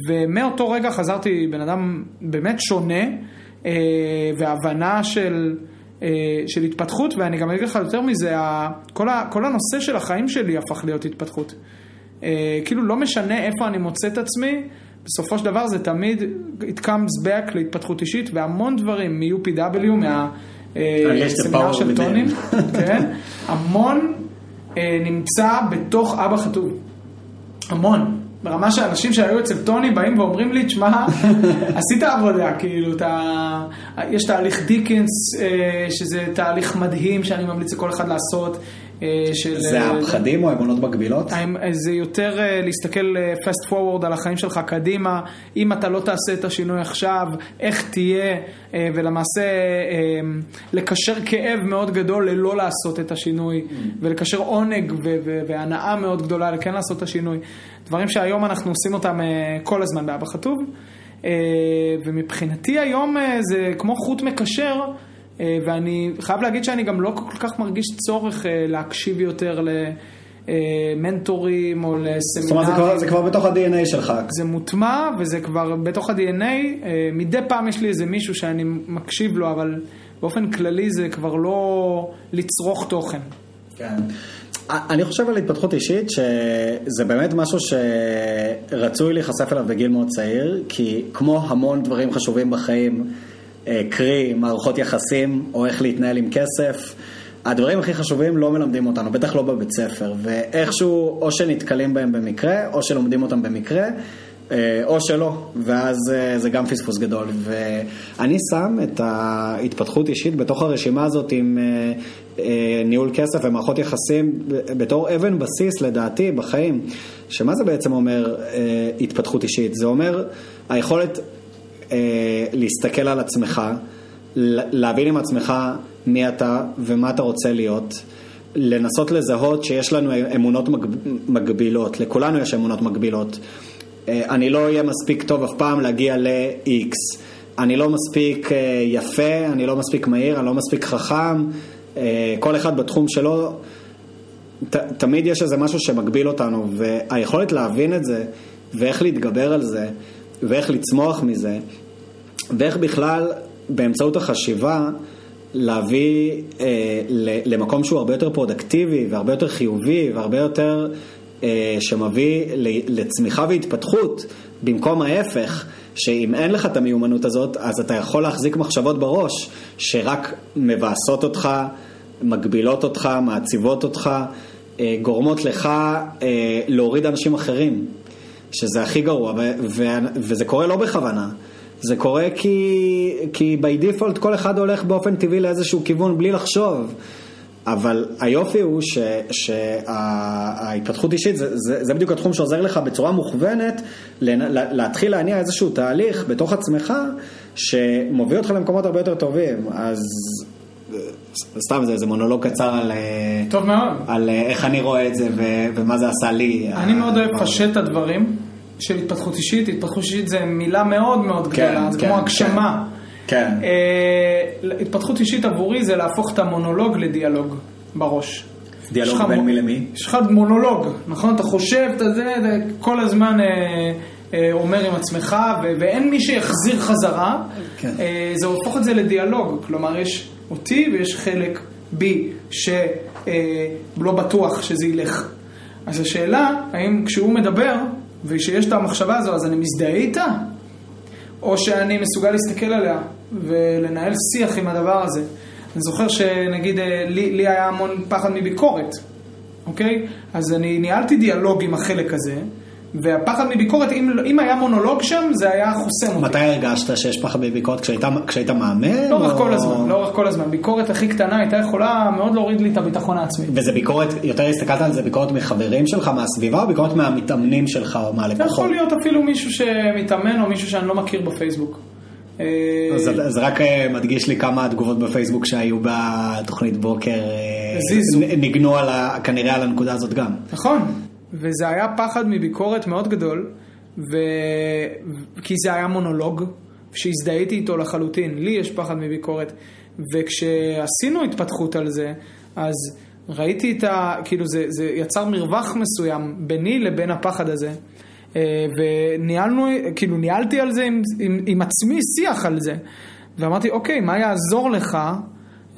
[SPEAKER 2] ומאותו רגע חזרתי בן אדם באמת שונה, והבנה של, אה, של התפתחות, ואני גם אגיד לך יותר מזה, כל, ה- כל הנושא של החיים שלי הפך להיות התפתחות. אה, כאילו לא משנה איפה אני מוצא את עצמי, בסופו של דבר זה תמיד it comes back להתפתחות אישית, והמון דברים מ-UPW, מה... אה,
[SPEAKER 1] יש את
[SPEAKER 2] סמינר
[SPEAKER 1] power
[SPEAKER 2] של. טונים, כן, המון אה, נמצא בתוך אבא חטוב. המון. ברמה שאנשים שהיו אצל טוני באים ואומרים לי, תשמע, [laughs] עשית עבודה, כאילו, אתה... יש תהליך דיקנס, אה, שזה תהליך מדהים שאני ממליץ לכל אחד לעשות. אה, של...
[SPEAKER 1] זה
[SPEAKER 2] אה,
[SPEAKER 1] הפחדים או אמונות מגבילות?
[SPEAKER 2] האם- זה יותר אה, להסתכל אה, fast forward על החיים שלך קדימה, אם אתה לא תעשה את השינוי עכשיו, איך תהיה, אה, ולמעשה אה, לקשר כאב מאוד גדול ללא לעשות את השינוי, ולקשר עונג והנאה מאוד גדולה לכן לעשות את השינוי. דברים שהיום אנחנו עושים אותם אה, כל הזמן באבא חטוב. אה, ומבחינתי היום אה, זה כמו חוט מקשר. אה, ואני חייב להגיד שאני גם לא כל כך מרגיש צורך אה, להקשיב יותר למנטורים או
[SPEAKER 1] זאת אומרת, זה כבר-
[SPEAKER 2] לסמינרים.
[SPEAKER 1] זה כבר בתוך ה-DNA שלך.
[SPEAKER 2] זה מוטמע וזה כבר בתוך ה-DNA. אה, מדי פעם יש לי איזה מישהו שאני מקשיב לו, אבל באופן כללי זה כבר לא לצרוך תוכן.
[SPEAKER 1] כן. אני חושב על התפתחות אישית שזה באמת משהו שרצוי להיחשף אליו בגיל מאוד צעיר, כי כמו המון דברים חשובים בחיים, אה, קרי מערכות יחסים או איך להתנהל עם כסף, הדברים הכי חשובים לא מלמדים אותנו, בטח לא בבית ספר, ואיכשהו או שנתקלים בהם במקרה, או שלומדים אותם במקרה. אה, או שלא, ואז אה, זה גם פספוס גדול. ואני שם את ההתפתחות אישית בתוך הרשימה הזאת עם אה, אה, ניהול כסף ומערכות יחסים בתור אבן בסיס לדעתי בחיים. שמה זה בעצם אומר אה, התפתחות אישית? זה אומר היכולת אה, להסתכל על עצמך, להבין עם עצמך מי אתה ומה אתה רוצה להיות. לנסות לזהות שיש לנו אמונות מגבילות, לכולנו יש אמונות מגבילות. אה, אני לא אהיה מספיק טוב אף פעם להגיע ל-X. אני לא מספיק אה, יפה, אני לא מספיק מהיר, אני לא מספיק חכם. אה, כל אחד בתחום שלו, ת, תמיד יש איזה משהו שמגביל אותנו, והיכולת להבין את זה, ואיך להתגבר על זה, ואיך לצמוח מזה, ואיך בכלל באמצעות החשיבה להביא אה, למקום שהוא הרבה יותר פרודקטיבי והרבה יותר חיובי והרבה יותר אה, שמביא לצמיחה והתפתחות במקום ההפך, שאם אין לך את המיומנות הזאת, אז אתה יכול להחזיק מחשבות בראש שרק מבאסות אותך, מגבילות אותך, מעציבות אותך, אה, גורמות לך אה, להוריד אנשים אחרים, שזה הכי גרוע, וזה קורה לא בכוונה. זה קורה כי, כי by default כל אחד הולך באופן טבעי לאיזשהו כיוון בלי לחשוב. אבל היופי הוא שההתפתחות אישית, זה, זה, זה בדיוק התחום שעוזר לך בצורה מוכוונת להתחיל להניע איזשהו תהליך בתוך עצמך שמוביל אותך למקומות הרבה יותר טובים. אז סתם זה איזה מונולוג קצר על,
[SPEAKER 2] טוב מאוד.
[SPEAKER 1] על איך אני רואה את זה ו, ומה זה עשה לי.
[SPEAKER 2] אני מאוד אוהב לפשט את הדברים. של התפתחות אישית, התפתחות אישית זה מילה מאוד מאוד כן, גדולה, זה כן, כמו הגשמה.
[SPEAKER 1] כן.
[SPEAKER 2] Uh, התפתחות אישית עבורי זה להפוך את המונולוג לדיאלוג בראש.
[SPEAKER 1] דיאלוג בין מי למי?
[SPEAKER 2] יש לך מונולוג, נכון? אתה חושב, אתה זה, כל הזמן uh, אומר עם עצמך, ו- ואין מי שיחזיר חזרה, כן. זה הופך את זה לדיאלוג. כלומר, יש אותי ויש חלק בי שלא uh, בטוח שזה ילך. אז השאלה, האם כשהוא מדבר, וכשיש את המחשבה הזו, אז אני מזדהה איתה? או שאני מסוגל להסתכל עליה ולנהל שיח עם הדבר הזה. אני זוכר שנגיד אה, לי, לי היה המון פחד מביקורת, אוקיי? אז אני ניהלתי דיאלוג עם החלק הזה, והפחד מביקורת, אם, אם היה מונולוג שם, זה היה חוסם אותי.
[SPEAKER 1] מתי הרגשת שיש פחד מביקורת? כשהיית, כשהיית מאמן?
[SPEAKER 2] לאורך או... כל הזמן, לאורך כל הזמן. ביקורת הכי קטנה הייתה יכולה מאוד להוריד לי את הביטחון העצמי.
[SPEAKER 1] וזה ביקורת, יותר הסתכלת על זה, ביקורת מחברים שלך, מהסביבה, או ביקורת מהמתאמנים שלך, או מהלקוחות?
[SPEAKER 2] זה יכול להיות אפילו מישהו שמתאמן, או מישהו שאני לא מכיר בפייסבוק.
[SPEAKER 1] אז זה רק אה, מדגיש לי כמה התגובות בפייסבוק שהיו בתוכנית בוקר, אה, ניגנו כנראה על הנקודה הזאת גם.
[SPEAKER 2] נכון. וזה היה פחד מביקורת מאוד גדול, ו... כי זה היה מונולוג, שהזדהיתי איתו לחלוטין. לי יש פחד מביקורת. וכשעשינו התפתחות על זה, אז ראיתי את ה... כאילו זה, זה יצר מרווח מסוים ביני לבין הפחד הזה. אה, וניהלנו, כאילו ניהלתי על זה עם, עם, עם עצמי שיח על זה. ואמרתי, אוקיי, מה יעזור לך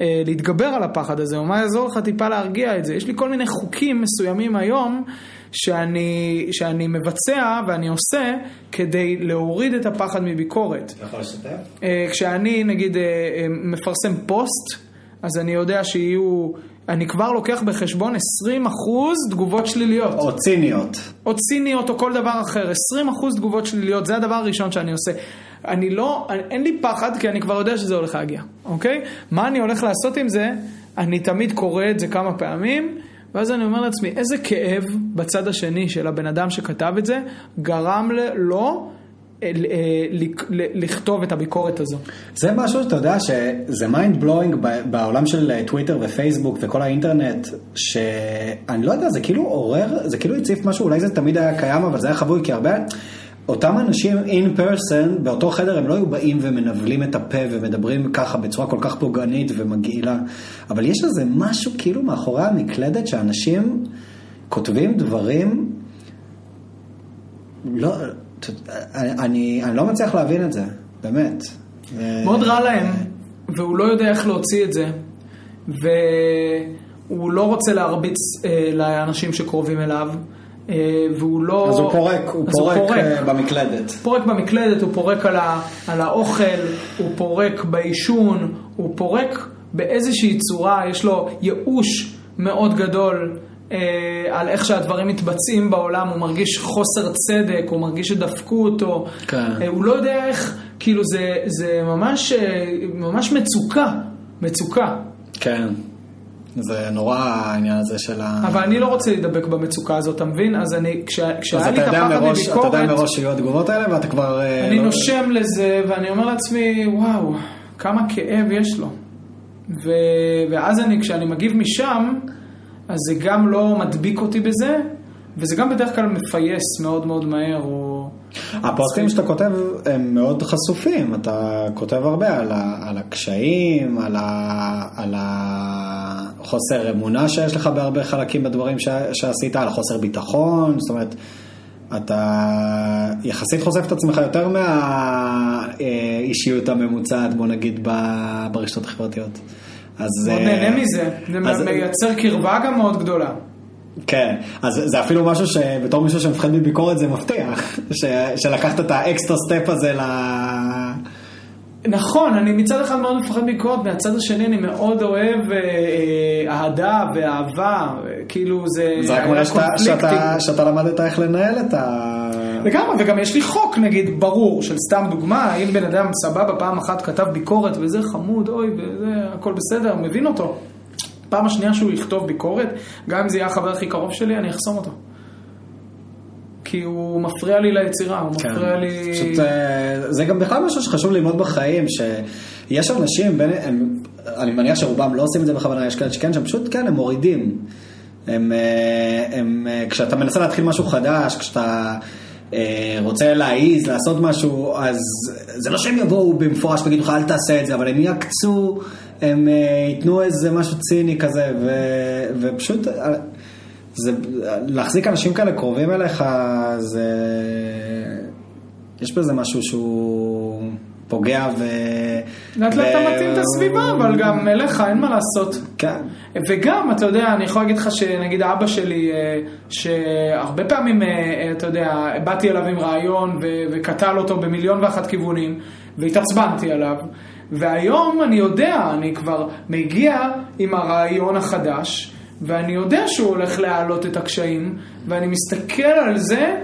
[SPEAKER 2] אה, להתגבר על הפחד הזה, או מה יעזור לך טיפה להרגיע את זה. יש לי כל מיני חוקים מסוימים היום שאני, שאני מבצע ואני עושה כדי להוריד את הפחד מביקורת.
[SPEAKER 1] אתה יכול לשתף?
[SPEAKER 2] אה, כשאני נגיד אה, מפרסם פוסט, אז אני יודע שיהיו... אני כבר לוקח בחשבון 20% תגובות שליליות.
[SPEAKER 1] או ציניות.
[SPEAKER 2] או ציניות או כל דבר אחר. 20% תגובות שליליות, זה הדבר הראשון שאני עושה. אני לא, אין לי פחד כי אני כבר יודע שזה הולך להגיע, אוקיי? מה אני הולך לעשות עם זה? אני תמיד קורא את זה כמה פעמים, ואז אני אומר לעצמי, איזה כאב בצד השני של הבן אדם שכתב את זה, גרם לו אה, לכתוב את הביקורת הזו.
[SPEAKER 1] זה משהו שאתה יודע שזה mind blowing בעולם של טוויטר ופייסבוק וכל האינטרנט, שאני לא יודע, זה כאילו עורר, זה כאילו הציף משהו, אולי זה תמיד היה קיים, אבל זה היה חבוי, כי הרבה... אותם אנשים in person, באותו חדר הם לא היו באים ומנבלים את הפה ומדברים ככה בצורה כל כך פוגענית ומגעילה, אבל יש איזה משהו כאילו מאחורי המקלדת שאנשים כותבים דברים, לא, אני, אני לא מצליח להבין את זה, באמת.
[SPEAKER 2] מאוד רע להם, והוא לא יודע איך להוציא את זה, והוא לא רוצה להרביץ אה, לאנשים שקרובים אליו. אה, והוא לא...
[SPEAKER 1] אז הוא פורק, הוא פורק, הוא פורק אה, במקלדת.
[SPEAKER 2] פורק במקלדת, הוא פורק על, ה, על האוכל, הוא פורק בעישון, הוא פורק באיזושהי צורה, יש לו ייאוש מאוד גדול אה, על איך שהדברים מתבצעים בעולם, הוא מרגיש חוסר צדק, הוא מרגיש שדפקו אותו, כן. אה, הוא לא יודע איך, כאילו זה, זה ממש, אה, ממש מצוקה, מצוקה.
[SPEAKER 1] כן. זה נורא העניין הזה של ה...
[SPEAKER 2] אבל אני לא רוצה להידבק במצוקה הזאת, אתה מבין? אז אני, כשהיה לי את הפחד מביקורת...
[SPEAKER 1] אתה יודע מראש שיהיו התגובות האלה ואתה כבר...
[SPEAKER 2] אני לא... נושם לזה ואני אומר לעצמי, וואו, כמה כאב יש לו. ו... ואז אני, כשאני מגיב משם, אז זה גם לא מדביק אותי בזה, וזה גם בדרך כלל מפייס מאוד מאוד מהר, או...
[SPEAKER 1] הפוסטים שאתה כותב הם מאוד חשופים, אתה כותב הרבה על, ה, על הקשיים, על, ה, על החוסר אמונה שיש לך בהרבה חלקים בדברים ש, שעשית, על החוסר ביטחון, זאת אומרת, אתה יחסית חושף את עצמך יותר מהאישיות הממוצעת, בוא נגיד, ברשתות החברתיות.
[SPEAKER 2] אז... מאוד נהנה מזה, זה אז... מייצר קרבה גם מאוד גדולה.
[SPEAKER 1] כן, אז זה אפילו משהו שבתור מישהו שמפחד מביקורת זה מפתיע, [laughs] ש, שלקחת את ה extra step הזה ל...
[SPEAKER 2] נכון, אני מצד אחד מאוד מפחד מביקורת, מהצד השני אני מאוד אוהב אה, אה, אהדה ואהבה, כאילו זה...
[SPEAKER 1] זה רק מראה שאתה, שאתה, שאתה למדת איך לנהל את ה...
[SPEAKER 2] לגמרי, וגם יש לי חוק נגיד ברור של סתם דוגמה, אם בן אדם סבבה פעם אחת כתב ביקורת וזה חמוד, אוי, וזה הכל בסדר, מבין אותו. פעם השנייה שהוא יכתוב ביקורת, גם אם זה יהיה החבר הכי קרוב שלי, אני אחסום אותו. כי הוא מפריע לי ליצירה, הוא כן. מפריע לי...
[SPEAKER 1] פשוט, אה, זה גם בכלל משהו שחשוב ללמוד בחיים, שיש אנשים, בין, הם, אני מניח שרובם לא עושים את זה בכוונה, יש כאלה שכן, שהם פשוט, כן, הם מורידים. הם, אה, הם, אה, כשאתה מנסה להתחיל משהו חדש, כשאתה רוצה להעיז, לעשות משהו, אז זה לא שהם יבואו במפורש ויגידו לך אל תעשה את זה, אבל הם יקצו הם ייתנו איזה משהו ציני כזה, ו, ופשוט, זה, להחזיק אנשים כאלה קרובים אליך, זה, יש בזה משהו שהוא פוגע ו...
[SPEAKER 2] לאט לאט אתה מתאים את הסביבה, אבל גם אליך, אין מה לעשות.
[SPEAKER 1] כן.
[SPEAKER 2] וגם, אתה יודע, אני יכול להגיד לך שנגיד אבא שלי, אה, שהרבה פעמים, אתה יודע, באתי אליו עם רעיון וקטל אותו במיליון ואחת כיוונים, והתעצבנתי עליו. והיום אני יודע, אני כבר מגיע עם הרעיון החדש, ואני יודע שהוא הולך להעלות את הקשיים, ואני מסתכל על זה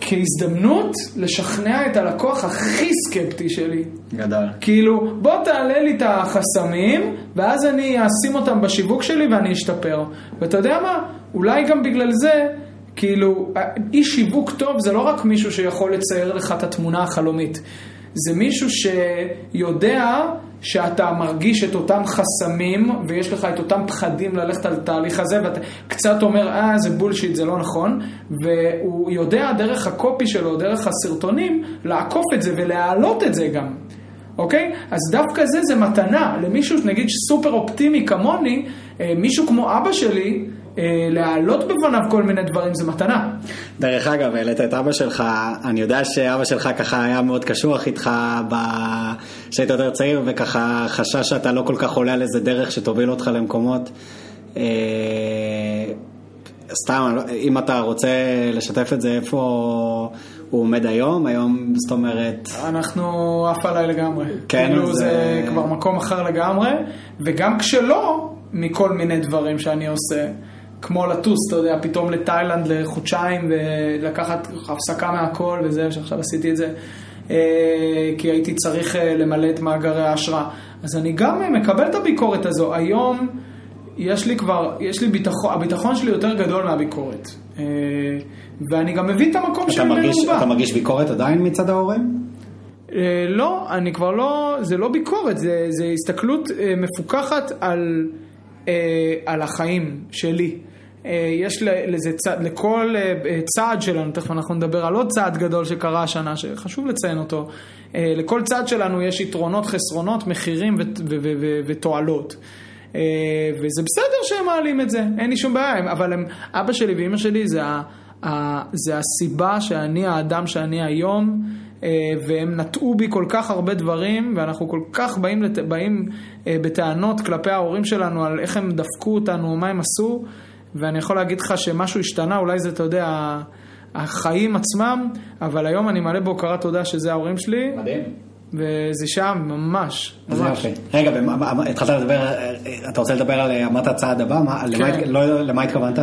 [SPEAKER 2] כהזדמנות לשכנע את הלקוח הכי סקפטי שלי.
[SPEAKER 1] גדל.
[SPEAKER 2] כאילו, בוא תעלה לי את החסמים, ואז אני אשים אותם בשיווק שלי ואני אשתפר. ואתה יודע מה? אולי גם בגלל זה... כאילו, איש שיווק טוב זה לא רק מישהו שיכול לצייר לך את התמונה החלומית. זה מישהו שיודע שאתה מרגיש את אותם חסמים ויש לך את אותם פחדים ללכת על התהליך הזה ואתה קצת אומר, אה, זה בולשיט, זה לא נכון, והוא יודע דרך הקופי שלו, דרך הסרטונים, לעקוף את זה ולהעלות את זה גם. אוקיי? אז דווקא זה זה מתנה למישהו, נגיד סופר אופטימי כמוני, אה, מישהו כמו אבא שלי, להעלות בפניו כל מיני דברים זה מתנה.
[SPEAKER 1] דרך אגב, העלית את אבא שלך, אני יודע שאבא שלך ככה היה מאוד קשוח איתך כשהיית יותר צעיר, וככה חשש שאתה לא כל כך עולה על איזה דרך שתוביל אותך למקומות. אה, סתם, לא- אם אתה רוצה לשתף את זה, איפה הוא עומד היום? היום, זאת אומרת...
[SPEAKER 2] אנחנו עף עליי לגמרי. כן, כאילו זה... זה כבר מקום אחר לגמרי, וגם כשלא, מכל מיני דברים שאני עושה. כמו לטוס, אתה יודע, פתאום לתאילנד לחודשיים ולקחת הפסקה מהכל וזה, שעכשיו עשיתי את זה, אה, כי הייתי צריך אה, למלא את מאגרי ההשראה. אז אני גם אה, מקבל את הביקורת הזו. היום יש לי כבר, יש לי ביטחון, הביטחון שלי יותר גדול מהביקורת. ואני גם מבין את המקום
[SPEAKER 1] שאני מרגיש, אתה מרגיש ביקורת עדיין מצד ההורים?
[SPEAKER 2] לא, אני כבר לא, זה לא ביקורת, זה, זה הסתכלות מפוקחת על, על החיים שלי. אה, יש לזה צד, לכל אה, צעד שלנו, תכף אנחנו נדבר על עוד צעד גדול שקרה השנה, שחשוב לציין אותו, אה, לכל צעד שלנו יש יתרונות, חסרונות, מחירים ותועלות. וזה בסדר שהם מעלים את זה, אין לי שום בעיה, אבל הם, אבא שלי ואימא שלי זה, ה, ה, זה הסיבה שאני האדם שאני היום, והם נטעו בי כל כך הרבה דברים, ואנחנו כל כך באים, באים בטענות כלפי ההורים שלנו על איך הם דפקו אותנו, מה הם עשו. ואני יכול להגיד לך שמשהו השתנה, אולי זה, אתה יודע, החיים עצמם, אבל היום אני מלא בהוקרת תודה שזה ההורים שלי.
[SPEAKER 1] מדהים.
[SPEAKER 2] וזה שם, ממש, ממש.
[SPEAKER 1] רגע, התחלת לדבר, אתה רוצה לדבר על אמרת הצעד הבא? כן. לא, למה התכוונת?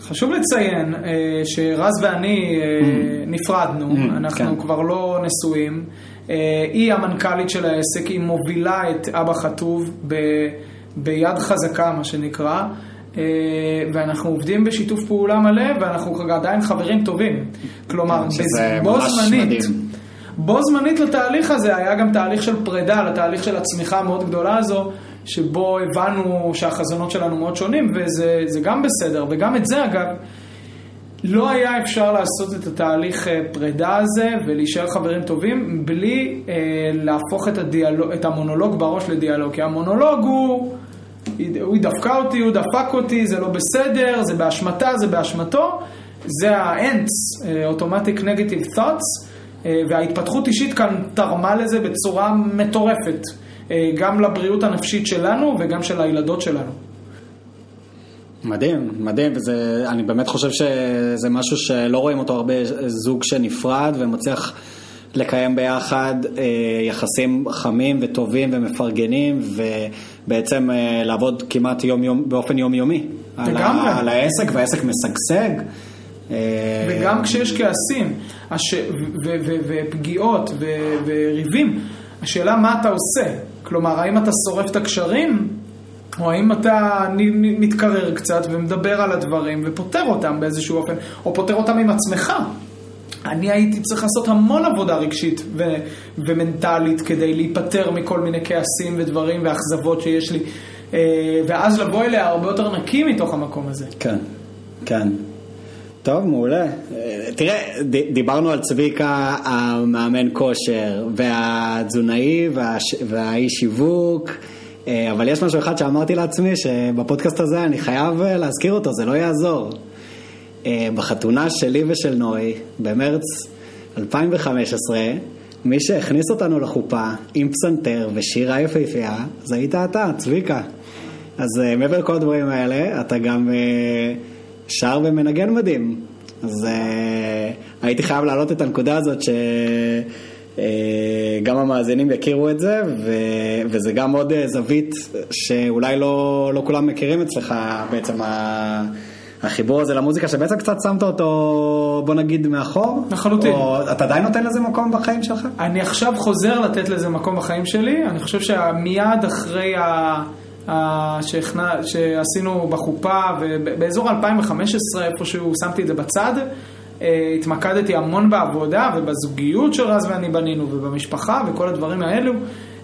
[SPEAKER 2] חשוב לציין אה, שרז ואני אה, mm. נפרדנו, mm, אנחנו כן. כבר לא נשואים. אה, היא המנכ"לית של העסק, היא מובילה את אבא חטוב ביד חזקה, מה שנקרא. אה, ואנחנו עובדים בשיתוף פעולה מלא, ואנחנו עדיין חברים טובים. כלומר, בו זמנית, בו זמנית לתהליך הזה היה גם תהליך של פרידה, לתהליך של הצמיחה המאוד גדולה הזו, שבו הבנו שהחזונות שלנו מאוד שונים, וזה גם בסדר, וגם את זה אגב, לא היה אפשר לעשות את התהליך אה, פרידה הזה ולהישאר חברים טובים בלי אה, להפוך את, הדיאלוג, את המונולוג בראש לדיאלוג, כי המונולוג הוא, הוא דפקה אותי, הוא דפק אותי, זה לא בסדר, זה באשמתה, זה באשמתו, זה ה-ants, אה, Automatic Negative Thoughts, אה, וההתפתחות אישית כאן תרמה לזה בצורה מטורפת, אה, גם לבריאות הנפשית שלנו וגם של הילדות שלנו.
[SPEAKER 1] מדהים, מדהים, ואני באמת חושב שזה משהו שלא רואים אותו הרבה, זוג שנפרד ומצליח לקיים ביחד יחסים חמים וטובים ומפרגנים, ובעצם אה, לעבוד כמעט יום יום, באופן יומיומי. לגמרי. על, על העסק, והעסק משגשג.
[SPEAKER 2] אה, וגם כשיש כעסים הש... ו- ו- ופגיעות ו- וריבים, השאלה מה אתה עושה. כלומר, האם אתה שורף את הקשרים? או האם אתה מתקרר קצת ומדבר על הדברים ופותר אותם באיזשהו אופן, או פותר אותם עם עצמך. אני הייתי צריך לעשות המון עבודה רגשית ו- ומנטלית כדי להיפטר מכל מיני כעסים ודברים ואכזבות שיש לי, אה, ואז לבוא אליה הרבה יותר נקי מתוך המקום הזה.
[SPEAKER 1] כן, כן. טוב, מעולה. אה, תראה, דיברנו על צביקה המאמן כושר, והתזונאי והאיש שיווק. אה, אבל יש משהו אחד שאמרתי לעצמי, שבפודקאסט הזה אני חייב להזכיר אותו, זה לא יעזור. אה, בחתונה שלי ושל נוי, במרץ 2015, מי שהכניס אותנו לחופה עם פסנתר ושירה יפהפייה, זה היית אתה, צביקה. אז מעבר לכל הדברים האלה, אתה גם שר ומנגן מדהים. אז הייתי חייב להעלות את הנקודה הזאת ש... אה, גם המאזינים יכירו את זה, ו, וזה גם עוד אה, זווית שאולי לא, לא כולם מכירים אצלך בעצם החיבור הזה למוזיקה, שבעצם קצת שמת אותו, בוא נגיד, מאחור.
[SPEAKER 2] לחלוטין.
[SPEAKER 1] או אתה עדיין נותן לזה מקום בחיים שלך?
[SPEAKER 2] אני עכשיו חוזר לתת לזה מקום בחיים שלי, אני חושב שמיד אחרי ה... שהכנה, שעשינו בחופה, ובאזור 2015 איפשהו שמתי את זה בצד, אה, התמקדתי המון בעבודה ובזוגיות שרז ואני בנינו ובמשפחה וכל הדברים האלו,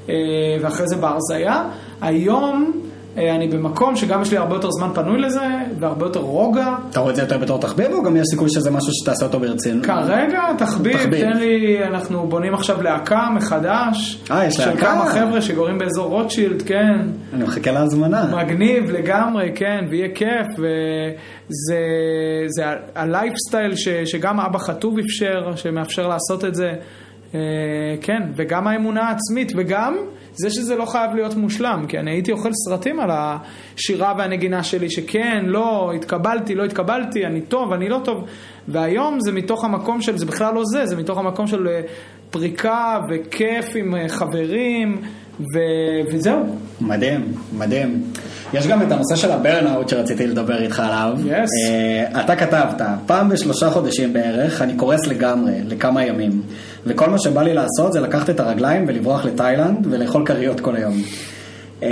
[SPEAKER 2] אה, ואחרי זה בהרזייה. היום אני במקום שגם יש לי הרבה יותר זמן פנוי לזה, והרבה יותר רוגע.
[SPEAKER 1] אתה רואה את זה יותר בתור תחביב, או גם יש סיכוי שזה משהו שתעשה אותו ברצינות?
[SPEAKER 2] כרגע תחביב, תחביב, תן לי, אנחנו בונים עכשיו להקה מחדש.
[SPEAKER 1] אה, יש להקה?
[SPEAKER 2] של כמה חבר'ה שגורים באזור רוטשילד, כן.
[SPEAKER 1] אני מחכה להזמנה.
[SPEAKER 2] מגניב לגמרי, כן, ויהיה כיף, וזה זה הלייפסטייל ש, שגם אבא חטוב אפשר, שמאפשר לעשות את זה. אה, כן, וגם האמונה העצמית, וגם... זה שזה לא חייב להיות מושלם, כי אני הייתי אוכל סרטים על השירה והנגינה שלי, שכן, לא, התקבלתי, לא התקבלתי, אני טוב, אני לא טוב, והיום זה מתוך המקום של, זה בכלל לא זה, זה מתוך המקום של אה, פריקה וכיף עם אה, חברים, ו... וזהו.
[SPEAKER 1] מדהים, מדהים. יש גם את הנושא של הברנאוט שרציתי לדבר איתך עליו.
[SPEAKER 2] Yes.
[SPEAKER 1] Uh, אתה כתבת, פעם בשלושה חודשים בערך אני קורס לגמרי, לכמה ימים. וכל מה שבא לי לעשות זה לקחת את הרגליים ולברוח לתאילנד ולאכול כריות כל היום. Uh,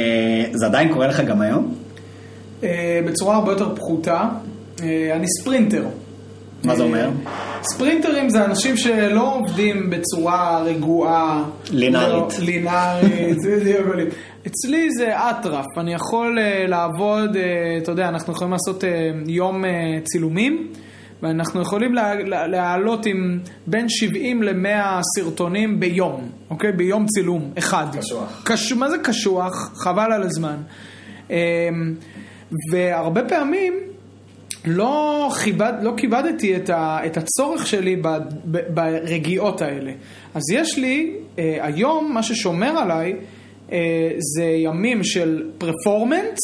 [SPEAKER 1] זה עדיין קורה לך גם היום?
[SPEAKER 2] Uh, בצורה הרבה יותר פחותה. Uh, אני ספרינטר.
[SPEAKER 1] מה זה אומר?
[SPEAKER 2] ספרינטרים זה אנשים שלא עובדים בצורה רגועה.
[SPEAKER 1] לינארית.
[SPEAKER 2] לא, לינארית, זה בדיוק. אצלי זה אטרף, אני יכול לעבוד, אתה יודע, אנחנו יכולים לעשות יום צילומים, ואנחנו יכולים להעלות עם בין 70 ל-100 סרטונים ביום, אוקיי? ביום צילום, אחד.
[SPEAKER 1] קשוח.
[SPEAKER 2] קש... מה זה קשוח? חבל על הזמן. Um, והרבה פעמים לא, כיבד, לא כיבדתי את, ה, את הצורך שלי ב, ב, ברגיעות האלה. אז יש לי, אה, היום, מה ששומר עליי, אה, זה ימים של פרפורמנס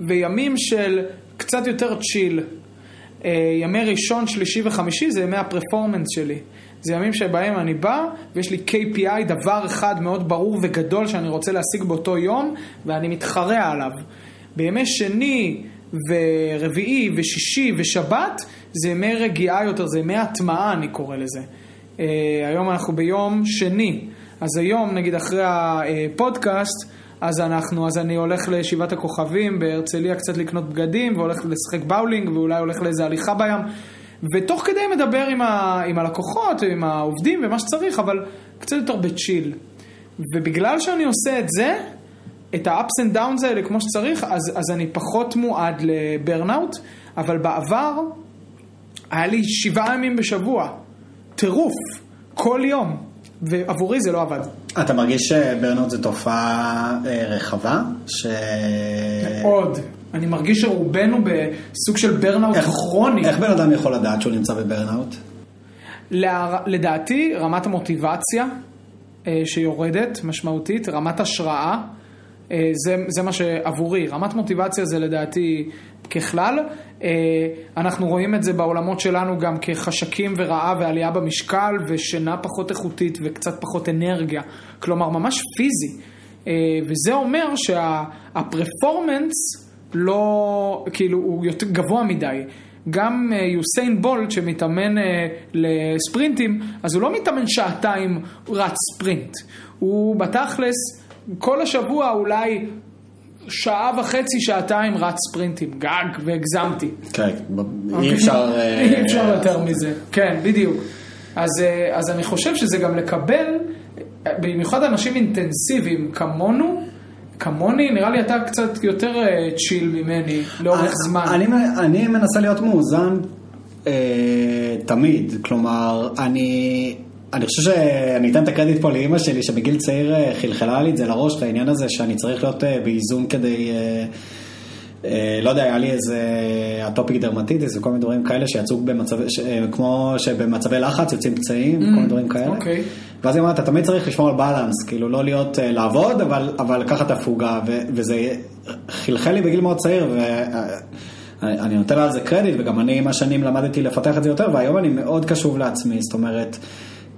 [SPEAKER 2] וימים של קצת יותר צ'יל. אה, ימי ראשון, שלישי וחמישי זה ימי הפרפורמנס שלי. זה ימים שבהם אני בא ויש לי KPI, דבר אחד מאוד ברור וגדול שאני רוצה להשיג באותו יום ואני מתחרה עליו. בימי שני, ורביעי ושישי ושבת זה ימי רגיעה יותר, זה ימי הטמעה אני קורא לזה. Uh, היום אנחנו ביום שני, אז היום נגיד אחרי הפודקאסט, אז אנחנו, אז אני הולך לישיבת הכוכבים בהרצליה קצת לקנות בגדים, והולך לשחק באולינג, ואולי הולך לאיזה הליכה בים, ותוך כדי מדבר עם, ה, עם הלקוחות, עם העובדים ומה שצריך, אבל קצת יותר בצ'יל. ובגלל שאני עושה את זה, את ה-ups and downs האלה כמו שצריך, אז, אז אני פחות מועד לברנאוט, אבל בעבר היה לי שבעה ימים בשבוע, טירוף, כל יום, ועבורי זה לא עבד.
[SPEAKER 1] אתה מרגיש שברנאוט זו תופעה אה, רחבה? ש...
[SPEAKER 2] מאוד. אני מרגיש שרובנו בסוג של ברנאוט כרוני.
[SPEAKER 1] איך בן אדם יכול לדעת שהוא נמצא בברנאוט?
[SPEAKER 2] לדעתי, רמת המוטיבציה אה, שיורדת משמעותית, רמת השראה, אה, זה, זה מה שעבורי, רמת מוטיבציה זה לדעתי ככלל. אה, אנחנו רואים את זה בעולמות שלנו גם כחשקים ורעה ועלייה במשקל ושינה פחות איכותית וקצת פחות אנרגיה, כלומר ממש פיזי. וזה אומר שהפרפורמנס לא, כאילו, הוא יותר גבוה מדי. גם יוסיין בולט שמתאמן לספרינטים, אז הוא לא מתאמן שעתיים רץ ספרינט. הוא בתכלס כל השבוע אולי שעה וחצי, שעתיים רץ ספרינטים, גג, והגזמתי.
[SPEAKER 1] כן, אי אפשר... [laughs]
[SPEAKER 2] אי אפשר יותר מזה, כן, בדיוק. אז, אז אני חושב שזה גם לקבל, במיוחד אנשים אינטנסיביים כמונו, כמוני, נראה לי אתה קצת יותר צ'יל ממני לאורך זמן.
[SPEAKER 1] אני, אני מנסה להיות מאוזן אה, תמיד, כלומר, אני... אני חושב שאני אתן את הקרדיט פה לאימא שלי, שבגיל צעיר אה, חלחלה לי את זה לראש, את העניין הזה שאני צריך להיות אה, באיזון כדי, אה, לא יודע, היה לי איזה אטופיק דרמטיטיס וכל מיני דברים כאלה שיצאו במצב, כמו שבמצבי לחץ יוצאים פצעים, mm, כל מיני דברים כאלה. Okay. אוקיי. ואז היא אומרת, אתה תמיד צריך לשמור על בלנס, כאילו לא להיות, לעבוד, אבל, אבל לקחת הפוגה, וזה חלחל לי בגיל מאוד צעיר, ואני נותן לה על זה קרדיט, וגם אני עם השנים למדתי לפתח את זה יותר, והיום אני מאוד קשוב לעצמי, זאת אומרת...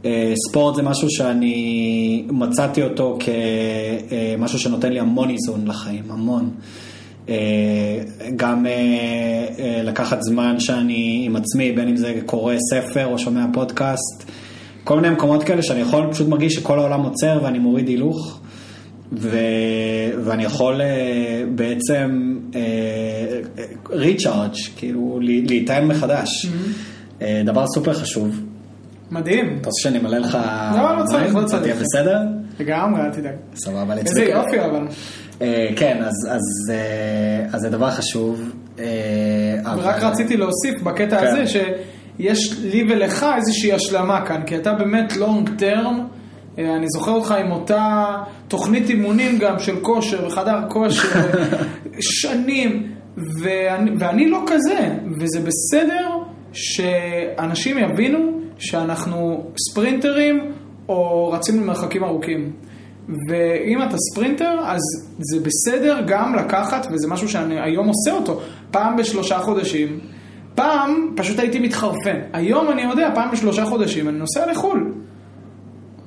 [SPEAKER 1] אה, ספורט זה משהו שאני מצאתי אותו כמשהו שנותן לי המון איזון לחיים, המון. אה, גם אה, לקחת זמן שאני עם עצמי, בין אם זה קורא ספר או שומע פודקאסט, כל מיני מקומות כאלה שאני יכול, פשוט מרגיש שכל העולם עוצר ואני מוריד הילוך. ו... ואני יכול בעצם ריצ'ארג', כאילו להיטען מחדש. Mm-hmm. דבר סופר חשוב.
[SPEAKER 2] מדהים.
[SPEAKER 1] אתה רוצה שאני אמלא לך...
[SPEAKER 2] לא, לא צריך, לא צריך.
[SPEAKER 1] תהיה בסדר?
[SPEAKER 2] לגמרי, אל תדאג.
[SPEAKER 1] סבבה,
[SPEAKER 2] איזה יופי אבל.
[SPEAKER 1] אה, כן, אז זה דבר חשוב. אה,
[SPEAKER 2] ורק רציתי להוסיף בקטע כן. הזה, שיש לי ולך איזושהי השלמה כאן, כי אתה באמת לונג טרם. אה, אני זוכר אותך עם אותה תוכנית אימונים גם של כושר וחדר כושר, [laughs] שנים, ואני, ואני לא כזה, וזה בסדר שאנשים יבינו שאנחנו ספרינטרים או רצים למרחקים ארוכים. ואם אתה ספרינטר, אז זה בסדר גם לקחת, וזה משהו שאני היום עושה אותו, פעם בשלושה חודשים. פעם פשוט הייתי מתחרפן. היום אני יודע, פעם בשלושה חודשים אני נוסע לחו"ל.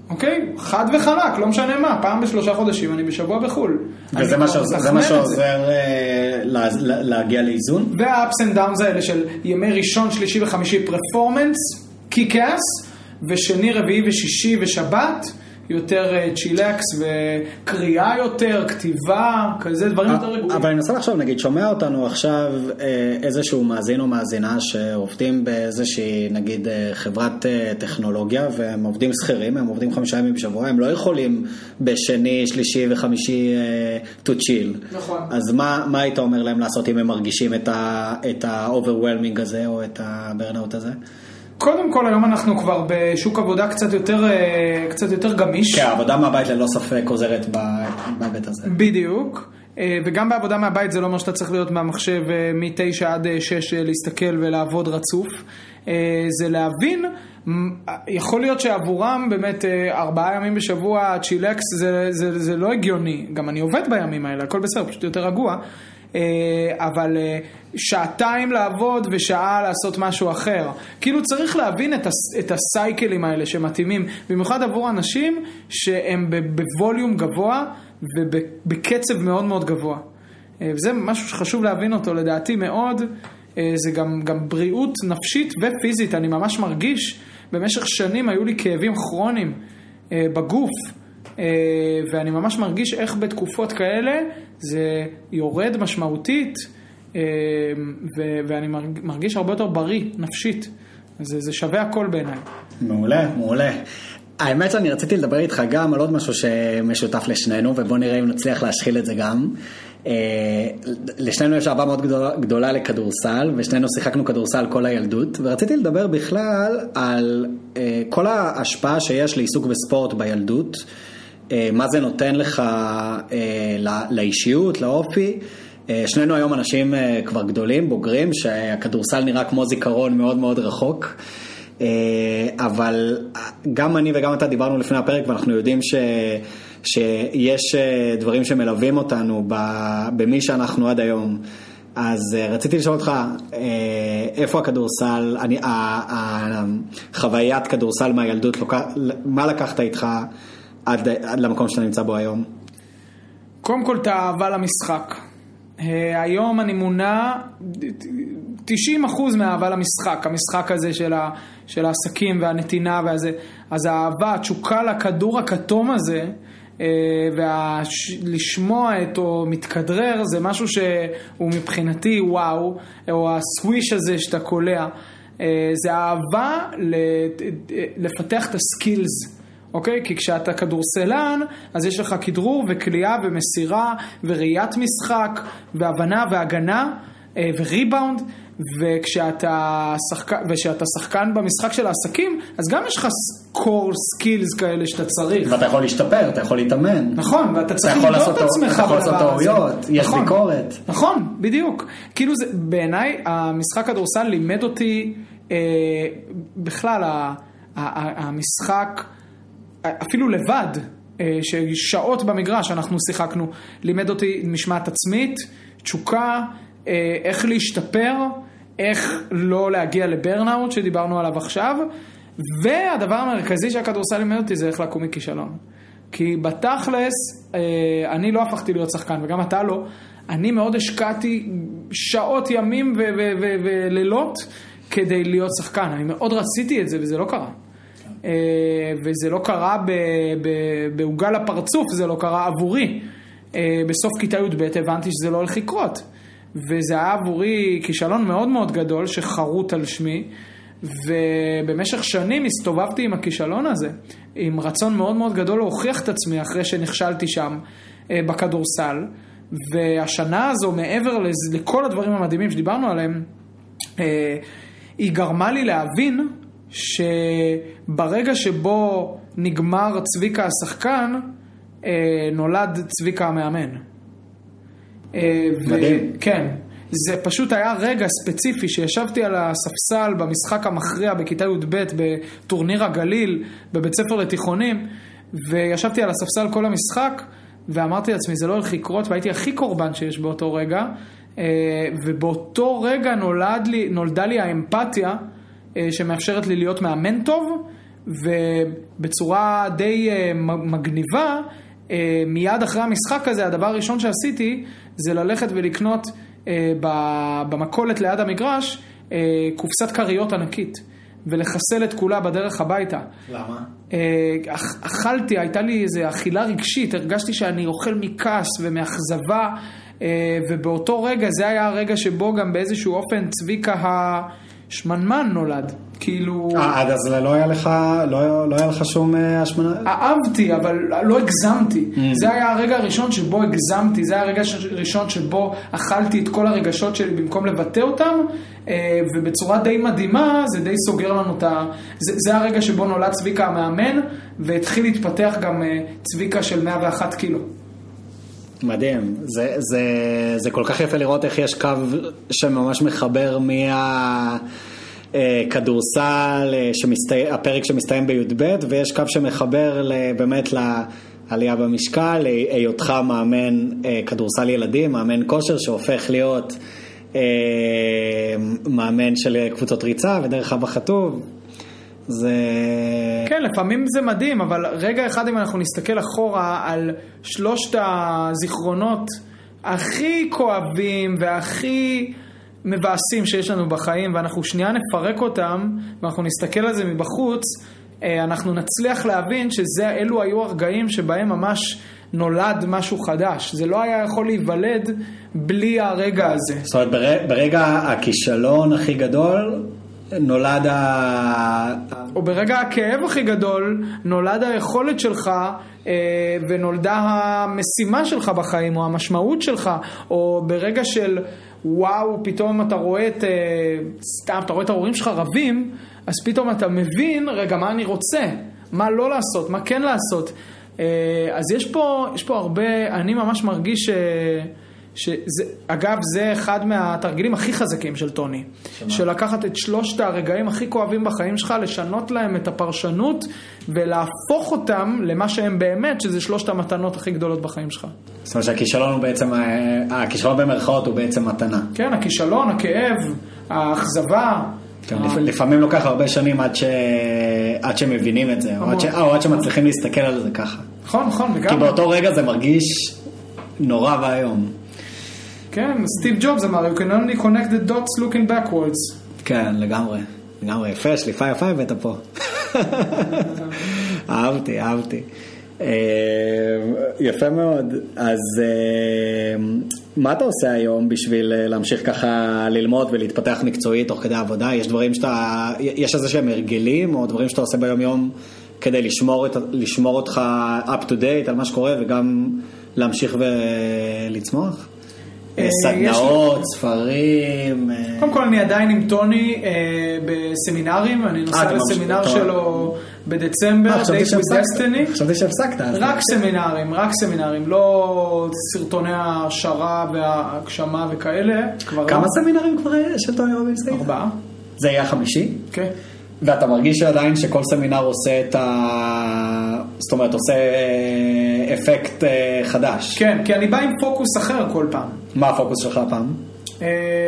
[SPEAKER 2] אוקיי? חד וחלק, לא משנה מה, פעם בשלושה חודשים אני בשבוע בחו"ל.
[SPEAKER 1] וזה מה שעוזר, מה שעוזר אה, להגיע לאיזון?
[SPEAKER 2] וה-ups and downs האלה של ימי ראשון, שלישי וחמישי פרפורמנס, קיקאס, ושני, רביעי ושישי ושבת. יותר צ'ילקס אה, וקריאה יותר, כתיבה, כזה דברים יותר רגועים.
[SPEAKER 1] אבל אני מנסה לחשוב, נגיד, שומע אותנו עכשיו אה, איזשהו מאזין או מאזינה שעובדים באיזושהי, נגיד, אה, חברת טכנולוגיה והם עובדים שכירים, הם עובדים חמישה ימים בשבוע, הם לא יכולים בשני, שלישי וחמישי to chill.
[SPEAKER 2] נכון.
[SPEAKER 1] אז מה, מה היית אומר להם לעשות אם הם מרגישים את ה-overwhelming הזה או את ה-burnout הזה?
[SPEAKER 2] קודם כל, היום אנחנו כבר בשוק עבודה קצת יותר, אה, קצת יותר גמיש.
[SPEAKER 1] כן, עבודה מהבית ללא ספק עוזרת בהיבט הזה.
[SPEAKER 2] בדיוק. אה, וגם בעבודה מהבית זה לא אומר שאתה צריך להיות מהמחשב אה, מ-9 עד 6 להסתכל ולעבוד רצוף. זה להבין, יכול להיות שעבורם באמת ארבעה ימים בשבוע צ'ילקס זה, זה, זה לא הגיוני. גם אני עובד בימים האלה, הכל בסדר, פשוט יותר רגוע. אה, אבל אה, שעתיים לעבוד ושעה לעשות משהו אחר. כאילו צריך להבין את, את הסייקלים האלה שמתאימים, במיוחד עבור אנשים שהם בווליום גבוה ובקצב מאוד מאוד גבוה. אה, וזה משהו שחשוב להבין אותו לדעתי מאוד, זה גם, גם בריאות נפשית ופיזית, אני ממש מרגיש, במשך שנים היו לי כאבים כרוניים בגוף. ואני ממש מרגיש איך בתקופות כאלה זה יורד משמעותית, אה, ואני מרגיש הרבה יותר בריא, נפשית. זה, זה שווה הכל בעיניי.
[SPEAKER 1] מעולה, מעולה. האמת שאני רציתי לדבר איתך גם על עוד משהו שמשותף לשנינו, ובוא נראה אם נצליח להשחיל את זה גם. אה, לשנינו יש אהבה מאוד גדולה, גדולה לכדורסל, ושנינו שיחקנו כדורסל כל הילדות, ורציתי לדבר בכלל על אה, כל ההשפעה שיש לעיסוק בספורט בילדות, מה זה נותן לך לאישיות, לאופי. שנינו היום אנשים כבר גדולים, בוגרים, שהכדורסל נראה כמו זיכרון מאוד מאוד רחוק. אבל גם אני וגם אתה דיברנו לפני הפרק ואנחנו יודעים ש... שיש אה, דברים שמלווים אותנו במי שאנחנו עד היום. אז אה, רציתי לשאול אותך, אה, איפה הכדורסל, אני, חוויית כדורסל מהילדות, מה לקחת איתך עד, עד למקום שאתה נמצא בו היום?
[SPEAKER 2] קודם כל את האהבה למשחק. היום אני מונע 90% מהאהבה למשחק, המשחק הזה של, ה, של העסקים והנתינה והזה. אז האהבה, התשוקה לכדור הכתום הזה, אה, ולשמוע אותו מתכדרר זה משהו שהוא מבחינתי וואו, או הסוויש הזה שאתה קולע, אה, זה אהבה לפתח את הסקילס. אוקיי? כי כשאתה כדורסלן, אז יש לך כדרור וכליאה ומסירה וראיית משחק והבנה והגנה אה, וריבאונד, וכשאתה שחק... וכשאתה שחקן במשחק של העסקים, אז גם יש לך core skills כאלה שאתה צריך.
[SPEAKER 1] ואתה יכול להשתפר, אתה יכול להתאמן.
[SPEAKER 2] נכון, ואתה צריך למדוד את עצמך
[SPEAKER 1] אתה יכול לעשות טעויות, יש נכון, ביקורת.
[SPEAKER 2] נכון, בדיוק. כאילו זה, בעיניי, המשחק כדורסל לימד אותי, אה, בכלל, ה, ה, המשחק, אפילו לבד, אה, ששעות במגרש אנחנו שיחקנו, לימד אותי משמעת עצמית, תשוקה, אה, איך להשתפר. איך לא להגיע לברנאוט שדיברנו עליו עכשיו, והדבר המרכזי שהכדורסל לימד אותי זה איך לקום מכישלון. כי בתכלס, אה, אני לא הפכתי להיות שחקן, וגם אתה לא. אני מאוד השקעתי שעות, ימים ולילות כדי להיות שחקן. אני מאוד רציתי את זה, וזה לא קרה. אה, וזה לא קרה בעוגה לפרצוף, זה לא קרה עבורי. אה, בסוף כיתה י"ב הבנתי שזה לא הולך לקרות. וזה היה עבורי כישלון מאוד מאוד גדול שחרוט על שמי, ובמשך שנים הסתובבתי עם הכישלון הזה, עם רצון מאוד מאוד גדול להוכיח את עצמי אחרי שנכשלתי שם אה, בכדורסל, והשנה הזו, מעבר לכל הדברים המדהימים שדיברנו עליהם, היא גרמה לי להבין שברגע שבו נגמר צביקה השחקן, אה, נולד צביקה המאמן.
[SPEAKER 1] אה, מדהים.
[SPEAKER 2] כן. זה פשוט היה רגע ספציפי שישבתי על הספסל במשחק המכריע בכיתה י"ב בטורניר הגליל בבית ספר לתיכונים וישבתי על הספסל כל המשחק ואמרתי לעצמי זה לא הולך לקרות והייתי הכי קורבן שיש באותו רגע אה, ובאותו רגע נולד לי, נולדה לי האמפתיה שמאפשרת לי להיות מאמן טוב ובצורה די מגניבה מיד אחרי המשחק הזה הדבר הראשון שעשיתי זה ללכת ולקנות אה, במכולת ליד המגרש אה, קופסת כריות ענקית. ולחסל את כולה בדרך הביתה.
[SPEAKER 1] למה?
[SPEAKER 2] אה, אכלתי, הייתה לי איזו אכילה רגשית, הרגשתי שאני אוכל מכעס ומאכזבה, אה, ובאותו רגע, זה היה הרגע שבו גם באיזשהו אופן צביקה השמנמן נולד. כאילו...
[SPEAKER 1] אה, עד אז לא היה לך, לא, לא היה לך שום אה, השמנה?
[SPEAKER 2] אהבתי, אבל לא הגזמתי. Mm. זה היה הרגע הראשון שבו הגזמתי, זה היה הרגע הראשון שבו אכלתי את כל הרגשות שלי במקום לבטא אותם, אה, ובצורה די מדהימה, זה די סוגר לנו את ה... זה, זה הרגע שבו נולד צביקה המאמן, והתחיל להתפתח גם צביקה של 101 קילו.
[SPEAKER 1] מדהים, זה, זה, זה כל כך יפה לראות איך יש קו שממש מחבר מה... אה, אה, שמסתי... הפרק שמסתיים בי"ב, ויש קו שמחבר באמת לעלייה במשקל, היותך מאמן אה, כדורסל ילדים, מאמן כושר שהופך להיות מאמן של קבוצות ריצה ודרך אבא חטוב. זה...
[SPEAKER 2] כן, לפעמים זה מדהים, אבל רגע אחד אם אנחנו נסתכל אחורה על שלושת הזיכרונות הכי כואבים והכי... מבאסים שיש לנו בחיים ואנחנו שנייה נפרק אותם ואנחנו נסתכל על זה מבחוץ, אה, אנחנו נצליח להבין שאלו היו הרגעים שבהם ממש נולד משהו חדש. זה לא היה יכול להיוולד בלי הרגע הזה.
[SPEAKER 1] זאת אומרת, ברגע הכישלון הכי גדול, נולד ה...
[SPEAKER 2] או ברגע הכאב הכי גדול, נולד היכולת שלך אה, ונולדה המשימה שלך בחיים, או המשמעות שלך, או ברגע של וואו, פתאום אתה רואה את, אה, סתם, אתה רואה את ההורים שלך רבים, אז פתאום אתה מבין, רגע, מה אני רוצה? מה לא לעשות? מה כן לעשות? אה, אז יש פה, יש פה הרבה, אני ממש מרגיש ש... שזה, אגב, זה אחד מהתרגילים הכי חזקים של טוני. שמה? של לקחת את שלושת הרגעים הכי כואבים בחיים שלך, לשנות להם את הפרשנות ולהפוך אותם למה שהם באמת, שזה שלושת המתנות הכי גדולות בחיים שלך.
[SPEAKER 1] זאת אומרת שהכישלון הוא בעצם, אה, הכישלון במרכאות הוא בעצם מתנה.
[SPEAKER 2] כן, הכישלון, הכאב, האכזבה.
[SPEAKER 1] כן, לפעמים לוקח הרבה שנים עד, ש... עד שמבינים את זה, או עד, ש... או עד שמצליחים להסתכל על זה ככה.
[SPEAKER 2] נכון, נכון, לגמרי.
[SPEAKER 1] כי באותו רגע זה מרגיש נורא ואיום.
[SPEAKER 2] כן, סטיב ג'ובס אמר, you can only connect the dots looking backwards.
[SPEAKER 1] כן, לגמרי, לגמרי, יפה, שליפה יפה הבאת פה. [laughs] אהבתי, אהבתי. אה, יפה מאוד. אז אה, מה אתה עושה היום בשביל אה, להמשיך ככה ללמוד ולהתפתח מקצועית תוך כדי עבודה? יש דברים שאתה, יש איזה שהם הרגלים או דברים שאתה עושה ביום יום כדי לשמור, את, לשמור אותך up to date על מה שקורה וגם להמשיך ולצמוח? סדנאות, ספרים.
[SPEAKER 2] קודם כל אני עדיין עם טוני בסמינרים, אני נוסע לסמינר שלו בדצמבר, Date with Destiny.
[SPEAKER 1] חשבתי שהפסקת.
[SPEAKER 2] רק סמינרים, רק סמינרים, לא סרטוני העשרה והגשמה וכאלה.
[SPEAKER 1] כמה סמינרים כבר של טוני רובינס?
[SPEAKER 2] ארבעה.
[SPEAKER 1] זה יהיה החמישי?
[SPEAKER 2] כן.
[SPEAKER 1] ואתה מרגיש עדיין שכל סמינר עושה את ה... זאת אומרת, עושה אפקט חדש.
[SPEAKER 2] כן, כי אני בא עם פוקוס אחר כל פעם.
[SPEAKER 1] מה הפוקוס שלך הפעם?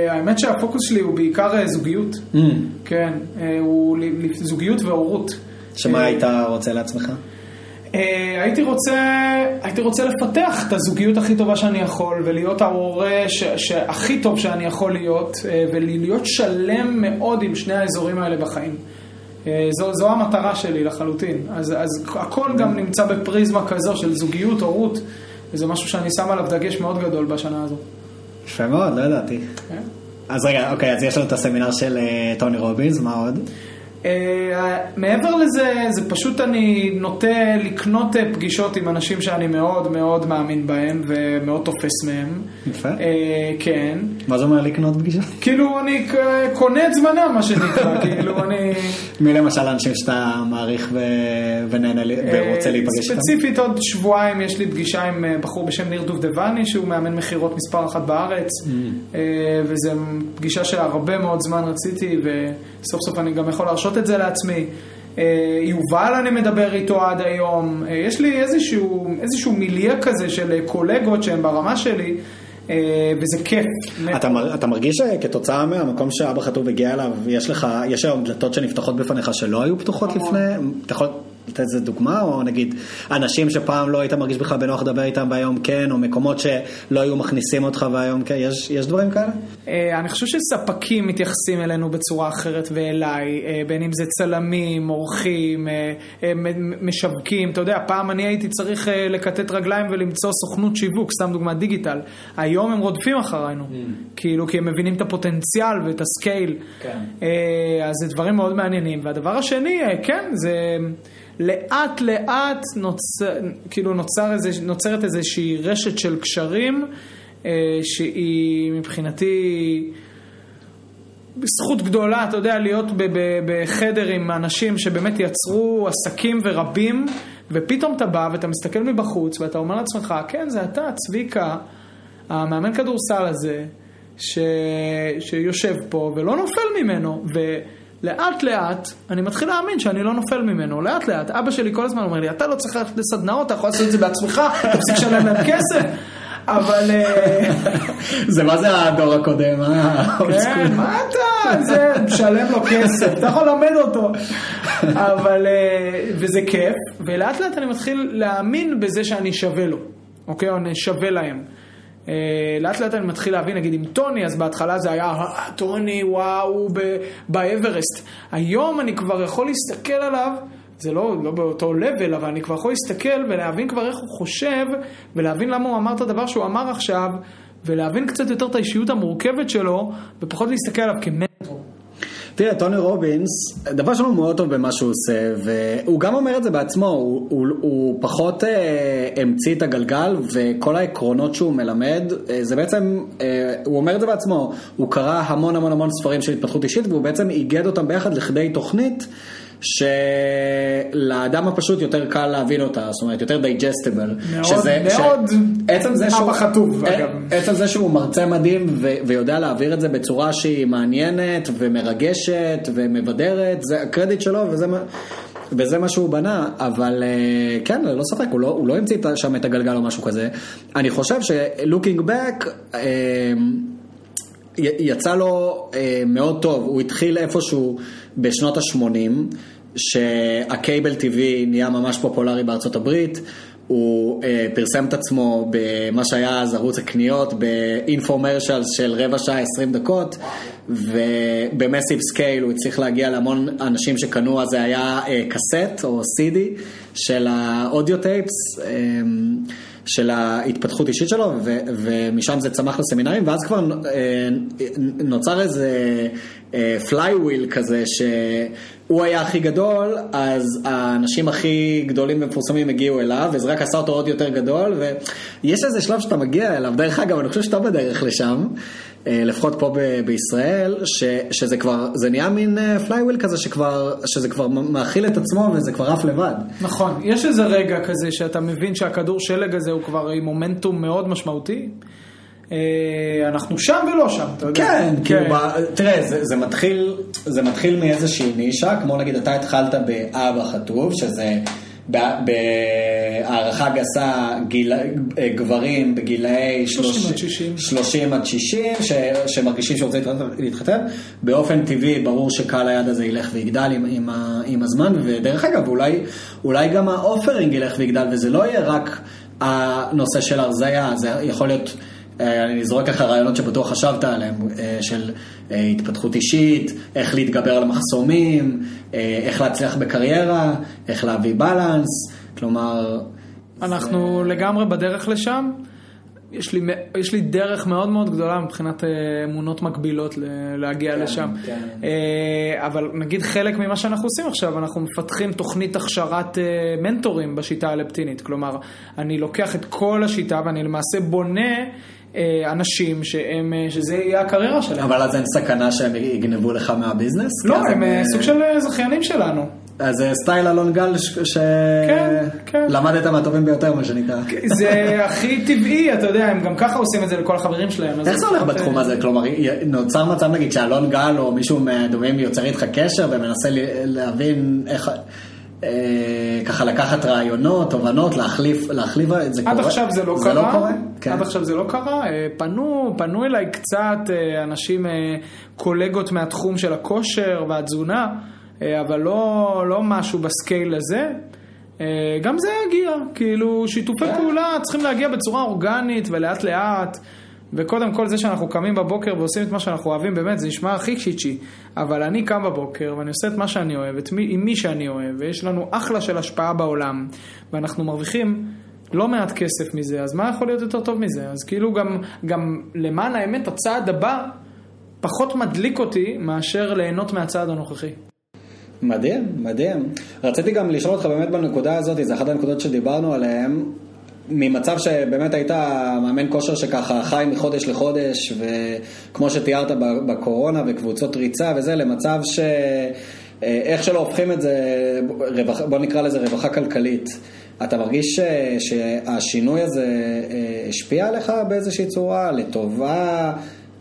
[SPEAKER 2] האמת שהפוקוס שלי הוא בעיקר זוגיות. כן, הוא זוגיות והורות.
[SPEAKER 1] שמה היית רוצה לעצמך?
[SPEAKER 2] הייתי רוצה, הייתי רוצה לפתח את הזוגיות הכי טובה שאני יכול ולהיות ההורה הכי טוב שאני יכול להיות ולהיות שלם מאוד עם שני האזורים האלה בחיים. זו, זו המטרה שלי לחלוטין. אז, אז הכל גם נמצא בפריזמה כזו של זוגיות, הורות, וזה משהו שאני שם עליו דגש מאוד גדול בשנה הזו.
[SPEAKER 1] יפה מאוד, לא ידעתי.
[SPEAKER 2] כן.
[SPEAKER 1] אז רגע, אוקיי, אז יש לנו את הסמינר של טוני רובינס, מה עוד?
[SPEAKER 2] Uh, מעבר לזה, זה פשוט אני נוטה לקנות פגישות עם אנשים שאני מאוד מאוד מאמין בהם ומאוד תופס מהם.
[SPEAKER 1] יפה. Uh,
[SPEAKER 2] כן.
[SPEAKER 1] מה זה אומר לקנות פגישות?
[SPEAKER 2] כאילו אני קונה את זמנם, מה שנקרא, [laughs] כאילו אני...
[SPEAKER 1] מי למשל האנשים שאתה מעריך ו... ונהנה ורוצה להיפגש איתם?
[SPEAKER 2] ספציפית עוד שבועיים יש לי פגישה עם בחור בשם ניר דובדבני, שהוא מאמן מכירות מספר אחת בארץ, mm. וזו פגישה שהרבה מאוד זמן רציתי, וסוף סוף אני גם יכול להרשות את זה לעצמי. יובל אני מדבר איתו עד היום, יש לי איזשהו, איזשהו מיליה כזה של קולגות שהם ברמה שלי. וזה כיף.
[SPEAKER 1] אתה, אתה מרגיש שכתוצאה מהמקום שאבא חטוב הגיע אליו, יש לך, יש היום דלתות שנפתחות בפניך שלא היו פתוחות לפני? אתה יכול לתת איזה דוגמה, או נגיד אנשים שפעם לא היית מרגיש בכלל בנוח לדבר איתם והיום כן, או מקומות שלא היו מכניסים אותך והיום כן, יש, יש דברים כאלה?
[SPEAKER 2] אני חושב שספקים מתייחסים אלינו בצורה אחרת ואליי, בין אם זה צלמים, עורכים, משווקים, אתה יודע, פעם אני הייתי צריך לקטט רגליים ולמצוא סוכנות שיווק, סתם דוגמא דיגיטל, היום הם רודפים אחרינו, mm. כאילו כי הם מבינים את הפוטנציאל ואת הסקייל,
[SPEAKER 1] כן.
[SPEAKER 2] אז זה דברים מאוד מעניינים, והדבר השני, כן, זה... לאט לאט נוצר, כאילו נוצר איזה, נוצרת איזושהי רשת של קשרים אה, שהיא מבחינתי זכות גדולה, אתה יודע, להיות בחדר עם אנשים שבאמת יצרו עסקים ורבים ופתאום אתה בא ואתה מסתכל מבחוץ ואתה אומר לעצמך, כן זה אתה, צביקה, המאמן כדורסל הזה ש... שיושב פה ולא נופל ממנו. ו... לאט לאט אני מתחיל להאמין שאני לא נופל ממנו, לאט לאט. אבא שלי כל הזמן אומר לי, אתה לא צריך ללכת לסדנאות, אתה יכול לעשות את זה בעצמך, תפסיק לשלם להם כסף. אבל...
[SPEAKER 1] זה מה זה הדור הקודם,
[SPEAKER 2] אה? כן, מה אתה? זה משלם לו כסף, אתה יכול ללמד אותו. אבל, וזה כיף, ולאט לאט אני מתחיל להאמין בזה שאני שווה לו, אוקיי? או אני שווה להם. לאט לאט אני מתחיל להבין, נגיד עם טוני, אז בהתחלה זה היה, טוני, וואו, באברסט. היום אני כבר יכול להסתכל עליו, זה לא, לא באותו לבל, אבל אני כבר יכול להסתכל ולהבין כבר איך הוא חושב, ולהבין למה הוא אמר את הדבר שהוא אמר עכשיו, ולהבין קצת יותר את האישיות המורכבת שלו, ופחות להסתכל עליו כמנטור.
[SPEAKER 1] תראה, טוני רובינס, דבר שלנו מאוד טוב במה שהוא עושה, והוא גם אומר את זה בעצמו, הוא, הוא, הוא פחות אה, המציא את הגלגל, וכל העקרונות שהוא מלמד, אה, זה בעצם, אה, הוא אומר את זה בעצמו, הוא קרא המון המון המון ספרים של התפתחות אישית, והוא בעצם איגד אותם ביחד לכדי תוכנית. שלאדם הפשוט יותר קל להבין אותה, זאת אומרת יותר דייג'סטיבל.
[SPEAKER 2] מאוד, שזה, מאוד, עצם זה שהוא,
[SPEAKER 1] חטוב, אגב. עצם זה שהוא מרצה מדהים ו, ויודע להעביר את זה בצורה שהיא מעניינת ומרגשת ומבדרת, זה הקרדיט שלו וזה מה... וזה מה שהוא בנה, אבל אה, כן, ללא ספק, הוא לא, הוא לא המציא שם את הגלגל או משהו כזה. אני חושב ש looking back, אה, יצא לו אה, מאוד טוב, הוא התחיל איפשהו בשנות ה-80, שה cable TV נהיה ממש פופולרי בארצות הברית, הוא אה, פרסם את עצמו במה שהיה אז ערוץ הקניות, ב infomercial של רבע שעה, עשרים דקות, וב massive scale הוא הצליח להגיע להמון אנשים שקנו, אז זה היה אה, cassette או CD של ה audio tapes. אה, של ההתפתחות אישית שלו, ו, ומשם זה צמח לסמינרים, ואז כבר אה, נוצר איזה flywheel אה, כזה, שהוא היה הכי גדול, אז האנשים הכי גדולים ומפורסמים הגיעו אליו, וזה רק עשה אותו עוד יותר גדול, ויש איזה שלב שאתה מגיע אליו, דרך אגב, אני חושב שאתה בדרך לשם. אה, לפחות פה ב- בישראל, ש- שזה כבר, זה נהיה מין flywheel כזה שכבר, שזה כבר מאכיל את עצמו וזה כבר עף לבד.
[SPEAKER 2] נכון, יש איזה רגע כזה שאתה מבין שהכדור שלג הזה הוא כבר עם מומנטום מאוד משמעותי. אה, אנחנו שם ולא שם, אתה
[SPEAKER 1] יודע. כן, כן. כאילו, תראה, זה, זה, מתחיל, זה מתחיל מאיזושהי נישה, כמו נגיד אתה התחלת באבא חטוב, שזה בהערכה גסה גיל, גברים בגילאי
[SPEAKER 2] 30 עד 60,
[SPEAKER 1] 30 עד 60 ש, שמרגישים שרוצים להתחתן, באופן טבעי ברור שקהל היד הזה ילך ויגדל עם, עם, עם הזמן, ודרך אגב אולי, אולי גם האופרינג ילך ויגדל וזה לא יהיה רק הנושא של הרזייה, זה יכול להיות... אה, אני אזרוק לך רעיונות שבטוח חשבת עליהם, אה, של אה, התפתחות אישית, איך להתגבר על מחסומים, איך להצליח בקריירה, איך להביא בלנס, כלומר...
[SPEAKER 2] אנחנו זה... לגמרי בדרך לשם. יש לי, יש לי דרך מאוד מאוד גדולה מבחינת אמונות מקבילות להגיע כן, לשם. כן. אבל נגיד חלק ממה שאנחנו עושים עכשיו, אנחנו מפתחים תוכנית הכשרת מנטורים בשיטה הלפטינית. כלומר, אני לוקח את כל השיטה ואני למעשה בונה אנשים שהם, אה, שזה יהיה הקריירה שלהם.
[SPEAKER 1] אבל אז אין סכנה שהם יגנבו לך מהביזנס?
[SPEAKER 2] לא, הם אה, סוג של זכיינים שלנו.
[SPEAKER 1] אז זה סטייל אלון גל שלמדת כן, כן. מהטובים ביותר מה שנקרא.
[SPEAKER 2] זה הכי טבעי, אתה יודע, הם גם ככה עושים את זה לכל החברים שלהם.
[SPEAKER 1] איך זה הולך בתחום הזה? כלומר, נוצר מצב נגיד שאלון גל או מישהו מהדומים יוצר איתך קשר ומנסה להבין איך... אה, ככה לקחת רעיונות, תובנות, להחליף, להחליף את זה
[SPEAKER 2] קורה? עד עכשיו זה לא זה קרה, לא קורה? כן. עד עכשיו זה לא קרה, אה, פנו, פנו אליי קצת אה, אנשים, קולגות מהתחום של הכושר והתזונה, אבל לא, לא משהו בסקייל הזה. גם זה יגיע, כאילו שיתופי כן. פעולה צריכים להגיע בצורה אורגנית ולאט לאט. וקודם כל זה שאנחנו קמים בבוקר ועושים את מה שאנחנו אוהבים, באמת, זה נשמע הכי קשיצ'י. אבל אני קם בבוקר ואני עושה את מה שאני אוהב, את מי, עם מי שאני אוהב, ויש לנו אחלה של השפעה בעולם, ואנחנו מרוויחים לא מעט כסף מזה, אז מה יכול להיות יותר טוב מזה? אז כאילו גם, גם למען האמת, הצעד הבא פחות מדליק אותי מאשר ליהנות מהצעד הנוכחי.
[SPEAKER 1] מדהים, מדהים. רציתי גם לשאול אותך באמת בנקודה הזאת, זו אחת הנקודות שדיברנו עליהן, ממצב שבאמת היית מאמן כושר שככה חי מחודש לחודש, וכמו שתיארת בקורונה וקבוצות ריצה וזה, למצב ש... אה, איך שלא הופכים את זה, בוא נקרא לזה רווחה כלכלית. אתה מרגיש שהשינוי הזה אה, השפיע עליך באיזושהי צורה, לטובה,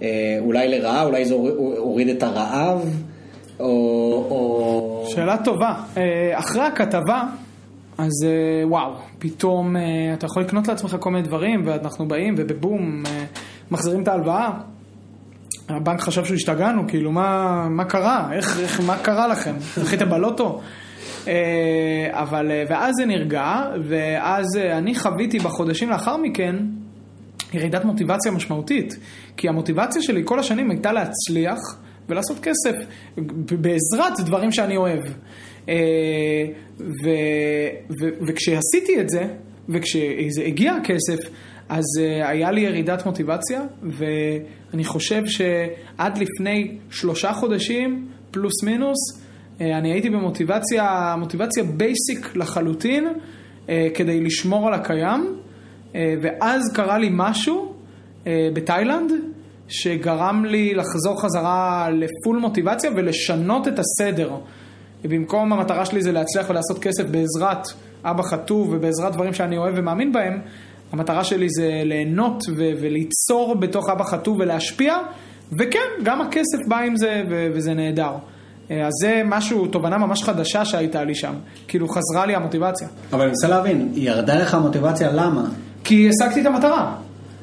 [SPEAKER 1] אה, אולי לרעה, אולי זה הוריד את הרעב? או, או...
[SPEAKER 2] שאלה טובה. אחרי הכתבה, אז אה, וואו, פתאום אה, אתה יכול לקנות לעצמך כל מיני דברים, ואנחנו באים ובבום, אה, מחזירים את ההלוואה. הבנק חשב שהוא השתגענו, כאילו, מה, מה קרה? איך, איך, מה קרה לכם? [laughs] זכיתם בלוטו? אבל, ואז זה נרגע, ואז אני חוויתי בחודשים לאחר מכן ירידת מוטיבציה משמעותית. כי המוטיבציה שלי כל השנים הייתה להצליח ולעשות כסף בעזרת דברים שאני אוהב. אה, ו, ו, וכשעשיתי את זה, וכשהגיע הכסף, אז אה, היה לי ירידת מוטיבציה, ואני חושב שעד לפני שלושה חודשים פלוס מינוס. אה, אני הייתי במוטיבציה, מוטיבציה בייסיק לחלוטין, כדי לשמור על הקיים, ואז קרה לי משהו בתאילנד, שגרם לי לחזור חזרה לפול מוטיבציה ולשנות את הסדר. במקום המטרה שלי זה להצליח ולעשות כסף בעזרת אבא חטוב ובעזרת דברים שאני אוהב ומאמין בהם, המטרה שלי זה ליהנות ו- וליצור בתוך אבא חטוב ולהשפיע, וכן, גם הכסף בא עם זה ו- וזה נהדר. אה, אז זה משהו, תובנה ממש חדשה שהייתה לי שם. כאילו חזרה לי המוטיבציה.
[SPEAKER 1] אבל אני רוצה להבין, ירדה לך המוטיבציה למה?
[SPEAKER 2] כי השגתי את המטרה.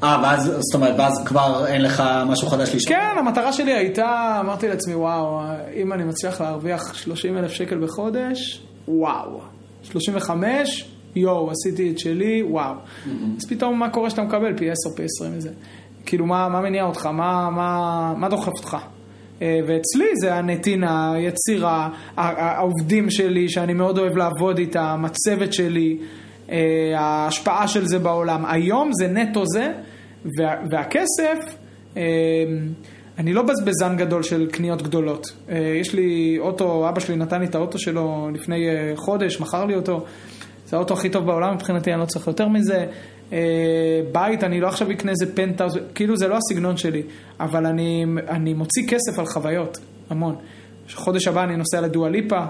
[SPEAKER 1] אה, ואז, זאת אומרת, ואז כבר אין לך משהו חדש לשאול?
[SPEAKER 2] כן, המטרה שלי הייתה, אמרתי לעצמי, וואו, אם אני מצליח להרוויח 30 אלף שקל בחודש, וואו. 35, יואו, עשיתי את שלי, וואו. Mm-hmm. אז פתאום מה קורה שאתה מקבל פי 10, פי 20 מזה? כאילו, מה, מה מניע אותך? מה, מה, מה דוחף אותך? אה, ואצלי זה הנתינה, היצירה, העובדים שלי, שאני מאוד אוהב לעבוד איתם, הצוות שלי, ההשפעה של זה בעולם. היום זה נטו זה, וה, והכסף, אה, אני לא בזבזן גדול של קניות גדולות. יש לי אוטו, אבא שלי נתן לי את האוטו שלו לפני חודש, מכר לי אותו. זה האוטו הכי טוב בעולם מבחינתי, אני לא צריך יותר מזה. אה, בית, אני לא עכשיו אקנה איזה פנטאוס, כאילו זה לא הסגנון שלי, אבל אני, אני מוציא כסף על חוויות, המון. חודש הבא אני נוסע לדואליפה.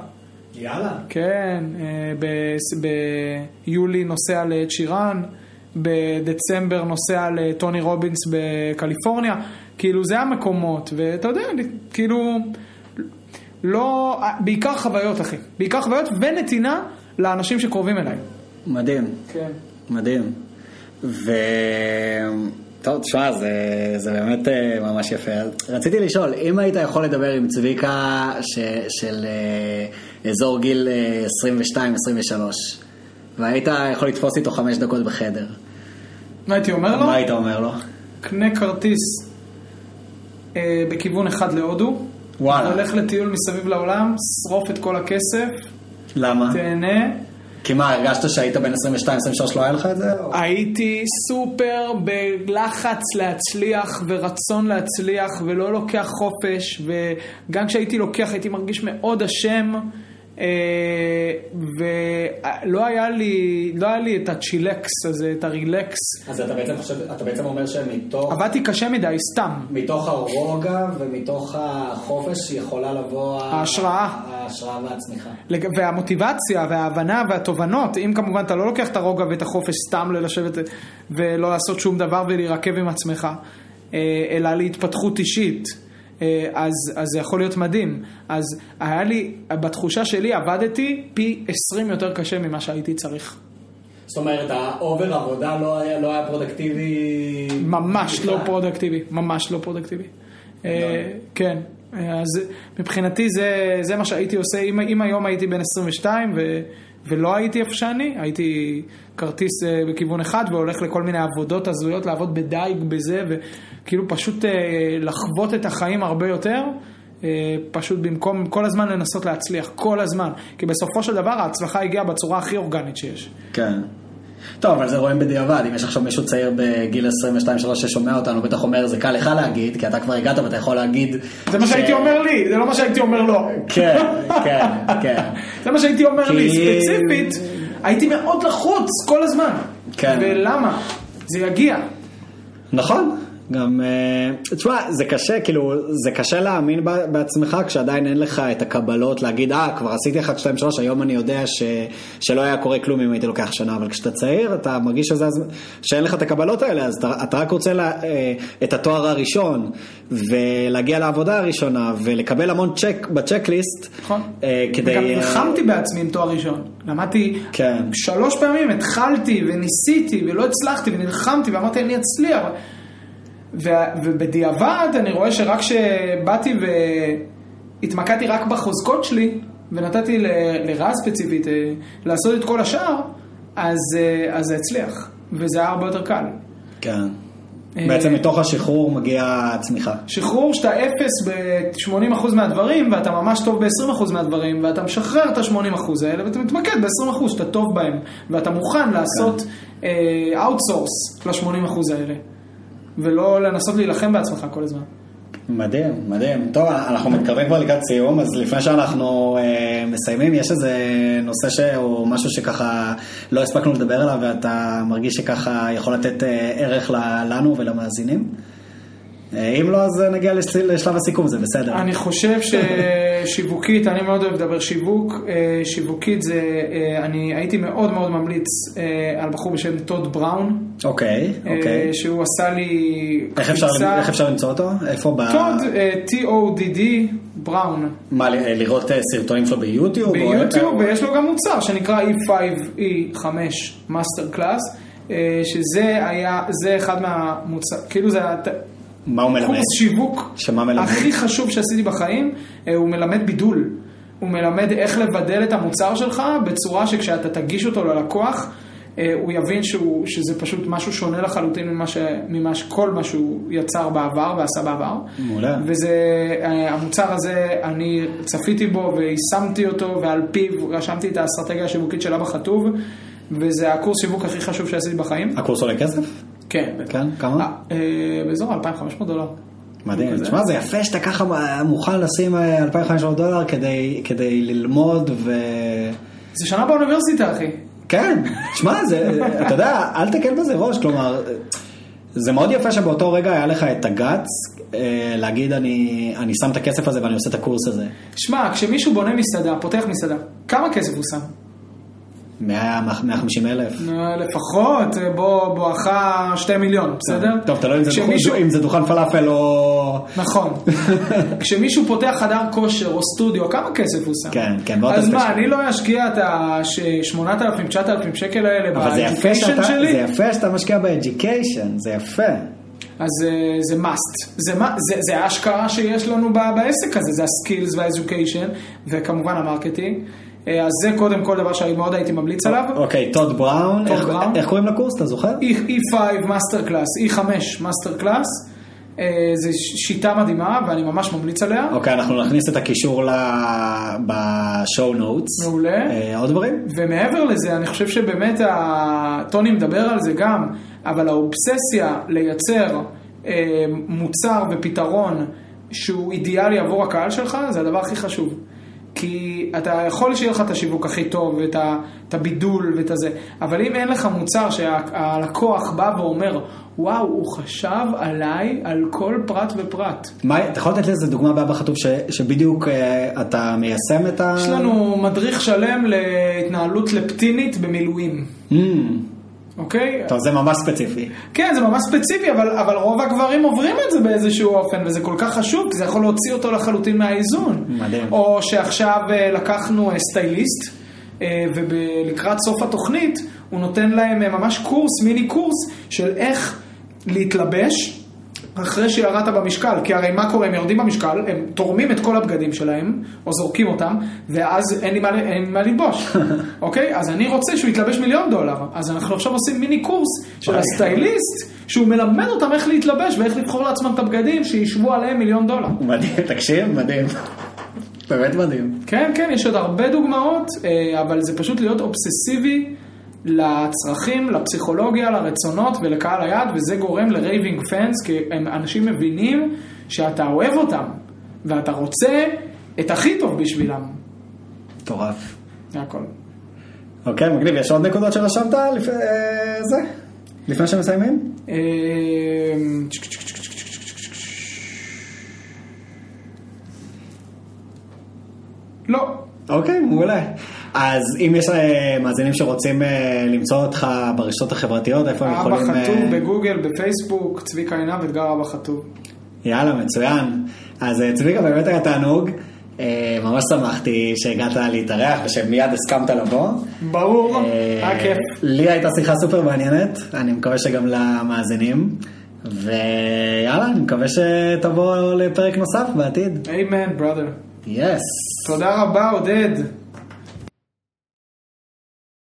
[SPEAKER 1] יאללה.
[SPEAKER 2] כן, אה, ביולי נוסע לצ'ירן, בדצמבר נוסע לטוני רובינס בקליפורניה, כאילו זה המקומות, ואתה יודע, כאילו, לא, בעיקר חוויות אחי, בעיקר חוויות ונתינה לאנשים שקרובים אליי.
[SPEAKER 1] מדהים.
[SPEAKER 2] כן.
[SPEAKER 1] מדהים. ו... טוב, תשמע, זה, זה באמת אה, ממש יפה. רציתי לשאול, אם היית יכול לדבר עם צביקה ש, של uh, אזור גיל 22-23, אה, והיית יכול לתפוס איתו חמש דקות בחדר.
[SPEAKER 2] מה הייתי אומר לו?
[SPEAKER 1] מה היית אומר לו?
[SPEAKER 2] קנה כרטיס uh, בכיוון אחד להודו.
[SPEAKER 1] וואלה.
[SPEAKER 2] הולך לטיול מסביב לעולם, שרוף את כל הכסף.
[SPEAKER 1] למה?
[SPEAKER 2] תהנה.
[SPEAKER 1] כי מה, הרגשת שהיית בן 22-23 לא היה לך את זה?
[SPEAKER 2] הייתי סופר בלחץ להצליח ורצון להצליח ולא לוקח חופש וגם כשהייתי לוקח הייתי מרגיש מאוד אשם. אה, ולא היה לי, לא היה לי את הצ'ילקס הזה, את הרילקס.
[SPEAKER 1] אז אתה בעצם חושב, אתה בעצם אומר שמתוך...
[SPEAKER 2] עבדתי קשה מדי, סתם.
[SPEAKER 1] מתוך הרוגע ומתוך החופש יכולה לבוא...
[SPEAKER 2] ההשראה.
[SPEAKER 1] ההשראה והצמיחה.
[SPEAKER 2] והמוטיבציה וההבנה והתובנות, אם כמובן אתה לא לוקח את הרוגע ואת החופש סתם ללשבת ולא לעשות שום דבר ולהירקב עם עצמך, אה, אלא להתפתחות אישית. אה, אז, אז זה יכול להיות מדהים. אז היה לי, בתחושה שלי עבדתי פי 20 יותר קשה ממה שהייתי צריך.
[SPEAKER 1] זאת אומרת, ה over עבודה לא היה, לא היה פרודוקטיבי?
[SPEAKER 2] ממש בכלל. לא פרודוקטיבי, ממש לא פרודוקטיבי. אה, כן, אז מבחינתי זה, זה מה שהייתי עושה, אם, אם היום הייתי בן 22 ו, ולא הייתי איפה שאני, הייתי כרטיס אה, בכיוון אחד והולך לכל מיני עבודות הזויות, לעבוד בדייג בזה, וכאילו פשוט אה, לחוות את החיים הרבה יותר. אה, פשוט במקום כל הזמן לנסות להצליח, כל הזמן. כי בסופו של דבר ההצלחה הגיעה בצורה הכי אורגנית שיש.
[SPEAKER 1] כן. טוב, אבל זה רואים בדיעבד, אם יש עכשיו מישהו צעיר בגיל 22-3 ששומע אותנו, בטח אומר, זה קל לך להגיד, כי אתה כבר הגעת ואתה יכול להגיד...
[SPEAKER 2] זה מה שהייתי אומר לי, זה לא מה שהייתי אומר לו.
[SPEAKER 1] כן, כן, כן. [laughs]
[SPEAKER 2] זה מה שהייתי אומר לי, ספציפית, הייתי מאוד לחוץ כל הזמן. כן. ולמה? זה יגיע.
[SPEAKER 1] נכון. גם, אה, תשמע, זה קשה, כאילו, זה קשה להאמין בעצמך כשעדיין אין לך את הקבלות להגיד, אה, כבר עשיתי 1, 2, 3, היום אני יודע ש, שלא היה קורה כלום אם הייתי לוקח שנה, אבל כשאתה צעיר, אתה מרגיש שזה, שאין לך את הקבלות האלה, אז אתה, אתה רק רוצה לה, אה, את התואר הראשון, ולהגיע לעבודה הראשונה, ולקבל המון צ'ק בצ'קליסט,
[SPEAKER 2] נכון, אה, כדי... וגם נלחמתי בעצמי עם תואר ראשון, למדתי כן. שלוש פעמים, התחלתי וניסיתי ולא הצלחתי ונלחמתי ואמרתי אני אצליח. ובדיעבד אני רואה שרק כשבאתי והתמקדתי רק בחוזקות שלי, ונתתי לרע ספציפית אה, לעשות את כל השאר, אז, אה, אז זה הצליח, וזה היה הרבה יותר קל.
[SPEAKER 1] כן. אה, בעצם מתוך השחרור מגיעה הצמיחה.
[SPEAKER 2] שחרור שאתה אפס ב-80% מהדברים ואתה ממש טוב ב-20% מהדברים ואתה משחרר את ה-80% האלה ואתה מתמקד ב-20% שאתה טוב בהם ואתה מוכן לעשות כן. uh, ל-80% האלה. ולא לנסות להילחם בעצמך כל הזמן.
[SPEAKER 1] מדהים, מדהים. טוב, אנחנו מתקרבים כבר לקראת סיום, אז לפני שאנחנו אה, מסיימים, יש איזה נושא שהוא משהו שככה לא הספקנו לדבר עליו, ואתה מרגיש שככה יכול לתת אה, ערך לנו ולמאזינים? אה, אם לא, אז נגיע לשלב הסיכום, זה בסדר.
[SPEAKER 2] אני חושב ששיווקית, אני מאוד אוהב לדבר שיווק. אה, שיווקית זה, אה, אני הייתי מאוד מאוד ממליץ על בחור בשם טוד בראון.
[SPEAKER 1] אוקיי, אוקיי.
[SPEAKER 2] שהוא עשה לי
[SPEAKER 1] איך אפשר, איך אפשר למצוא אותו? איפה ב...
[SPEAKER 2] טוד, T-O-D-D, בראון.
[SPEAKER 1] מה, לראות סרטונים שלו ביוטיוב?
[SPEAKER 2] ביוטיוב, ויש לו גם מוצר שנקרא E5E5 Master Class. שזה היה, זה אחד מהמוצר, כאילו זה היה...
[SPEAKER 1] מה הוא מלמד?
[SPEAKER 2] קורס שיווק
[SPEAKER 1] שמה מלמד?
[SPEAKER 2] הכי חשוב שעשיתי בחיים, אה, הוא מלמד בידול. הוא מלמד איך לבדל את המוצר שלך בצורה שכשאתה תגיש אותו ללקוח, אה, הוא יבין שהוא, שזה פשוט משהו שונה לחלוטין ממה, ש, ממה שכל מה שהוא יצר בעבר ועשה בעבר.
[SPEAKER 1] מעולה.
[SPEAKER 2] וזה, אה, המוצר הזה, אני צפיתי בו ויישמתי אותו ועל פיו רשמתי את האסטרטגיה השיווקית של אבא חטוב, וזה הקורס שיווק הכי חשוב שעשיתי בחיים.
[SPEAKER 1] הקורס עולה כסף?
[SPEAKER 2] כן.
[SPEAKER 1] כן? כמה?
[SPEAKER 2] אה, באזור 2,500 דולר.
[SPEAKER 1] מדהים, תשמע זה יפה שאתה ככה מוכן לשים 2,500 דולר כדי, כדי ללמוד ו...
[SPEAKER 2] זה שנה באוניברסיטה אחי.
[SPEAKER 1] כן, תשמע, אתה יודע, אל תקל בזה ראש, כלומר, זה מאוד יפה שבאותו רגע היה לך את הגאץ אה, להגיד אני, אני שם את הכסף הזה ואני עושה את הקורס הזה.
[SPEAKER 2] שמע, כשמישהו בונה מסעדה, פותח מסעדה, כמה כסף הוא שם?
[SPEAKER 1] 150 אלף.
[SPEAKER 2] לפחות, בוא, בואכה 2 מיליון, בסדר?
[SPEAKER 1] טוב, תלוי אם זה דוכן פלאפל או...
[SPEAKER 2] נכון. [laughs] כשמישהו פותח חדר כושר או סטודיו, כמה כסף הוא שם?
[SPEAKER 1] כן, כן.
[SPEAKER 2] אז מה, אני לא אשקיע את ה-8,000-9,000 שקל האלה
[SPEAKER 1] ב education שלי? זה יפה שאתה משקיע ב education, זה יפה.
[SPEAKER 2] אז זה must, זה, זה, זה ההשקעה שיש לנו בעסק הזה, זה ה skills וה education, וכמובן ה marketing. אה, אז זה קודם כל דבר שאני מאוד הייתי ממליץ עליו.
[SPEAKER 1] אוקיי, טוד בראון, איך קוראים לקורס, אתה זוכר?
[SPEAKER 2] E5 Masterclass, E5 Masterclass. זו שיטה מדהימה ואני ממש ממליץ עליה.
[SPEAKER 1] אוקיי, אנחנו נכניס את הקישור בשואו נוטס.
[SPEAKER 2] מעולה.
[SPEAKER 1] אה, עוד דברים?
[SPEAKER 2] ומעבר לזה, אני חושב שבאמת, טוני מדבר על זה גם, אבל האובססיה לייצר אה, מוצר ופתרון שהוא אידיאלי עבור הקהל שלך, זה הדבר הכי חשוב. כי אתה יכול שיהיה לך את השיווק הכי טוב ואת את הבידול ואת הזה, אבל אם אין לך מוצר שהלקוח בא ואומר, וואו, הוא חשב עליי על כל פרט ופרט.
[SPEAKER 1] מה, אתה יכול לתת לזה דוגמה באבא חטוב ש, שבדיוק uh, אתה מיישם את ה...
[SPEAKER 2] יש לנו מדריך שלם להתנהלות לפטינית במילואים. Mm. אוקיי?
[SPEAKER 1] טוב, זה ממש ספציפי.
[SPEAKER 2] כן, זה ממש ספציפי, אבל, אבל רוב הגברים עוברים את זה באיזשהו אופן, וזה כל כך חשוב, כי זה יכול להוציא אותו לחלוטין מהאיזון.
[SPEAKER 1] מדהים.
[SPEAKER 2] או שעכשיו אה, לקחנו אה, סטייליסט, אה, ולקראת סוף התוכנית, הוא נותן להם ממש קורס, מיני קורס, של איך להתלבש. אחרי שירדת במשקל, כי הרי מה קורה, הם יורדים במשקל, הם תורמים את כל הבגדים שלהם, או זורקים אותם, ואז אין לי מה, אין מה ללבוש, [laughs] אוקיי? אז אני רוצה שהוא יתלבש מיליון דולר, אז אנחנו עכשיו עושים מיני קורס של הסטייליסט, שהוא מלמד אותם איך להתלבש ואיך לבחור לעצמם את הבגדים שישבו עליהם מיליון דולר.
[SPEAKER 1] מדהים, תקשיב, מדהים. באמת מדהים.
[SPEAKER 2] כן, כן, יש עוד הרבה דוגמאות, אה, אבל זה פשוט להיות אובססיבי. לצרכים, לפסיכולוגיה, לרצונות ולקהל היעד, וזה גורם ל raving fans, כי הם אנשים מבינים שאתה אוהב אותם, ואתה רוצה את הכי טוב בשבילם.
[SPEAKER 1] מטורף.
[SPEAKER 2] זה הכל.
[SPEAKER 1] אוקיי, מגניב, יש עוד נקודות שרשמת לפני אה, זה? לפני שמסיימים?
[SPEAKER 2] אה, לא.
[SPEAKER 1] אוקיי, מעולה. אז אם יש אה, מאזינים שרוצים אה, למצוא אותך ברשתות החברתיות, איפה הם יכולים...
[SPEAKER 2] אבא חטוב אה, בגוגל, בפייסבוק, צביקה עינב, אתגר אבא חטוב.
[SPEAKER 1] יאללה, מצוין. אז צביקה באמת היה תענוג. ממש שמחתי שהגעת להתארח ושמיד הסכמת לבוא.
[SPEAKER 2] ברור, היה כיף.
[SPEAKER 1] לי הייתה שיחה סופר מעניינת, אני מקווה שגם למאזינים. ויאללה, אני מקווה שתבוא לפרק נוסף בעתיד.
[SPEAKER 2] אמן, brother.
[SPEAKER 1] יס.
[SPEAKER 2] תודה רבה, עודד.